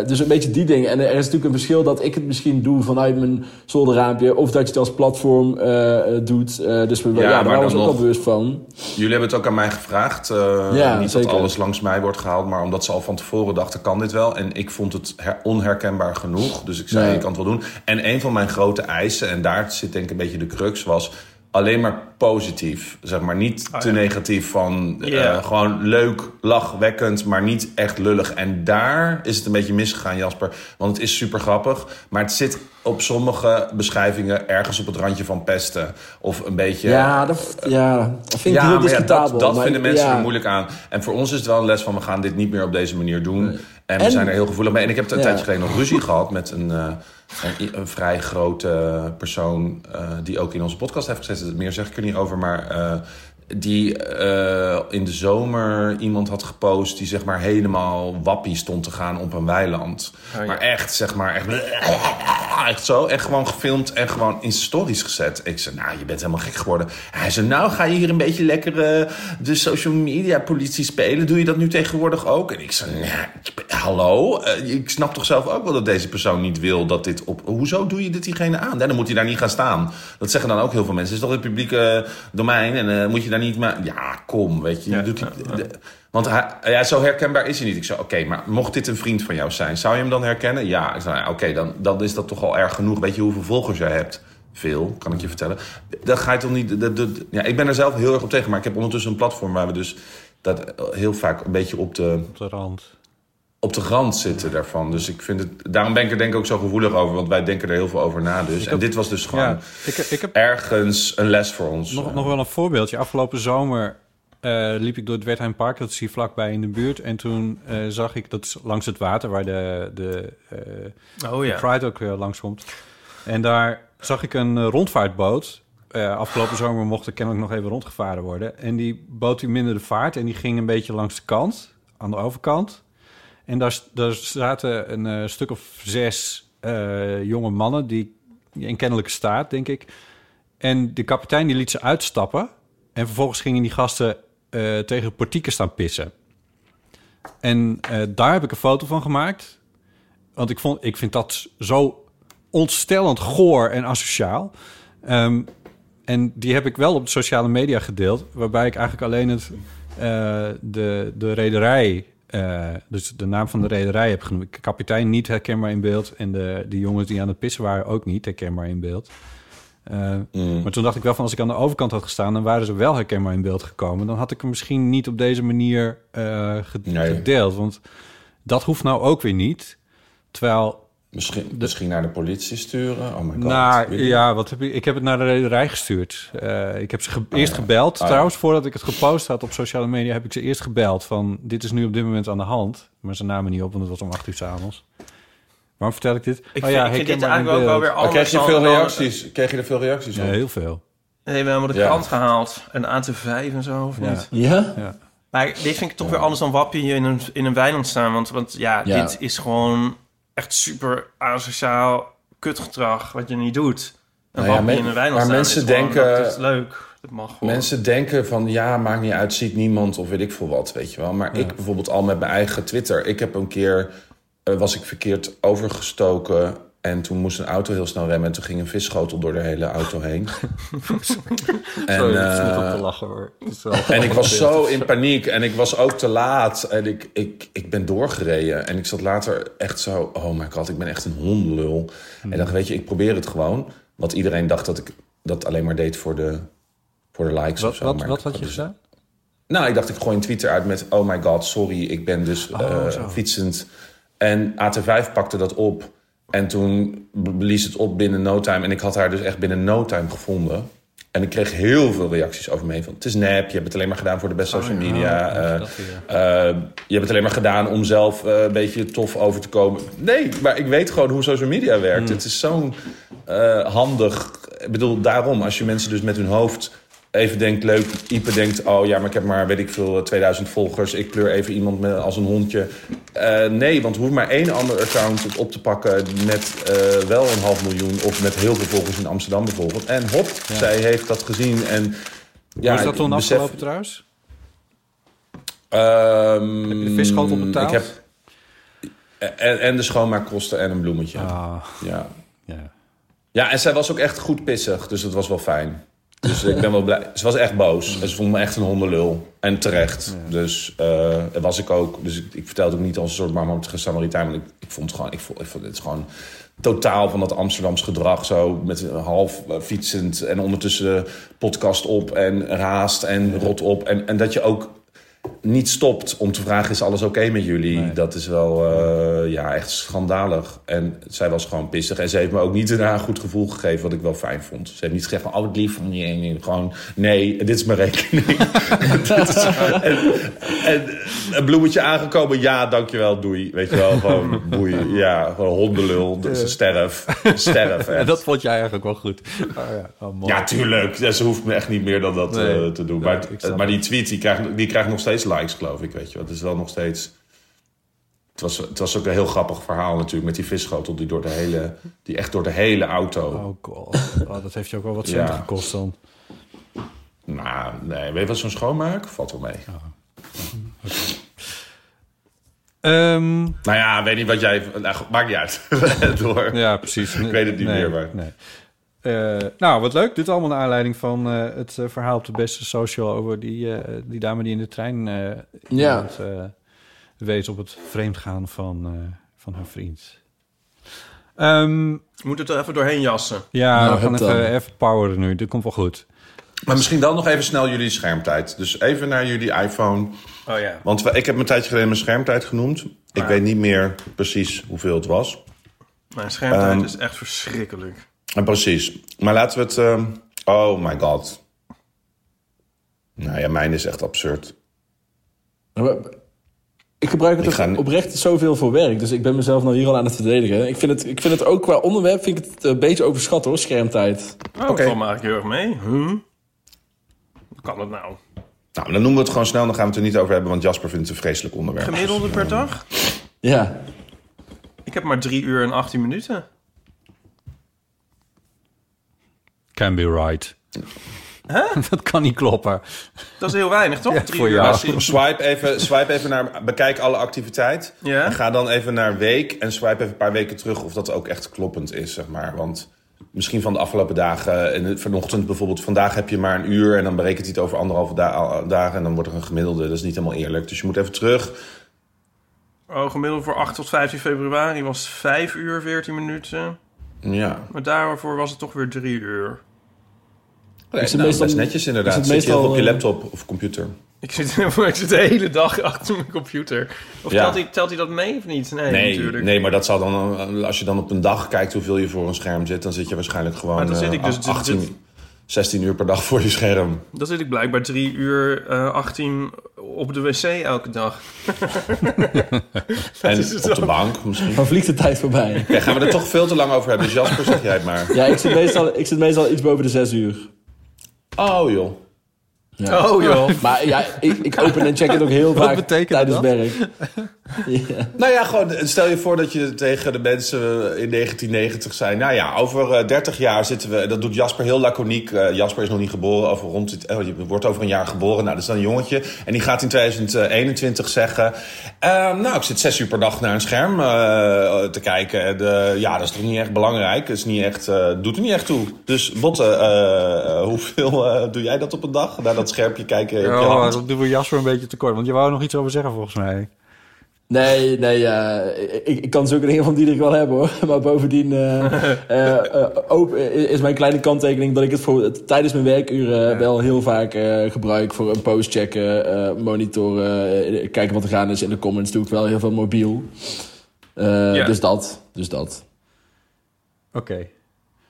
dus een beetje die dingen. En er is natuurlijk een verschil dat ik het misschien doe vanuit mijn zolderraampje. Of dat je het als platform eh, eh, doet. Eh, dus we, Ja, ja, daar waren we ons ook wel nog- bewust van. Jullie hebben het ook aan mij gevraagd. Ja, niet zeker. dat alles langs mij wordt gehaald, maar omdat ze al van tevoren dachten, kan dit wel? En ik vond het her- onherkenbaar genoeg. Dus ik zei, Nee. je kan het wel doen. En een van mijn grote eisen, en daar zit denk ik een beetje de crux, was alleen maar positief. Zeg maar niet te negatief van eh, gewoon leuk, lachwekkend, maar niet echt lullig. En daar is het een beetje misgegaan, Jasper. Want het is super grappig, maar het zit op sommige beschrijvingen ergens op het randje van pesten. Of een beetje... Ja, dat, ja, dat vind ik heel discutabel. dat, dat maar- vinden mensen ja. er moeilijk aan. En voor ons is het wel een les van we gaan dit niet meer op deze manier doen. En we En- zijn er heel gevoelig mee. En ik heb een Ja. tijdje geleden nog ruzie gehad met een, eh, een, een vrij grote persoon eh, die ook in onze podcast heeft gezeten. Meer zeg ik er niet over, maar eh, die eh, in de zomer iemand had gepost die zeg maar helemaal wappie stond te gaan op een weiland. ja. Maar echt, zeg maar, echt, echt zo. En gewoon gefilmd en gewoon in stories gezet. Ik zei, nou, je bent helemaal gek geworden. Hij zei, nou, ga je hier een beetje lekker eh, de social media politie spelen? Doe je dat nu tegenwoordig ook? En ik zei, nou, hallo? Eh, ik snap toch zelf ook wel dat deze persoon niet wil dat dit op... Hoezo doe je dit diegene aan? Dan moet hij daar niet gaan staan. Dat zeggen dan ook heel veel mensen. Het is toch het publieke domein en moet je daar niet... Maar ja, kom, weet je. Ja, doet ja, de- want hij, ja, zo herkenbaar is hij niet. Ik zei, oké, maar mocht dit een vriend van jou zijn, zou je hem dan herkennen? Ja, ik zei, nou, oké, dan, dan is dat toch al erg genoeg. Weet je hoeveel volgers jij hebt? Veel, kan ik je vertellen. Dat ga je toch niet... Dat, dat- ja, ik ben er zelf heel erg op tegen, maar ik heb ondertussen een platform waar we dus dat heel vaak een beetje op de, Op de rand. Op de rand zitten daarvan. Dus ik vind het... Daarom ben ik er denk ik ook zo gevoelig over, want wij denken er heel veel over na dus. En dit was dus gewoon Ja, ik, ik heb ergens een les voor ons. nog, nog wel een voorbeeldje. Afgelopen zomer eh, liep ik door het Wertheim Park. Dat is hier vlakbij in de buurt. En toen eh, zag ik, dat langs het water... waar de, de, eh, Oh ja. de Pride ook uh, langskomt. En daar zag ik een rondvaartboot. Eh, afgelopen zomer mocht er kennelijk nog even rondgevaren worden. En die boot die minderde vaart en die ging een beetje langs de kant, aan de overkant. En daar, daar zaten een eh, stuk of zes eh, jonge mannen, die in kennelijke staat, denk ik. En de kapitein die liet ze uitstappen. En vervolgens gingen die gasten eh, tegen portieken staan pissen. En daar heb ik een foto van gemaakt. Want ik, vond, ik vind dat zo ontstellend goor en asociaal. Ehm, en die heb ik wel op sociale media gedeeld. Waarbij ik eigenlijk alleen het, de, de rederij... eh, dus de naam van de rederij heb genoemd. Kapitein niet herkenbaar in beeld. En de, de jongens die aan het pissen waren ook niet herkenbaar in beeld. Eh, Maar toen dacht ik wel van als ik aan de overkant had gestaan... dan waren ze wel herkenbaar in beeld gekomen. Dan had ik hem misschien niet op deze manier eh, Nee. gedeeld. Want dat hoeft nou ook weer niet. Terwijl Misschien, misschien naar de politie sturen? Oh my god. nou, ja, wat heb ik? Ik heb het naar de rederij gestuurd. Eh, ik heb ze ge- eerst ja. gebeld. Ah, ja. Trouwens, voordat ik het gepost had op sociale media, heb ik ze eerst gebeld van dit is nu op dit moment aan de hand. Maar ze namen niet op, want het was om acht uur s'avonds. Waarom vertel ik dit? Ik Oh vind, ja, ik vind dit eigenlijk ook wel weer Maar anders kreeg je veel dan- dan- reacties? Kreeg je er veel reacties op? Ja, heel veel. Nee, we hebben de Ja. krant gehaald. Een AT5 en zo, of Ja. niet? Ja? Ja. Maar dit vind ik toch weer anders dan wappie in een, in een weiland staan. Want, want ja, Ja. dit is gewoon echt super asociaal kutgedrag wat je niet doet. Een Nou ja, men- in een maar mensen denken- Dat is leuk. Dat mag gewoon. Mensen denken van ja, maakt niet uit, ziet niemand of weet ik veel wat, weet je wel. Maar ik bijvoorbeeld al met mijn eigen Twitter. Ik heb een keer, eh, was ik verkeerd overgestoken en toen moest een auto heel snel remmen en toen ging een visschotel door de hele auto heen. en, Sorry, het is eh, niet om te lachen hoor. En ik was zo in paniek en ik was ook te laat. En ik, ik, ik ben doorgereden. En ik zat later echt zo... Oh my god, ik ben echt een hondenlul. En ik dacht, weet je, ik probeer het gewoon. Want iedereen dacht dat ik dat alleen maar deed voor de, voor de likes of Wat, zo. wat, Maar wat ik had je dus- gedaan? Nou, ik dacht, ik gooi een Twitter eruit met... Oh my god, sorry, ik ben dus Oh, eh, fietsend. En AT5 pakte dat op. En toen blies het op binnen no time. En ik had haar dus echt binnen no time gevonden. En ik kreeg heel veel reacties over me heen. Van, het is nep, je hebt het alleen maar gedaan voor de best social Oh, ja. media. Oh, eh, eh, je hebt het alleen maar gedaan om zelf eh, een beetje tof over te komen. Nee, maar ik weet gewoon hoe social media werkt. Hmm. Het is zo'n handig... Ik bedoel, daarom, als je mensen dus met hun hoofd even denkt... Leuk, Ipe denkt, oh ja, maar ik heb maar, weet ik veel, 2000 volgers. Ik kleur even iemand met, als een hondje. Eh, nee, want hoef maar één ander account op te pakken... met eh, wel een half miljoen of met heel veel volgers in Amsterdam bijvoorbeeld. En hop, Ja. zij heeft dat gezien en... Hoe is dat toen besef- afgelopen trouwens? Ehm, Heb je de visschotel betaald? Ik heb, en, en de schoonmaakkosten en een bloemetje. Ah, Ja. ja. ja, en zij was ook echt goed pissig, dus dat was wel fijn. Dus ik ben wel blij. Ze was echt boos. En ze vond me echt een hondenlul. En terecht. Dus dat was ik ook. Dus ik, ik vertelde het ook niet als een soort marmotige Samaritaan. Want ik, ik vond het gewoon... Ik vond, ik vond het is gewoon totaal van dat Amsterdams gedrag. Zo met half eh, fietsend. En ondertussen podcast op. En raast en rot op. En, en dat je ook niet stopt om te vragen: is alles oké met jullie? Dat is wel eh, ja, echt schandalig. En zij was gewoon pissig. En ze heeft me ook niet een goed gevoel gegeven, wat ik wel fijn vond. Ze heeft niet gezegd van: oh, het lief van je. Nee, Gewoon, nee, dit is mijn rekening. Is- en, en een bloemetje aangekomen, ja, dankjewel, doei. Weet je wel, gewoon boei. Ja, gewoon hondenlul, dus sterf. Sterf, En dat vond jij eigenlijk wel goed. Oh, ja. Oh. Ja, tuurlijk. Ja, ze hoeft me echt niet meer dan dat Nee. eh, te doen. Maar snap maar die tweet, die krijgt, die krijgt nog steeds likes, geloof ik. Weet je. Het is wel nog steeds... Het was, het was ook een heel grappig verhaal natuurlijk... met die visschotel die, door de hele, die echt door de hele auto... Oh god, oh, dat heeft je ook wel wat Ja. centen gekost dan. Nou, nee. Weet je wat zo'n schoonmaak? Valt wel mee. Ehm, Nou ja, weet niet wat jij... Nou, maakt niet uit. door. ja, precies. Ik weet het niet Nee, meer, maar... nee. Eh, nou, wat leuk. Dit allemaal naar aanleiding van eh, het eh, verhaal op de beste social... over die, eh, die dame die in de trein eh Ja. eh, wees op het vreemdgaan van, eh, van haar vriend. Ehm, We moeten het er even doorheen jassen. ja, Nou, we gaan even, even poweren nu. Dit komt wel goed. Maar misschien dan nog even snel jullie schermtijd. Dus even naar jullie iPhone. Oh ja. Want we- ik heb mijn tijdje geleden mijn schermtijd genoemd. Ik weet niet meer precies hoeveel het was. Mijn schermtijd Ehm, is echt verschrikkelijk. En precies. Maar laten we het... ehm, oh my god. Nou ja, mijn is echt absurd. Ik gebruik het Ik ga- oprecht zoveel voor werk. Dus ik ben mezelf nou hier al aan het verdedigen. Ik vind het, ik vind het ook qua onderwerp vind ik het een beetje overschat hoor, schermtijd. Oh, dat valt me eigenlijk heel erg mee. Huh? Hoe kan dat nou? Nou, dan noemen we het gewoon snel, dan gaan we het er niet over hebben, want Jasper vindt het een vreselijk onderwerp. Gemiddelde per dag? Ja. Ik heb maar 3 uur en 18 minuten. Can be right. dat kan niet kloppen. Dat is heel weinig, toch? Ja, Drie voor jou. en 18. Swipe even, swipe even naar, bekijk alle activiteit. Ja. En ga dan even naar week en swipe even een paar weken terug of dat ook echt kloppend is, zeg maar. Want misschien van de afgelopen dagen, en het- vanochtend bijvoorbeeld, vandaag heb je maar een uur en dan berekent hij het over anderhalve da- dagen en dan wordt er een gemiddelde. Dat is niet helemaal eerlijk. Dus je moet even terug. Oh, gemiddeld voor 8 tot 15 februari was 5 uur 14 minuten. Ja. Maar daarvoor was het toch weer 3 uur. Nee, Is het nou, meestal- best netjes inderdaad. is het Zit je meestal, op je eh, laptop of computer? Ik zit, ik zit de hele dag achter mijn computer. Of Ja. telt, hij, telt hij dat mee of niet? Nee, Nee, natuurlijk. nee, maar dat zal dan, eh, als je dan op een dag kijkt hoeveel je voor een scherm zit, dan zit je waarschijnlijk gewoon Maar dan zit eh, ik dus- 18, dit- 16 uur per dag voor je scherm. Dan zit ik blijkbaar 3 uur eh 18 op de wc elke dag. En op de bank misschien. Dan vliegt de tijd voorbij. Ja, gaan we er toch veel te lang over hebben. Dus Jasper, zeg jij het maar. Ja, ik zit meestal, ik zit meestal iets boven de zes uur. Oh joh. Ja. Oh joh. Maar ja, ik, ik open en check het ook heel Wat vaak betekent tijdens dat? werk. ja. Nou ja, gewoon stel je voor dat je tegen de mensen in 1990 zei... Nou ja, over eh, 30 jaar zitten we... Dat doet Jasper heel laconiek. Eh, Jasper is nog niet geboren. Over rond, oh, je wordt over een jaar geboren. Nou, dat is dan een jongetje. En die gaat in 2021 zeggen... eh, nou, ik zit zes uur per dag naar een scherm eh, te kijken. En, eh, ja, dat is toch niet echt belangrijk. Dat is niet echt, eh, doet er niet echt toe. Dus Botte, eh, eh, hoeveel eh, doe jij dat op een dag? Naar dat schermpje kijken Oh, hand? dat doen we Jasper een beetje tekort. Want je wou er nog iets over zeggen volgens mij. Nee, nee, ja, ik, ik kan zulke dingen van Diederik wel hebben hoor. Maar bovendien eh, eh, eh, ook is mijn kleine kanttekening dat ik het voor, tijdens mijn werkuren wel heel vaak eh, gebruik voor een post checken, eh, monitoren, kijken wat er gaan is in de comments. Doe ik wel heel veel mobiel. Eh, Ja. Dus dat, dus dat. Oké.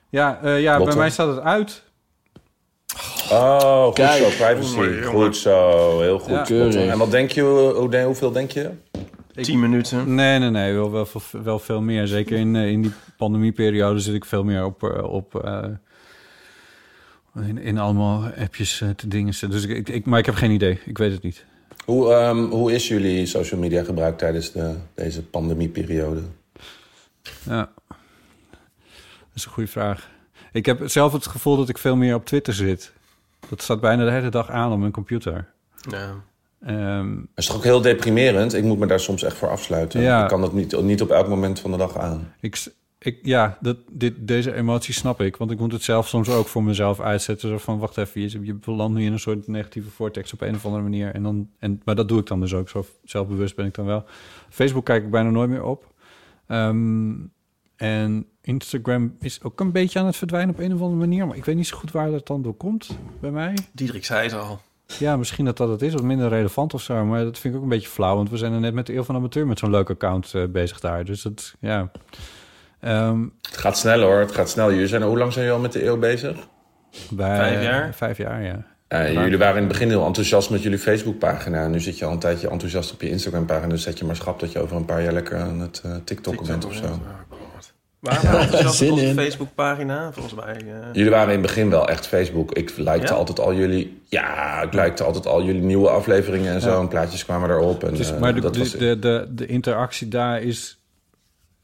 Ja, eh, ja bij mij staat het uit. Oh, goed Kijk. zo, privacy. Goed zo, heel goed. Ja. En wat denk je, hoe, hoe- hoeveel denk je? 10 minuten. Nee, nee, nee. Wel, wel, veel- wel veel meer. Zeker in, eh, in die pandemieperiode zit ik veel meer op... eh, op eh, in, in allemaal appjes te dingen. Dus ik, ik, ik- maar ik heb geen idee. Ik weet het niet. Hoe, ehm, hoe is jullie social media gebruik tijdens de, deze pandemieperiode? Ja. Dat is een goede vraag. Ik heb zelf het gevoel dat ik veel meer op Twitter zit. Dat staat bijna de hele dag aan op mijn computer. Ja. Ehm, Het is toch ook heel deprimerend? Ik moet me daar soms echt voor afsluiten. Ja. Ik kan dat niet, niet op elk moment van de dag aan. ik, ik, ja, dat, dit, deze emotie snap ik. Want ik moet het zelf soms ook voor mezelf uitzetten. Zo van, wacht even, je, je belandt nu in een soort negatieve vortex op een of andere manier. En dan, en, maar dat doe ik dan dus ook. Zo zelfbewust ben ik dan wel. Facebook kijk ik bijna nooit meer op. Ehm, en Instagram is ook een beetje aan het verdwijnen op een of andere manier. Maar ik weet niet zo goed waar dat dan door komt bij mij. Diederik zei het al. Ja, misschien dat dat het is, wat minder relevant of zo. Maar dat vind ik ook een beetje flauw. Want we zijn er net met de Eeuw van Amateur met zo'n leuk account eh, bezig daar. Dus dat, ja... Ehm, Het gaat snel hoor, het gaat snel. Jullie zijn, hoe lang zijn jullie al met de eeuw bezig? bij, Vijf jaar? Vijf jaar, ja. Eh, jullie waren in het begin heel enthousiast met jullie Facebookpagina. Nu zit je al een tijdje enthousiast op je Instagram-pagina. Dus zet je maar schrap dat je over een paar jaar lekker aan het eh TikTokken bent of zo. Waarom enthousiast zin op onze in. Facebookpagina? Volgens mij... eh, Jullie waren in het begin wel echt Facebook. Ik likte Ja? altijd al jullie... Ja, ik likte altijd al jullie nieuwe afleveringen en zo. Ja. En plaatjes kwamen erop. En, Het is, eh, maar de, dat de, was... de, de, de interactie daar is...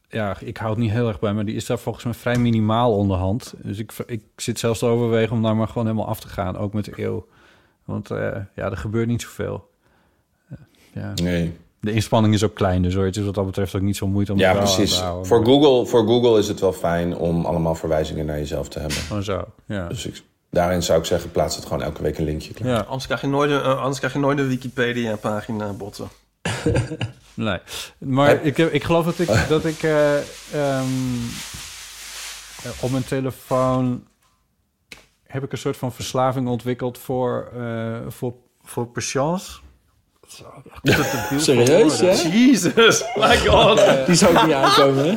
Ja, ik hou het niet heel erg bij, maar die is daar volgens mij vrij minimaal onderhand. Dus ik, ik zit zelfs te overwegen om daar maar gewoon helemaal af te gaan, ook met de eeuw. Want eh, ja, er gebeurt niet zoveel. Ja. Nee. De inspanning is ook klein, dus hoor, het is wat dat betreft ook niet zo moeite om Ja, precies. Voor Google, voor Google is het wel fijn om allemaal verwijzingen naar jezelf te hebben. Gewoon zo, ja. Dus ik, daarin zou ik zeggen, plaats het gewoon elke week een linkje. klaar. ja. Anders krijg je nooit een, eh, anders krijg je nooit een Wikipedia-pagina botten. Nee, maar ik, heb, ik geloof dat ik, dat ik eh, ehm, eh, op mijn telefoon heb ik een soort van verslaving ontwikkeld voor, eh, voor, voor patience. Serieus, hè? Jesus, my god. Die zou ik niet aankomen, hè?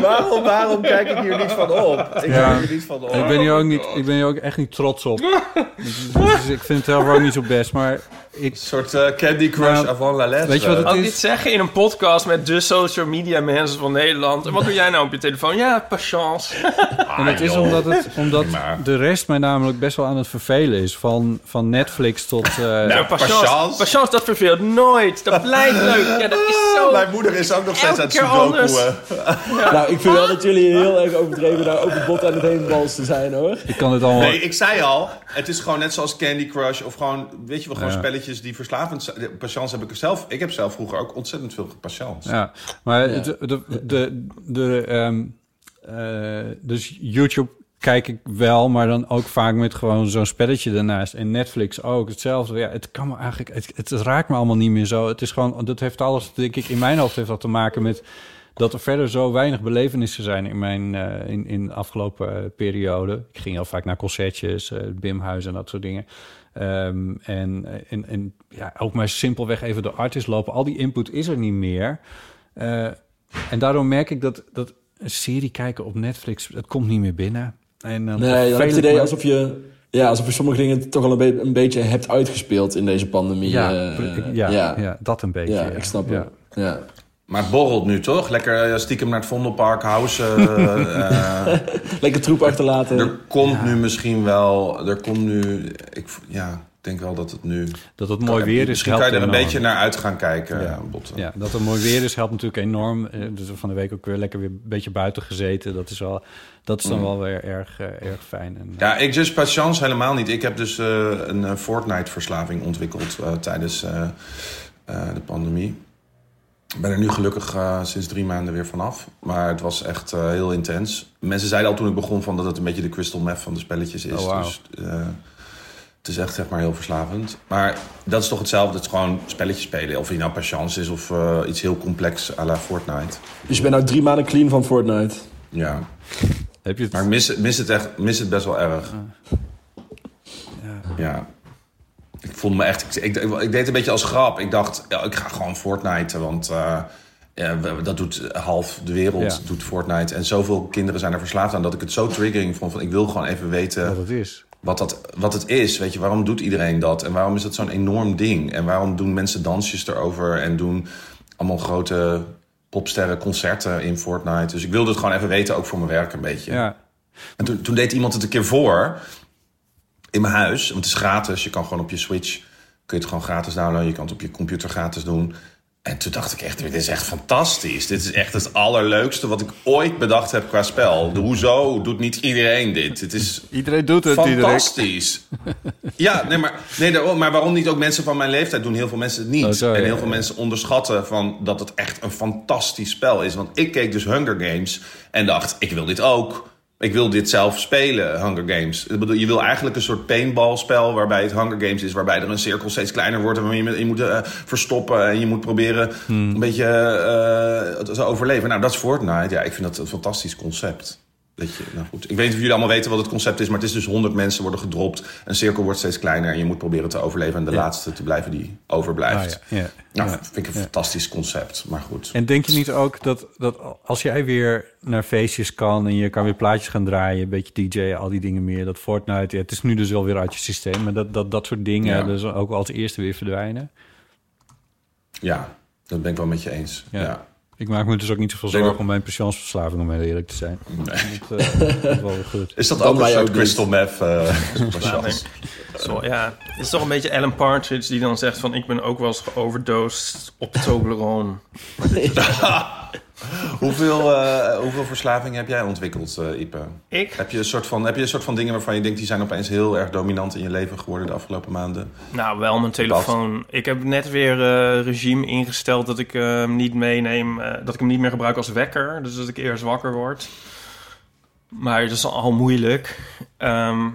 waarom, waarom kijk ik hier niet van op? Ik Ja. kijk hier niet van op. Ik ben hier ook, niet, ik ben hier ook echt niet trots op. Dus, dus ik vind het zelf ook niet zo best. Maar ik, Een soort eh, Candy Crush Nou, avant la lettre. weet je wat het Ook is? dit zeggen in een podcast met de social media mensen van Nederland. En wat doe jij nou op je telefoon? Ja, patience. en het is omdat, het, omdat de rest mij namelijk best wel aan het vervelen is. Van, van Netflix tot... eh, Ja, patience. patience. Patience, dat verveelt nooit. Dat blijft leuk. Ja, dat is zo... Mijn moeder is ook nog steeds aan het sudoku. Nou, ik vind wel dat jullie heel erg overdreven daar ook het bot aan het heenbalsen zijn, hoor. ik kan het allemaal... Nee, ik zei al, het is gewoon net zoals Candy Crush of gewoon, weet je wel, gewoon Ja. spelletjes die verslavend zijn. De Patience heb ik zelf, ik heb zelf vroeger ook ontzettend veel patience. Ja, maar Ja. De, de, de, de, ehm, eh, dus YouTube kijk ik wel, maar dan ook vaak met gewoon zo'n spelletje daarnaast. En Netflix ook hetzelfde. Ja, het kan me eigenlijk, het, het, raakt me allemaal niet meer zo. Het is gewoon, dat heeft alles, denk ik, in mijn hoofd heeft dat te maken met dat er verder zo weinig belevenissen zijn in mijn eh, in, in de afgelopen eh, periode. Ik ging heel vaak naar concertjes, eh Bimhuis en dat soort dingen. Ehm, en, en, en ja, ook maar simpelweg even de artist lopen. Al die input is er niet meer. Eh, en daarom merk ik dat, dat een serie kijken op Netflix, dat komt niet meer binnen. En dan Nee, dan heb je het idee alsof je, ja, alsof je sommige dingen toch al een, be- een beetje hebt uitgespeeld in deze pandemie. Ja, eh, ja, ja. dat een beetje. Ja, ik snap het. Ja. Maar het borrelt nu toch? Lekker eh, stiekem naar het Vondelpark, House. eh, eh, Lekker troep achterlaten. er komt nu misschien wel, er komt nu, ik ja, ik denk wel dat het nu... Dat het mooi weer is. Misschien kan je er een enorm. beetje naar uit gaan kijken, Ja. Botten. Ja, dat het mooi weer is helpt natuurlijk enorm. Eh, Dus van de week ook weer lekker weer een beetje buiten gezeten. Dat is, wel, dat is dan Mm. wel weer erg, eh, erg fijn. En, Ja, ik dus patience helemaal niet. Ik heb dus eh, een eh, Fortnite-verslaving ontwikkeld eh, tijdens eh, eh, de pandemie. Ik ben er nu gelukkig eh, sinds drie maanden weer vanaf. Maar het was echt eh, heel intens. Mensen zeiden al toen ik begon van dat het een beetje de crystal meth van de spelletjes is. Oh. Dus eh, het is echt zeg maar heel verslavend. Maar dat is toch hetzelfde. Het is gewoon spelletjes spelen. Of je nou patience is of eh, iets heel complex à la Fortnite. Dus je bent nou drie maanden clean van Fortnite. Ja. Heb je het? Maar ik mis, mis het echt mis het best wel erg. Ja. Ik voelde me echt... Ik, ik, ik deed het een beetje als grap. Ik dacht, ja, ik ga gewoon Fortnite. Want eh, ja, dat doet half de wereld, Ja. doet Fortnite. En zoveel kinderen zijn er verslaafd aan... dat ik het zo triggering vond van... ik wil gewoon even weten Wat het is. wat, dat, wat het is. Weet je, waarom doet iedereen dat? En waarom is dat zo'n enorm ding? En waarom doen mensen dansjes erover? En doen allemaal grote popsterren concerten in Fortnite? Dus ik wilde het gewoon even weten, ook voor mijn werk een beetje. Ja. En toen, toen deed iemand het een keer voor in mijn huis. Want het is gratis. Je kan gewoon op je Switch kun je het gewoon gratis downloaden. Je kan het op je computer gratis doen. En toen dacht ik echt, dit is echt fantastisch. Dit is echt het allerleukste wat ik ooit bedacht heb qua spel. De, hoezo doet niet iedereen dit? Het is Iedereen doet het, fantastisch. Ja, nee, maar, nee, maar waarom niet ook mensen van mijn leeftijd doen? Heel veel mensen het niet. Oh, en heel ja. veel mensen onderschatten van dat het echt een fantastisch spel is. Want ik keek dus Hunger Games en dacht, ik wil dit ook. Ik wil dit zelf spelen, Hunger Games. Je wil eigenlijk een soort paintballspel waarbij het Hunger Games is, waarbij er een cirkel steeds kleiner wordt en waar je, moet eh, verstoppen en je moet proberen Hmm. een beetje eh, te overleven. Nou, dat is Fortnite. Ja, ik vind dat een fantastisch concept. Dat je, nou goed. Ik weet niet of jullie allemaal weten wat het concept is, maar het is dus 100 mensen worden gedropt. Een cirkel wordt steeds kleiner en je moet proberen te overleven en de Ja. laatste te blijven die overblijft. Ah, ja, ja, Nou, vind ik een fantastisch concept, maar goed. En denk je niet ook dat, dat als jij weer naar feestjes kan en je kan weer plaatjes gaan draaien, een beetje DJ, al die dingen meer, dat Fortnite, het is nu dus wel weer uit je systeem, maar dat dat, dat soort dingen dus ook als eerste weer verdwijnen? Ja, dat ben ik wel met je eens. Ja. Ik maak me dus ook niet zoveel Nee, zorgen maar- om mijn pensionsverslaving, om heel eerlijk te zijn. Nee. Dat, eh, dat wel goed. Is dat Dan ook een soort crystal meth? eh, Ja, patience? nee. Zo, ja, het is toch een beetje Alan Partridge die dan zegt van... ik ben ook wel eens geoverdosed op Toblerone. hoeveel, eh, hoeveel verslaving heb jij ontwikkeld, eh, Ipe? Ik? Heb je, een soort van, heb je een soort van dingen waarvan je denkt... die zijn opeens heel erg dominant in je leven geworden de afgelopen maanden? Nou, wel mijn telefoon. Ik heb net weer eh, regime ingesteld dat ik hem niet meeneem... dat ik hem niet meer gebruik als wekker. Dus dat ik eerst wakker word. Maar dat is al moeilijk. Ehm,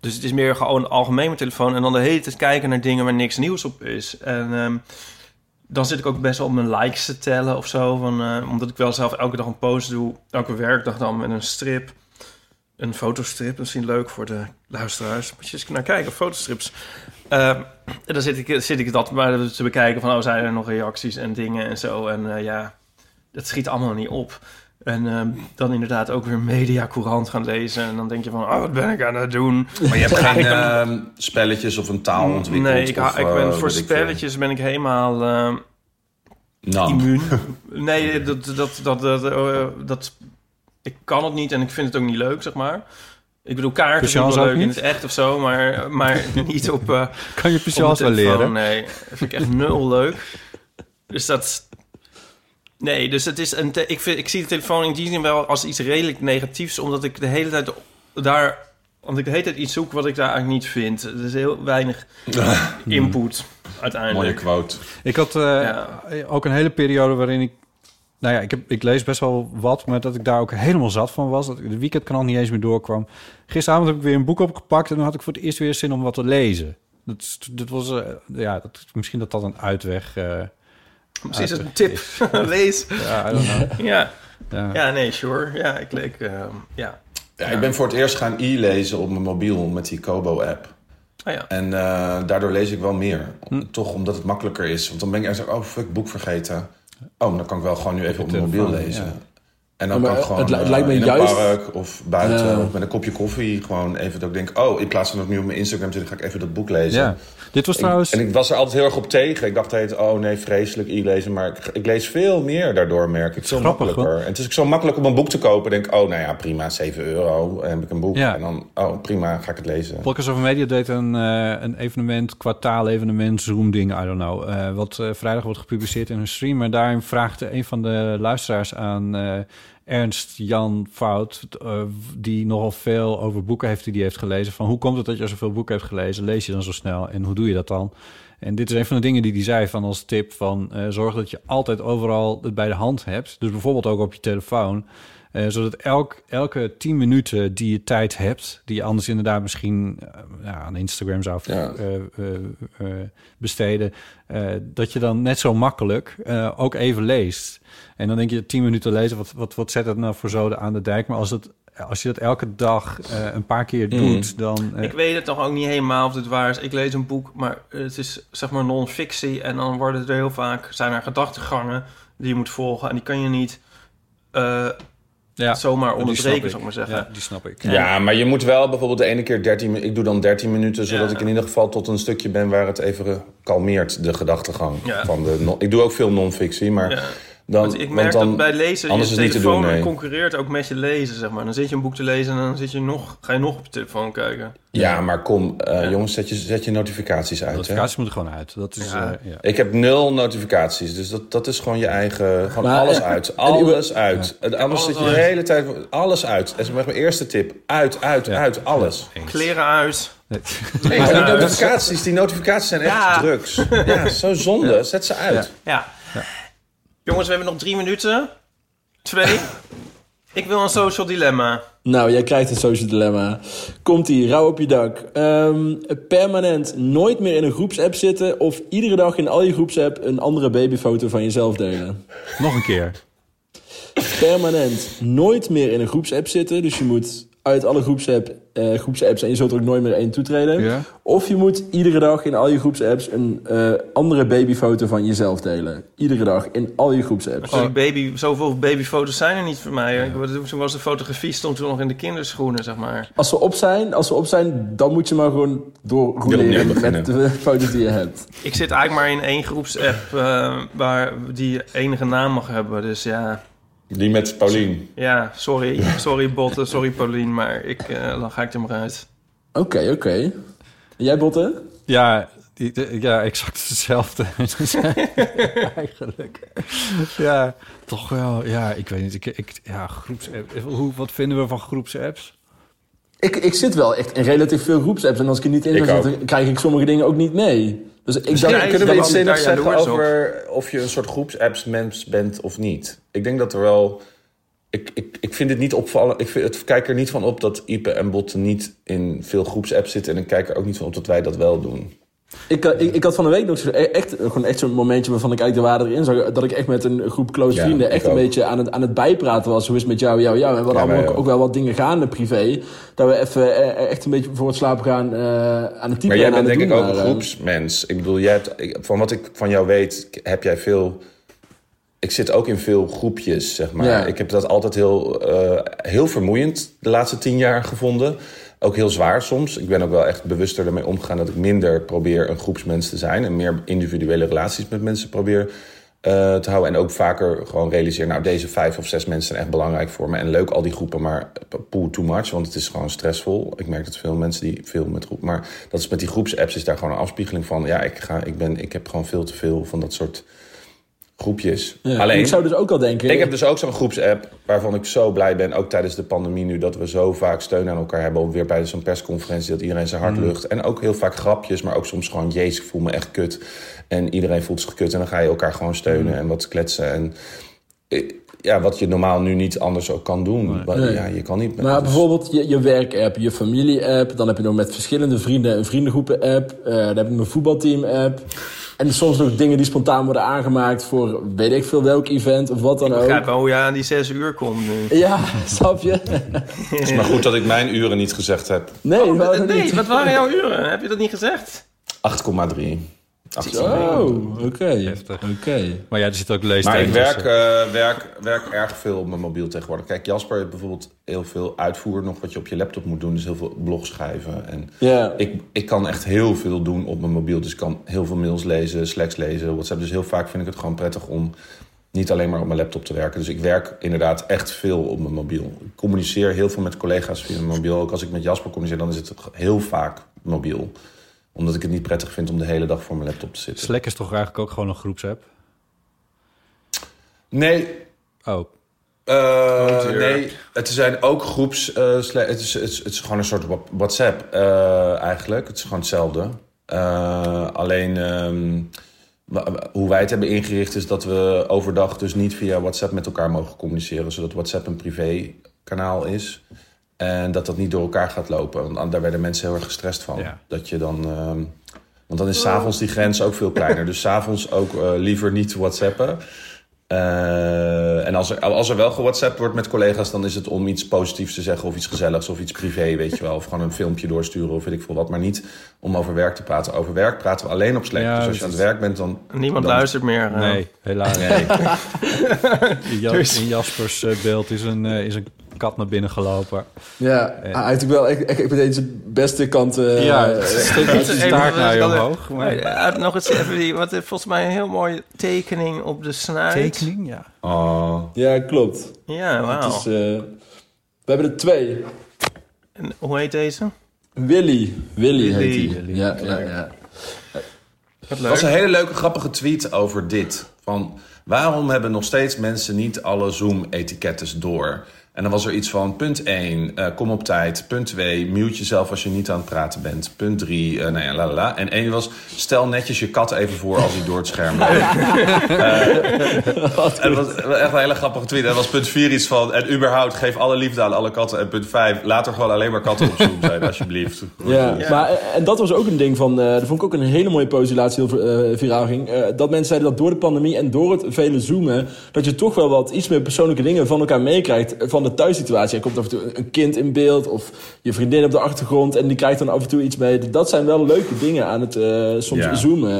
dus het is meer gewoon algemeen mijn telefoon... en dan de hele tijd kijken naar dingen waar niks nieuws op is. En... ehm, dan zit ik ook best wel op mijn likes te tellen of zo. Van, eh, omdat ik wel zelf elke dag een post doe. Elke werkdag dan met een strip. een fotostrip. Misschien leuk voor de luisteraars. Moet je eens naar kijken, fotostrips. Eh, en dan zit ik, zit ik dat maar te bekijken van... oh, zijn er nog reacties en dingen en zo. En eh, ja, dat schiet allemaal niet op. En ehm, dan inderdaad ook weer mediacourant gaan lezen. En dan denk je van, oh, wat ben ik aan het doen? Maar je hebt geen ehm, spelletjes of een taal ontwikkeld? Nee, ik, of, ik ben, eh, voor ik spelletjes ben ik helemaal ehm, immuun. nee, dat, dat, dat, dat, eh, dat, ik kan het niet en ik vind het ook niet leuk, zeg maar. Ik bedoel, kaarten Patience wel leuk in het echt of zo, maar, maar niet op... eh, Kan je patience mijn wel leren? Nee, dat vind ik echt nul leuk. Dus dat... Nee, dus het is een te- ik, vind, ik zie de telefoon in die zin wel als iets redelijk negatiefs, omdat ik de hele tijd daar... Want ik de hele tijd iets zoek wat ik daar eigenlijk niet vind. Er is heel weinig input uiteindelijk. Mooie quote. Ik had eh, ook een hele periode waarin ik... Nou ja, ik, heb, ik lees best wel wat, maar dat ik daar ook helemaal zat van was. Dat ik de weekendkrant niet eens meer doorkwam. Gisteravond heb ik weer een boek opgepakt... en dan had ik voor het eerst weer zin om wat te lezen. Dat, is- dat was... eh, ja, dat, misschien dat dat een uitweg... eh Precies, uitweg een tip. Lees. Ja, I don't know. Ja. Ja. Ja. nee, sure. Ja, ik leek... ehm, ja. Ja, ik ben voor het eerst gaan e-lezen op mijn mobiel met die Kobo-app. Ah ja. En eh, daardoor lees ik wel meer. Toch omdat het makkelijker is. Want dan ben ik echt zo, oh fuck, boek vergeten. Oh, dan kan ik wel gewoon nu even op mijn mobiel lezen. ja. En dan kan ik gewoon het li- het eh, lijkt me in juist- een park of buiten Ja. of met een kopje koffie gewoon even dat ik denk... oh, in plaats van dat ik nu op mijn Instagram zit, ga ik even dat boek lezen. Dit was Ik- trouwens... en ik was er altijd heel erg op tegen. Ik dacht heet, oh nee, vreselijk e-lezen. Maar ik, ik lees veel meer daardoor, merk ik. Veel grappig, makkelijker. En het is ook zo makkelijk om een boek te kopen. Ik denk, oh nou ja, prima, 7 euro. En heb ik een boek. Ja. En dan, oh prima, ga ik het lezen. Podcast over Media deed een, eh, een evenement, kwartaal-evenement, Zoom-ding, I don't know. eh, wat eh, vrijdag wordt gepubliceerd in een stream. Maar daarin vraagde een van de luisteraars aan Ernst Jan Fout... eh, die nogal veel over boeken heeft die heeft gelezen... van hoe komt het dat je zoveel boeken hebt gelezen? Lees je dan zo snel en hoe doe je dat dan? En dit is een van de dingen die hij zei van als tip van... eh, zorg dat je altijd overal het bij de hand hebt. Dus bijvoorbeeld ook op je telefoon... Eh, zodat elk, elke 10 minuten die je tijd hebt, die je anders inderdaad misschien eh, ja, aan Instagram zou Ja. eh, besteden, eh, dat je dan net zo makkelijk eh, ook even leest. En dan denk je 10 minuten lezen, wat, wat, wat zet het nou voor zoden aan de dijk? Maar als, het, als je dat elke dag eh, een paar keer Mm. doet, dan. eh, Ik weet het toch ook niet helemaal of dit waar is. Ik lees een boek, maar het is zeg maar non-fictie. En dan worden er heel vaak, zijn er gedachtegangen die je moet volgen. En die kan je niet eh, ja, zomaar onderbreken, zou ik maar zeggen. Ja, die snap ik. Ja, maar je moet wel bijvoorbeeld de ene keer 13 minuten... Ik doe dan 13 minuten, zodat Ja. ik in ieder geval tot een stukje ben... waar het even kalmeert, de gedachtegang. Ja. Van de, ik doe ook veel non-fictie, maar... Dan, Want ik want merk dan, dat bij lezen anders je te telefoon doen, nee. concurreert ook met je lezen, zeg maar. Dan zit je een boek te lezen en dan zit je nog, ga je nog op je telefoon kijken. Ja, maar kom, eh, jongens, zet je, zet je notificaties uit. hè? Notificaties moeten gewoon uit. Dat is. Ja. eh, ja. Ik heb nul notificaties, dus dat, dat is gewoon je eigen... Gewoon Maar, alles eh, uit. en Alles uit. Anders alles zit je de uit. hele tijd... Alles uit. Dat is mijn eerste tip. Uit, uit, Ja. uit. Alles. Kleren uit. Nee, maar die notificaties, die notificaties zijn echt Ja. drugs. Ja, zo zonde. Zet ze uit. Ja. Jongens, we hebben nog drie minuten. Twee. ik wil een social dilemma. Nou, jij krijgt een social dilemma. Komt ie, rauw op je dak. Ehm, permanent nooit meer in een groepsapp zitten... of iedere dag in al je groepsapp een andere babyfoto van jezelf delen. Nog een keer. Permanent nooit meer in een groepsapp zitten. Dus je moet uit alle groepsapp, eh, groepsapps... en je zult er ook nooit meer één toetreden. Ja. Of je moet iedere dag in al je groepsapps... een eh, andere babyfoto van jezelf delen. Iedere dag in al je groepsapps. Sorry, baby, zoveel babyfoto's zijn er niet voor mij. Ik, toen was de fotografie stond toen nog in de kinderschoenen, zeg maar. Als ze op zijn, als ze op zijn, dan moet je maar gewoon doorrouleren Erop met de foto's die je hebt. Ik zit eigenlijk maar in één groepsapp eh, waar die enige naam mag hebben. Dus ja, Die met Paulien. ja sorry. Sorry Botte, sorry Paulien, maar ik, eh, dan ga ik er maar uit. Oké, oké. Jij, Botte? Ja, die- de- ja, exact hetzelfde. Eigenlijk. Ja, toch wel. Ja, ik weet niet. Ik, ik, ja, groepsapp. Hoe, wat vinden we van groepsapps? Ik, ik zit wel echt in relatief veel groepsapps. En als ik er niet in zou zitten, krijg ik sommige dingen ook niet mee. Dus ik dacht, kunnen we iets zinnigs zeggen op. over of je een soort groepsapps-mens bent of niet. Ik denk dat er wel... Ik, ik, ik vind het niet opvallen. Ik vind, het, kijk er niet van op dat Ipe en Botte niet in veel groepsapps zitten. En ik kijk er ook niet van op dat wij dat wel doen. Ik, eh, ik, ik had van de week nog zo, e- echt, gewoon echt zo'n momentje waarvan ik eigenlijk de waarde erin zag. Dat ik echt met een groep close Ja, vrienden echt een ook. beetje aan het, aan het bijpraten was. Hoe is het met jou, jou, jou? En we hadden Ja, allemaal ook, ook. wel wat dingen gaande privé. Dat we even eh, echt een beetje voor het slapen gaan eh, aan het typen Maar jij bent denk ik ook een groepsmens. Ik bedoel, jij hebt, van wat ik van jou weet, heb jij veel... Ik zit ook in veel groepjes, zeg maar. Ja. Ik heb dat altijd heel, eh, heel vermoeiend de laatste tien jaar gevonden. Ook heel zwaar soms. Ik ben ook wel echt bewuster ermee omgegaan dat ik minder probeer een groepsmens te zijn. En meer individuele relaties met mensen probeer eh, te houden. En ook vaker gewoon realiseer, nou deze vijf of zes mensen zijn echt belangrijk voor me. En leuk al die groepen, maar poe too much. Want het is gewoon stressvol. Ik merk dat veel mensen die veel met groep... Maar dat is met die groepsapps is daar gewoon een afspiegeling van. Ja, ik, ga, ik, ben, ik heb gewoon veel te veel van dat soort groepjes. Ja, Alleen, Ik zou dus ook al denken... ik heb dus ook zo'n groepsapp waarvan ik zo blij ben, ook tijdens de pandemie nu, dat we zo vaak steun aan elkaar hebben. Ook weer bij zo'n persconferentie dat iedereen zijn hart Mm. lucht. En ook heel vaak grapjes, maar ook soms gewoon, jezus, ik voel me echt kut. En iedereen voelt zich kut en dan ga je elkaar gewoon steunen Mm. en wat kletsen. En eh, ja, wat je normaal nu niet anders ook kan doen. Nee. Ja, je kan niet... Maar dus- bijvoorbeeld je, je werk-app, je familie-app. Dan heb je nog met verschillende vrienden een vriendengroepen-app. eh, dan heb je een voetbalteam-app. En soms nog dingen die spontaan worden aangemaakt voor weet ik veel welk event of wat dan Ik ook. begrijp wel hoe je aan die zes uur komt nu. Ja, snap je? Het is maar goed dat ik mijn uren niet gezegd heb. Nee, Oh, nee, niet. wat waren jouw uren? Heb je dat niet gezegd? 8,3. 8,3. Oh, oké. Heftig. Oké. Maar ja, er zit ook leestijd Maar ik werk, eh, werk, werk erg veel op mijn mobiel tegenwoordig. Kijk, Jasper heeft bijvoorbeeld heel veel uitvoer nog wat je op je laptop moet doen. Dus heel veel blogs schrijven. En Ja. ik, ik kan echt heel veel doen op mijn mobiel. Dus ik kan heel veel mails lezen, slacks lezen, WhatsApp. Dus heel vaak vind ik het gewoon prettig om niet alleen maar op mijn laptop te werken. Dus ik werk inderdaad echt veel op mijn mobiel. Ik communiceer heel veel met collega's via mijn mobiel. Ook als ik met Jasper communiceer, dan is het heel vaak mobiel. Omdat ik het niet prettig vind om de hele dag voor mijn laptop te zitten. Slack is toch eigenlijk ook gewoon een groepsapp? Nee, Oh, Eh, nee, het zijn ook groeps. eh, sla- het, is, het, is, het is gewoon een soort WhatsApp eh, eigenlijk. Het is gewoon hetzelfde. Eh, alleen ehm, hoe wij het hebben ingericht is dat we overdag dus niet via WhatsApp met elkaar mogen communiceren. Zodat WhatsApp een privé kanaal is. En dat dat niet door elkaar gaat lopen. Want daar werden mensen heel erg gestrest van. Ja. Dat je dan. ehm, want dan is s'avonds die grens ook veel kleiner. Dus s'avonds ook eh, liever niet WhatsAppen. Eh, en als er, als er wel gewhatsappt wordt met collega's, dan is het om iets positiefs te zeggen of iets gezelligs of iets privé, weet je wel. Of gewoon een filmpje doorsturen of weet ik veel wat. Maar niet om over werk te praten. Over werk praten we alleen op Slack. Ja, dus als je aan het werk bent, dan... Niemand dan- luistert meer. eh. nee, helaas. Nee. In, Ja- Dus- Jaspers beeld is een, eh, is een kat naar binnen gelopen. Ja, hij heeft natuurlijk wel echt, echt meteen zijn beste kant. eh, Ja, eh, steekt zijn staart naar je omhoog. Maar, eh, nog eens even die, wat, eh, volgens mij een heel mooie tekening op de snuit. tekening, ja. Oh. ja, klopt. Ja, Het wauw. is, eh, we hebben er twee. En hoe heet deze? Willy. Willy, Willy. heet hij. Ja, ja, ja. Wat Er was een hele leuke, grappige tweet over dit. Van waarom hebben nog steeds mensen niet alle Zoom-etikettes door? En dan was er iets van punt 1, eh, kom op tijd. Punt 2, mute jezelf als je niet aan het praten bent. Punt 3, eh nou ja, la la la. En één was, stel netjes je kat even voor als hij door het scherm loopt. Eh, en dat was echt een hele grappige tweet. En dat was punt 4 iets van, en überhaupt geef alle liefde aan alle katten. En punt 5, laat er gewoon alleen maar katten op Zoom zijn, alsjeblieft. Ja, maar eh, en dat was ook een ding van. eh dat vond ik ook een hele mooie post die laatst heel eh, viraal ging. Eh, dat mensen zeiden dat door de pandemie en door het vele zoomen. dat je toch wel wat iets meer persoonlijke dingen van elkaar meekrijgt. eh, van de thuissituatie. Er komt af en toe een kind in beeld of je vriendin op de achtergrond. en die krijgt dan af en toe iets mee. Dat zijn wel leuke dingen aan het eh, soms zoomen.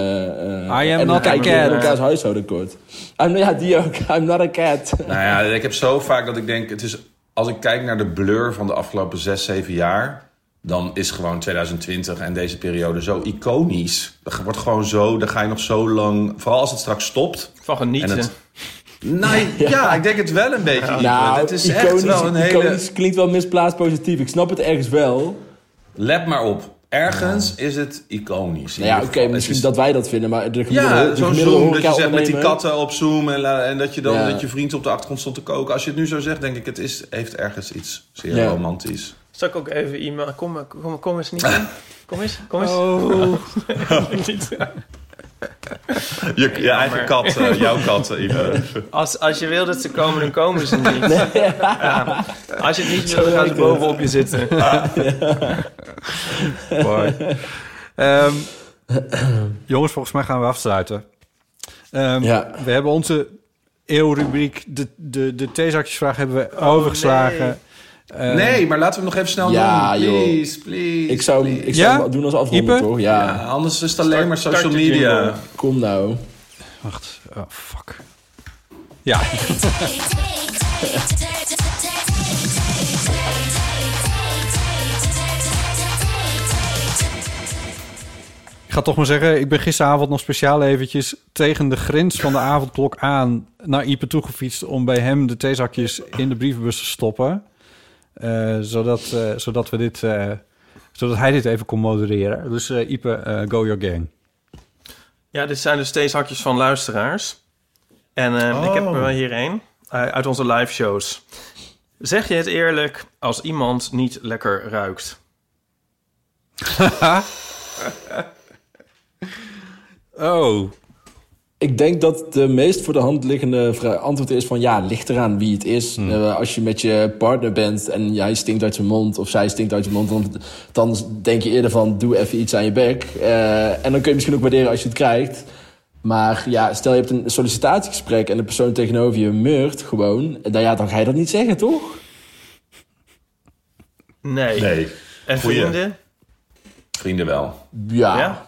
eh, I am en not a cat. in elkaars huishouden kort. I'm, ja, die ook. I'm not a cat. Nou ja, ik heb zo vaak dat ik denk, het is, als ik kijk naar de blur van de afgelopen 6, 7 jaar, dan is gewoon 2020 en deze periode zo iconisch. Dat wordt gewoon zo, dan ga je nog zo lang, vooral als het straks stopt. Van genieten. En het- Nee, ja. ik denk het wel een beetje. Ipe. Nou, het is iconisch, echt wel een hele... klinkt wel misplaatst positief. Ik snap het ergens wel. Let maar op. Ergens is het iconisch. Nou ja, oké, misschien is- dat wij dat vinden, maar de gemiddelde, Ja, zo'n Zoom, dat je zegt met die katten op Zoom en, la- en dat je dan Ja. dat je vriend op de achtergrond stond te koken. Als je het nu zo zegt, denk ik, het is, heeft ergens iets zeer Ja. romantisch. Zal ik ook even iemand... Kom, kom, kom eens niet in. Kom eens, kom eens. Oh. Niet- Je, je eigen kat, eh, jouw kat, eh, als, als je wil dat ze komen, dan komen ze niet. Ja. Als je het niet wil, dan gaan ze bovenop je zitten. Mooi. Ehm, Jongens, volgens mij gaan we afsluiten. Ehm, Ja. We hebben onze eeuwrubriek, de, de, de theezakjesvraag hebben we overgeslagen. Eh, nee, maar laten we hem nog even snel Ja, doen. joh. Please, please. Ik zou, please. ik zou Ja? hem doen als afronding, toch? Ja. Ja, anders is het alleen maar social media. jingle. Kom nou. Wacht, oh, fuck. Ja, ik ga toch maar zeggen, ik ben gisteravond nog speciaal eventjes tegen de grens van de avondklok aan naar Ipe toegefietst om bij hem de theezakjes in de brievenbus te stoppen. Eh, zodat, eh, zodat, we dit, eh, zodat hij dit even kon modereren. Dus Ipe, go your gang. Ja, dit zijn dus steeds hakjes van luisteraars. En ik heb er hier een uit onze live shows. Zeg je het eerlijk als iemand niet lekker ruikt? Oh, Ik denk dat de meest voor de hand liggende antwoord is van... ja, ligt eraan wie het is. Eh, als je met je partner bent en jij stinkt uit je mond... of zij stinkt uit je mond... dan, dan denk je eerder van, doe even iets aan je bek. Eh, en dan kun je misschien ook waarderen als je het krijgt. Maar ja, stel je hebt een sollicitatiegesprek... en de persoon tegenover je meurt gewoon... dan, ja, dan ga je dat niet zeggen, toch? Nee. Nee, En vrienden? vrienden wel. Ja. Ja?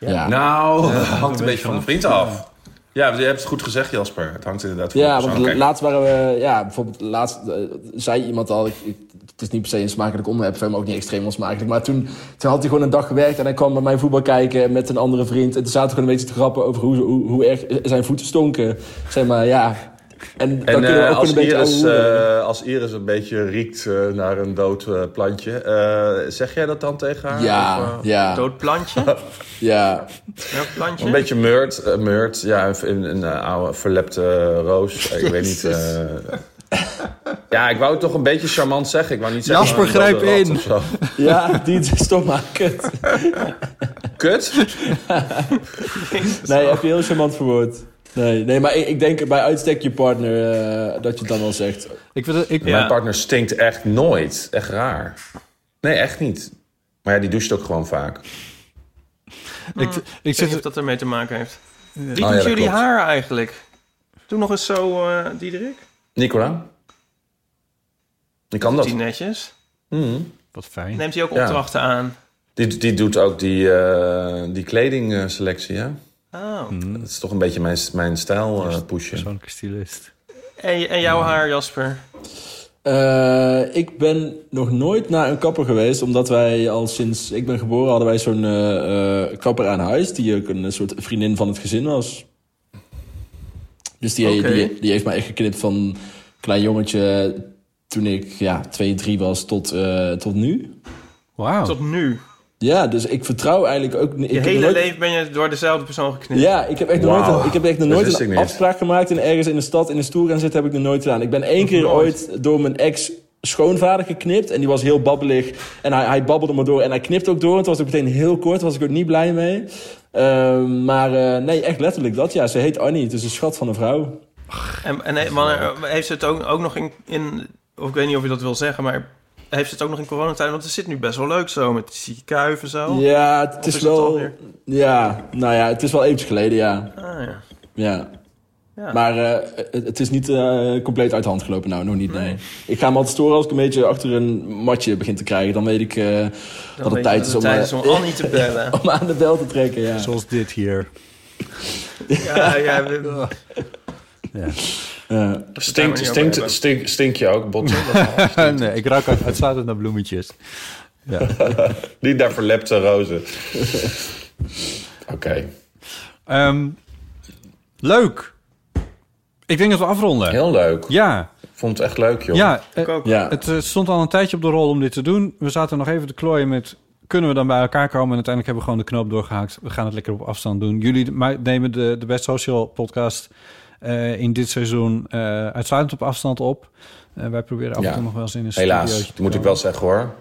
Ja. Nou, het hangt een beetje van de vriend af. Ja, je hebt het goed gezegd, Jasper. Het hangt inderdaad van Ja, de want laatst waren we... Ja, bijvoorbeeld laatst eh, zei iemand al... Ik, ik- het is niet per se een smakelijk onderwerp, voor hem ook niet extreem onsmakelijk. Maar toen, toen had hij gewoon een dag gewerkt en hij kwam bij mijn voetbal kijken met een andere vriend. En toen zaten we gewoon een beetje te grappen over hoe, hoe, hoe erg zijn voeten stonken. Zeg maar, ja. En, dan En kunnen we eh, ook als, een beetje... Iris, eh, als Iris een beetje riekt eh, naar een dood eh, plantje, eh, zeg jij dat dan tegen haar? ja, Of, ja, Dood plantje? ja. Welk plantje? Een beetje meurt, meurt ja, een, een, eh, oude verlepte roos. Ik weet niet. eh, ja, ik wou het toch een beetje charmant zeggen. Ik wou niet zeggen. Jasper, grijp in. of zo. Ja, die stop maar, kut. Kut? Nee, heb je heel charmant verwoord. Nee, nee maar ik, ik denk bij uitstek je partner eh, dat je dan wel zegt. ik vind het... Ik, Ja. Mijn partner stinkt echt nooit. Echt raar. Nee, echt niet. Maar ja, die doucht ook gewoon vaak. ik, Ik ik niet of dat ermee te maken heeft. Wie Oh, doet ja, jullie klopt. haar eigenlijk? Doe nog eens zo, eh Diederik. Nicola? Die kan dat. Die netjes. Mhm. Wat fijn. Neemt hij ook Ja. opdrachten aan? Die, die doet ook die, eh die kledingselectie, ja. Oh. Dat is toch een beetje mijn, mijn stijl eh pushen. Persoonlijke stylist. En, en jouw haar, Jasper? Eh, ik ben nog nooit naar een kapper geweest, omdat wij al sinds ik ben geboren hadden wij zo'n eh, eh, kapper aan huis, die ook een soort vriendin van het gezin was. Dus die, die, die heeft mij echt geknipt van klein jongetje toen ik ja, twee, drie was tot, eh, tot nu. Wauw. Tot nu. Ja, dus ik vertrouw eigenlijk ook... Je ik heb hele nooit- leven ben je door dezelfde persoon geknipt. Ja, ik heb echt nooit, een- ik heb echt nog nooit een niet. afspraak gemaakt en ergens in de stad in een stoel gaan zitten heb ik nog nooit gedaan. Ik ben één keer nooit. ooit door mijn ex schoonvader geknipt en die was heel babbelig en hij, hij babbelde maar door en hij knipt ook door. Het was ook meteen heel kort, daar was ik ook niet blij mee. Ehm, maar eh, nee, echt letterlijk dat. Ja, ze heet Annie, het is een schat van een vrouw. En, en eh, heeft ze het ook, ook nog in, in... Of ik weet niet of je dat wil zeggen, maar... Heeft het ook nog in coronatijd? Want het zit nu best wel leuk zo, met die kuiven en zo. Ja, het Of is, wel... ja, nou ja, het is wel eventjes geleden, ja. Ah, ja. ja. Ja. Maar eh, het, het is niet eh, compleet uit de hand gelopen, nou, nog niet, nee. Ik ga me altijd storen als ik een beetje achter een matje begin te krijgen. Dan weet ik eh, dat het tijd is om, tijd is om Annie te bellen. om aan de bel te trekken, ja. Zoals dit hier. Ja, ja, we- Ja. Ja. Stinkt, stinkt, stink, stink je ook, botten? nee, ik ruik uit- uitsluitend naar bloemetjes. Ja. Niet naar verlepte rozen. Oké. Ehm, leuk. Ik denk dat we afronden. Heel leuk. Ja, Ik vond het echt leuk, joh. ja. eh, ik ook. Ja. Het eh, stond al een tijdje op de rol om dit te doen. We zaten nog even te klooien met... Kunnen we dan bij elkaar komen? En uiteindelijk hebben we gewoon de knoop doorgehaakt. We gaan het lekker op afstand doen. Jullie nemen de, de Best Social podcast eh, in dit seizoen eh, uitsluitend op afstand op. Eh, wij proberen af en Ja. toe nog wel eens in een Helaas, moet ik wel zeggen hoor.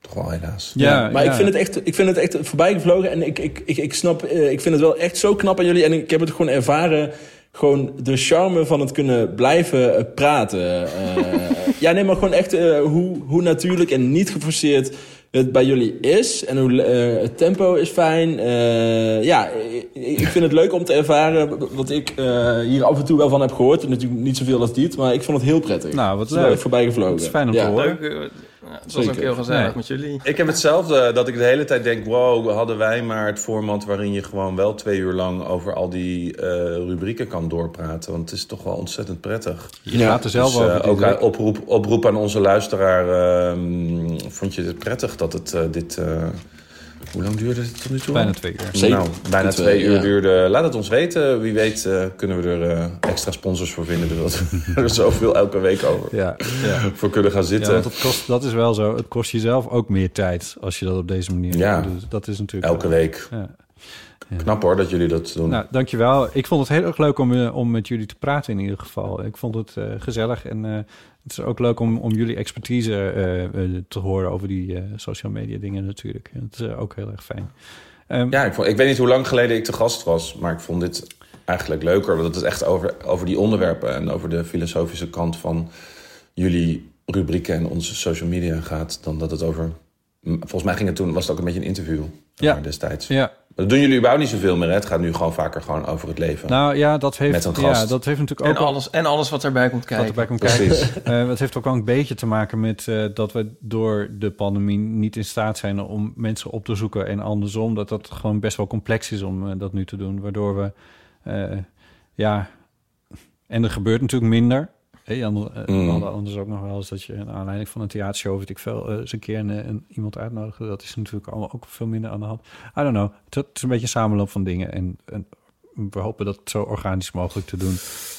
Toch wel helaas. Ja, maar ja. Ik, vind het echt, ik vind het echt voorbij gevlogen. En ik, ik, ik, ik snap, eh, ik vind het wel echt zo knap aan jullie. En ik heb het gewoon ervaren. Gewoon de charme van het kunnen blijven praten. Eh, ja, nee, maar gewoon echt eh, hoe, hoe natuurlijk en niet geforceerd het bij jullie is. En hoe eh, het tempo is fijn. Eh, ja, ik, ik vind het leuk om te ervaren wat ik eh, hier af en toe wel van heb gehoord. Natuurlijk niet zoveel als dit, maar ik vond het heel prettig. Nou, wat Het is wel leuk. voorbij gevlogen. Het is fijn om Ja. te horen. Leuk. Ja, het was ook heel gezellig Nee. met jullie. Ik heb hetzelfde, dat ik de hele tijd denk... wow, hadden wij maar het format waarin je gewoon wel twee uur lang... over al die eh, rubrieken kan doorpraten. Want het is toch wel ontzettend prettig. Je gaat er zelf Dus, eh, over. ook aan- oproep, oproep aan onze luisteraar. ehm, vond je het prettig dat het eh, dit... eh, hoe lang duurde het tot nu toe? Bijna twee uur. Zeker. Nou, bijna Twee, twee uur ja. duurde. Laat het ons weten. Wie weet eh, kunnen we er eh, extra sponsors voor vinden. Dat we er zoveel elke week over Ja, ja. voor kunnen gaan Ja, zitten. want het kost, dat is wel zo. Het kost jezelf ook meer tijd als je dat op deze manier Ja. doet. Dus dat is natuurlijk Elke wel- week. Ja. Knap hoor dat jullie dat doen. Nou, dankjewel. Ik vond het heel erg leuk om, eh, om met jullie te praten in ieder geval. Ik vond het eh, gezellig en eh, het is ook leuk om, om jullie expertise te horen over die social media dingen natuurlijk. Het is ook heel erg fijn. Ehm, Ja, ik, vond, ik weet niet hoe lang geleden ik te gast was, maar ik vond dit eigenlijk leuker. Want het is echt over, over die onderwerpen en over de filosofische kant van jullie rubrieken en onze social media gaat, dan dat het over. Volgens mij ging het toen, was het ook een beetje een interview ja. destijds. ja, Dat doen jullie überhaupt niet zoveel meer. Hè? Het gaat nu gewoon vaker gewoon over het leven. nou ja, dat heeft, Met. Ja, dat heeft natuurlijk En ook wel- alles, en alles wat erbij komt wat kijken. erbij komt Precies. kijken. Eh, dat heeft ook wel een beetje te maken met eh, dat we door de pandemie niet in staat zijn om mensen op te zoeken en andersom. Dat dat gewoon best wel complex is om eh, dat nu te doen. Waardoor we, eh, ja, en er gebeurt natuurlijk minder. Hey, ander- eh, Mm. We hadden anders ook nog wel eens dat je aanleiding van een theatershow, weet ik veel, eh, eens een keer een, een, iemand uitnodigde. Dat is natuurlijk allemaal ook veel minder aan de hand. I don't know. Het, het is een beetje een samenloop van dingen. En, en we hopen dat zo organisch mogelijk te doen.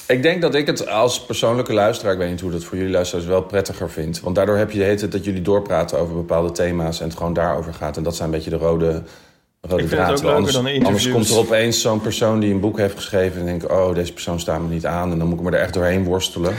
Ik denk dat ik het als persoonlijke luisteraar, ik weet niet hoe dat voor jullie luisteraars wel prettiger vind. Want daardoor heb je de hele tijd dat jullie doorpraten over bepaalde thema's en het gewoon daarover gaat. En dat zijn een beetje de rode, rode Ik vind het ook draad. leuker anders, dan anders komt er opeens zo'n persoon die een boek heeft geschreven en denk ik, oh, deze persoon staat me niet aan. En dan moet ik me er echt doorheen worstelen.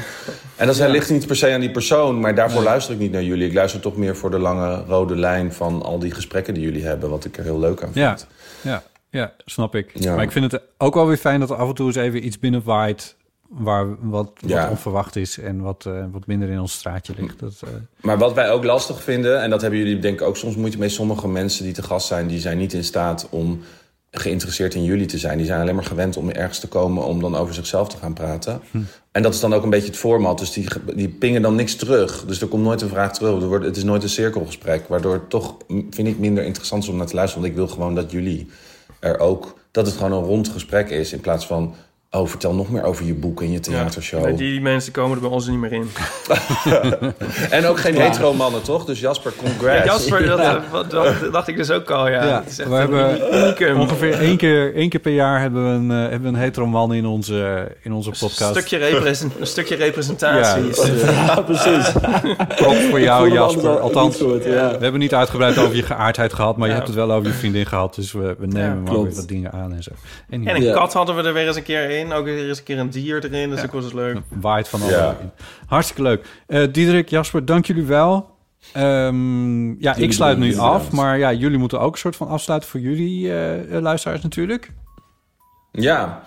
En dat ligt niet per se aan die persoon, maar daarvoor luister ik niet naar jullie. Ik luister toch meer voor de lange rode lijn van al die gesprekken die jullie hebben, wat ik er heel leuk aan vind. Ja, ja, ja, snap ik. Ja. Maar ik vind het ook wel weer fijn dat er af en toe eens even iets binnenwaait... waar wat, onverwacht is en wat, eh, wat minder in ons straatje ligt. Dat, eh, Maar wat wij ook lastig vinden, en dat hebben jullie denk ik ook soms moeite mee... sommige mensen die te gast zijn, die zijn niet in staat om geïnteresseerd in jullie te zijn. Die zijn alleen maar gewend om ergens te komen om dan over zichzelf te gaan praten. En dat is dan ook een beetje het format. Dus die, die pingen dan niks terug. Dus er komt nooit een vraag terug. Er wordt, het is nooit een cirkelgesprek. Waardoor het toch, vind ik, minder interessant is om naar te luisteren. Want ik wil gewoon dat jullie er ook... dat het gewoon een rond gesprek is. In plaats van, oh, vertel nog meer over je boek en je theatershow. Nee, die mensen komen er bij ons niet meer in. En ook geen hetero mannen, toch? Dus Jasper, congrats. Jasper, dat, eh, dat dacht ik dus ook al, ja. Ja, we een hebben unicum. ongeveer één keer, één keer per jaar hebben we een, eh, hebben we een hetero man in onze, in onze Een podcast. stukje, represent, een stukje representatie. Ja. Ja, precies. Ook voor jou, Jasper. al Althans, ja. we hebben niet uitgebreid over je geaardheid gehad... maar je Ja. hebt het wel over je vriendin gehad. Dus we, we nemen Ja, maar weer wat dingen aan en zo. En En een Ja. kat hadden we er weer eens een keer in. Ook weer eens een keer een dier erin. Dus dat was dus leuk. waait van alles. Hartstikke leuk. Eh Diederik, Jasper, dank jullie wel. Ehm, ja, ik sluit nu af, maar ja, jullie moeten ook een soort van afsluiten voor jullie eh, eh, luisteraars natuurlijk. Ja.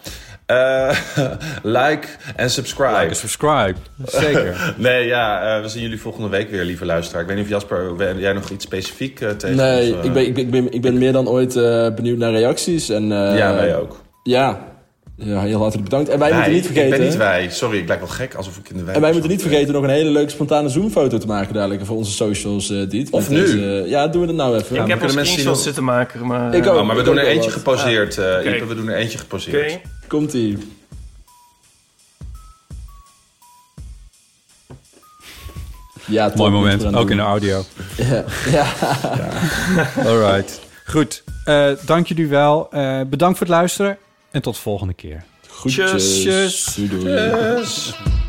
Eh, like en subscribe. Like en subscribe, zeker. Nee, ja, eh, we zien jullie volgende week weer, lieve luisteraar. Ik weet niet of Jasper, ben jij nog iets specifiek eh, tegen Nee, ons, ik ben, ik, ben, ik, ben, ik ben meer dan ooit eh, benieuwd naar reacties. En, eh, Ja, wij ook. Ja, ja heel hartelijk bedankt. En wij Wij, moeten niet vergeten... Ik ben niet wij. Sorry, ik lijk wel gek alsof ik in de wij En wij moeten niet vergeten nog een hele leuke spontane Zoom-foto te maken dadelijk voor onze socials, eh Diet. Of Met nu? deze- ja, doen we dat nou even. ik heb een mensen zien- zitten maken, maar... Ik ook. Oh, maar we Ik doen er eentje geposeerd. eh Oké. Ipe, we doen er eentje geposeerd. Oké. Komt-ie. Ja, top, Mooi moment, ook in de audio. Ja, ja. Alright. Goed, Eh, dank jullie wel. Eh, bedankt voor het luisteren en tot de volgende keer. Groetjes. Tjus. Doei, doei.